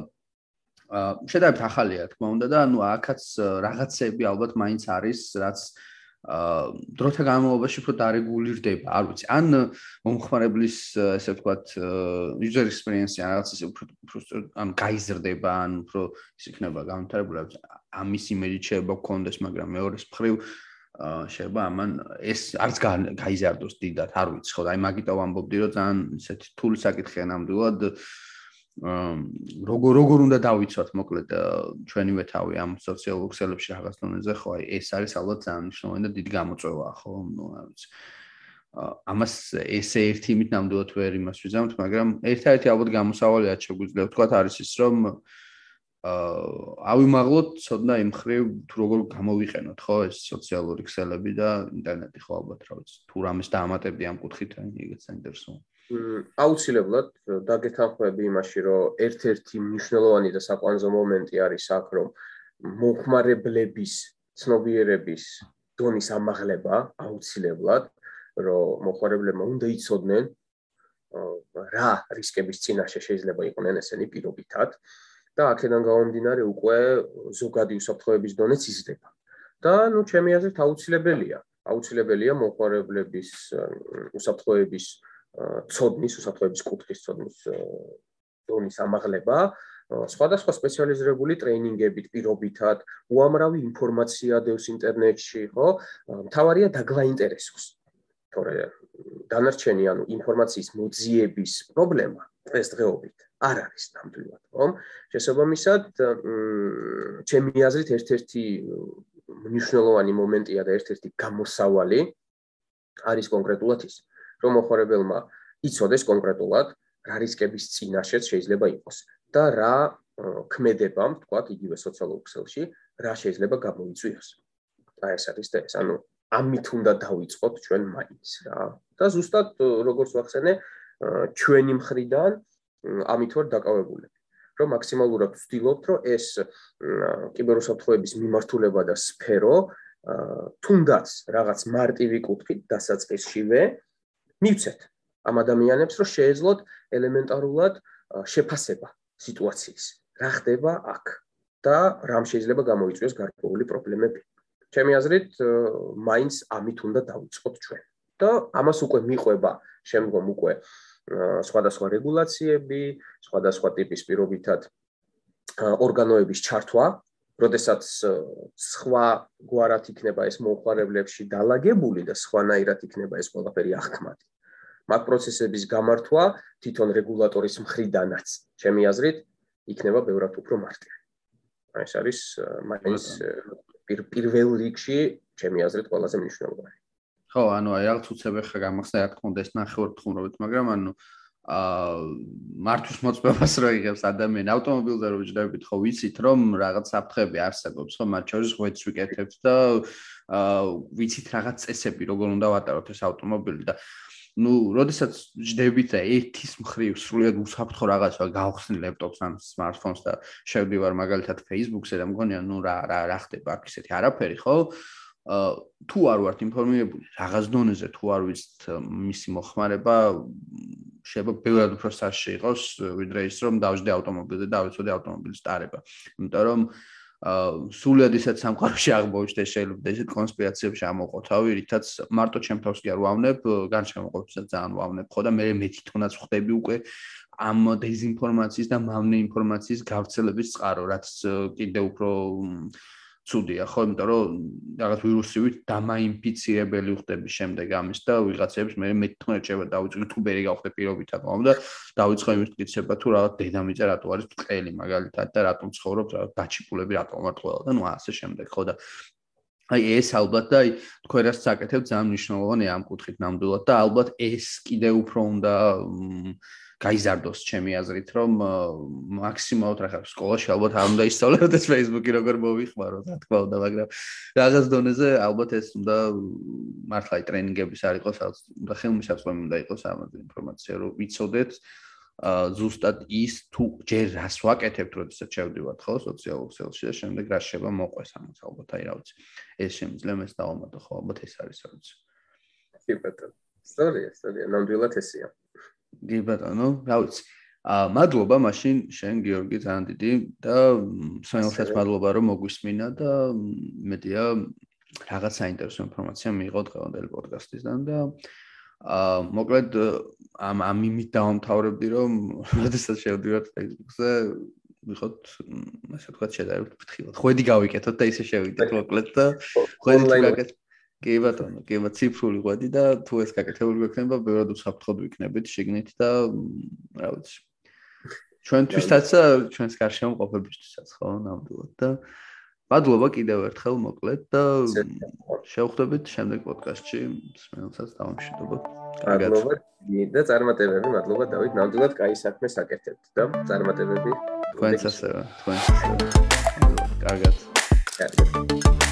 შედარებით ახალია თქმა უნდა და ანუ აქაც რაღაცები ალბათ მაინც არის, რაც აა დროთა განმავლობაში უფრო დარეგულირდება, არ ვიცი, ან მომხმარებლის ესე ვთქვათ user experience-ი რაღაც ისე უფრო უფრო ან გაიზრდება, ან უფრო ის იქნება განვითარებული, ამის იმედი შეიძლება გქონდეს, მაგრამ მეორეს მხრივ შეიძლება ამან ეს არც გაიზარდოს დიდად, არ ვიცი. ხო, აი მაგიტო ვამბობდი რომ ძალიან ისეთი თული საკითხია ნამდვილად. როგორ როგორ უნდა დავიცვათ მოკლედ ჩვენივე თავი ამ სოციალურ ქსელებში რაღაც დონეზე ხო, აი ეს არის ალბათ ძალიან მნიშვნელოვანი და დიდი გამოწვევაა ხო, ნუ არ ვიცი. ამას ესე ერთი იმით ნამდვილად ვერ იმას ვიზამთ, მაგრამ ერთ-ერთი ალბათ გამოსავალია შეგვიძლია ვთქვა არის ის რომ აა ავიმაღლოთ ცოდნა იმ ხრივ თუ როგორ გამოვიყენოთ ხო ეს სოციალური ქსელები და ინტერნეტი ხო ალბათ რა ვიცი თუ რამეს დაამატებდი ამ კუთხით ეგეც საინტერესოა აუცილებლად დაგეთანხმები იმაში რომ ერთ-ერთი მნიშვნელოვანი და საყვანზო მომენტი არის აქ რომ მოხმარებლების ცნობიერების დონის ამაღლება აუცილებლად რომ მოხმარებლებმა უნდა იცოდნენ რა რისკების წინაშე შეიძლება იყვნენ ესენი პირობითად და აქედან გამომდინარე უკვე ზოგადი უსაფრთხოების დონეც იზრდება. და ნუ ჩემი აზრით აუცილებელია, აუცილებელია მოყარებლების უსაფრთხოების ცოდნის, უსაფრთხოების კუთხის ცოდნის დონის ამაღლება, სხვადასხვა სპეციალიზირებული ტრეინინგებით, პირობითად, უამრავი ინფორმაცია დევს ინტერნეტში, ხო? მთავარია დაგლაინტერესოს. თორე დანარჩენი, ანუ ინფორმაციის მოძიების პრობლემა დღესდღეობით არ არის ნამდვილად, ხო? შესაბამისად, ჩემი აზრით ერთ-ერთი მნიშვნელოვანი მომენტია და ერთ-ერთი გამოსავალი არის კონკრეტულად ის, რომ მოხარებელმა იცოდეს კონკრეტულად რა რისკების წინაშეც შეიძლება იყოს და რა ქმედებამ, თქვა, იგივე სოციალურ ქსელში, რა შეიძლება გამოიწვიოს. აი ეს არის ეს, ანუ ამით უნდა დავიწყოთ ჩვენ მაინც რა. და ზუსტად როგორც ვახსენე, ჩვენი მხრიდან ამით ვარ დაკავებული. რომ მაქსიმალურად ვცდილობთ რომ ეს კიბერუსაფრთხოების მიმართულება და სფერო თუნდაც რაღაც მარტივი კუთხით დასაწყისშივე მივცეთ. ამ ადამიანებს რომ შეეძლოთ ელემენტარულად შეფასება სიტუაციის. რა ხდება აქ და რამ შეიძლება გამოიწვიოს გარკვეული პრობლემები. ჩემი აზრით მაინც ამით უნდა დავიწყოთ ჩვენ. და ამას უკვე მიყვება შემდგომ უკვე სხვადასხვა რეგულაციები, სხვადასხვა ტიპის პირობითად ორგანოების ჩართვა, როდესაც სხვა გვარად იქნება ეს მომხარებლებში დაალაგებული და სხვანაირად იქნება ეს ყველაფერი აღქმადი. მაგ პროცესების გამართვა თვითონ რეგულატორის მხრიდანაც, ჩემი აზრით, იქნება ბევრად უფრო მარტივი. ეს არის მაინც პირველ რიგში, ჩემი აზრით, ყველაზე მნიშვნელოვანი. ხო, ანუ აი რაღაც უცებ ხა გამახსნა რა თქმა უნდა ეს ნახევარ თხოვნობით, მაგრამ ანუ აა მართვის მოწმებას რო იღებს ადამიანი ავტომობილზე რო ჯდებით ხო ვიცით რომ რაღაც საფრთხები არსებობს ხო მათ შორის ღვეც ვიკეთებთ და აა ვიცით რაღაც წესები როგორ უნდა ვატაროთ ეს ავტომობილი და ну, როდესაც ჯდებით და ერთის მხრივ სრულიად უსაფრთხო რაღაცა გავხსნი ლეპტოპს ან smartphones და შევდივარ მაგალითად Facebook-ზე და მგონია, ну, რა რა რა ხდება აქ ისეთი არაფერი, ხო? აა თუ არ ვართ ინფორმირებული რაღაც დონეზე თუ არ ვიცით მისი მოხმარება შეიძლება ბევრად უფრო საშე იყოს ვიდრე ის რომ დავждე ავტომობილზე და ავიცოდე ავტომობილის ტარება. იმიტომ რომ სულად ისაც სამყაროში აღმოჩნდა შეიძლება ისეთ კონსპირაციებში ამოყოთავი რითაც მარტო ჩემ თავს კი არ ვავნებ განშემო ყოფისაც ძალიან ვავნებ. ხო და მე მე თვითონაც ხდები უკვე ამ დეзинფორმაციის და მავნე ინფორმაციის გავრცელების წყარო რაც კიდე უფრო ცუდია, ხო, იმიტომ რომ რაღაც ვირუსივით დამაინფიცირებელი ხდები შემდეგ ამის და ვიღაცებს მე მე-15 შევა დავიწყე თუბერი გავხდე პირობითად, მაგრამ და დავიწყე იმის მტკიცება თუ რაღაც დედამიწა რატო არის ბრწყელი მაგალითად და რატომ ცხოვრობს რაღაც დაჩიპულები რატომ არ ყველა და ნუ ასე შემდეგ, ხო? და აი ეს ალბათ და აი თქვენ რაც საკეთებ ძალიან მნიშვნელოვანია ამ კუთხით ნამდვილად და ალბათ ეს კიდე უფრო უნდა გაიზარდოს ჩემი აზრით რომ მაქსიმალურად რა ხარ სკოლაში ალბათ არ უნდა ისწავლოთ ეს Facebook-ი როგორ მოვიხმარო რა თქმა უნდა მაგრამ რაღაც დონეზე ალბათ ეს უნდა მართლა ტრენინგების არ იყოს უნდა ხელმისაწვდომი უნდა იყოს ამაზე ინფორმაცია რომ ვიცოდეთ ზუსტად ის თუ ჯერ რას ვაკეთებთ როდესაც შევდივართ ხო სოციალურ ქსელში და შემდეგ რა შეება მოყვეს ამას ალბათ აი რა ვიცი. ეს შემიძლია მე დავამატო ხო ალბათ ეს არის რა ვიცი. კი ბატონო. სწორია სწორია. ნამდვილად ესეა დი ბატონო, რა ვიცი. აა მადლობა მაშინ შენ გიორგი ძალიან დიდი და სანელსაც მადლობა რომ მოგვისმინა და მედია რაღაც საინტერესო ინფორმაცია მიიღო დღევანდელი პოდკასტისგან და აა მოკლედ ამ ამ იმით დავამთავრებდი რომ როდესაც შევდივართ Facebook-ზე ვიხოთ ასე ვთქვათ შედარებით ფრთხილად. ხვედი გავიკეთოთ და ისე შევიდეთ მოკლედ და ხვედი თუ გაკეთეთ კი ბატონო, კი ბატონო, ციფრული ყვადი და თუ ეს გაკეთებული გვექნება, ბევრად უსაფრთხოდ ვიქნებით შიგნით და რა ვიცი. ჩვენთვისაც, ჩვენს გარშემო ყოფებისთვისაც, ხო, ნამდვილად და მადლობა კიდევ ერთხელ მოკლედ და შევხვდებით შემდეგ პოდკასტში, სმენელსაც დავამშვიდობოთ. მადლობა და წარმატებები, მადლობა დავით, ნამდვილად კაი საქმე საკეთებთ და წარმატებები თქვენც ასევე, თქვენც ასევე. კარგად. კარგად.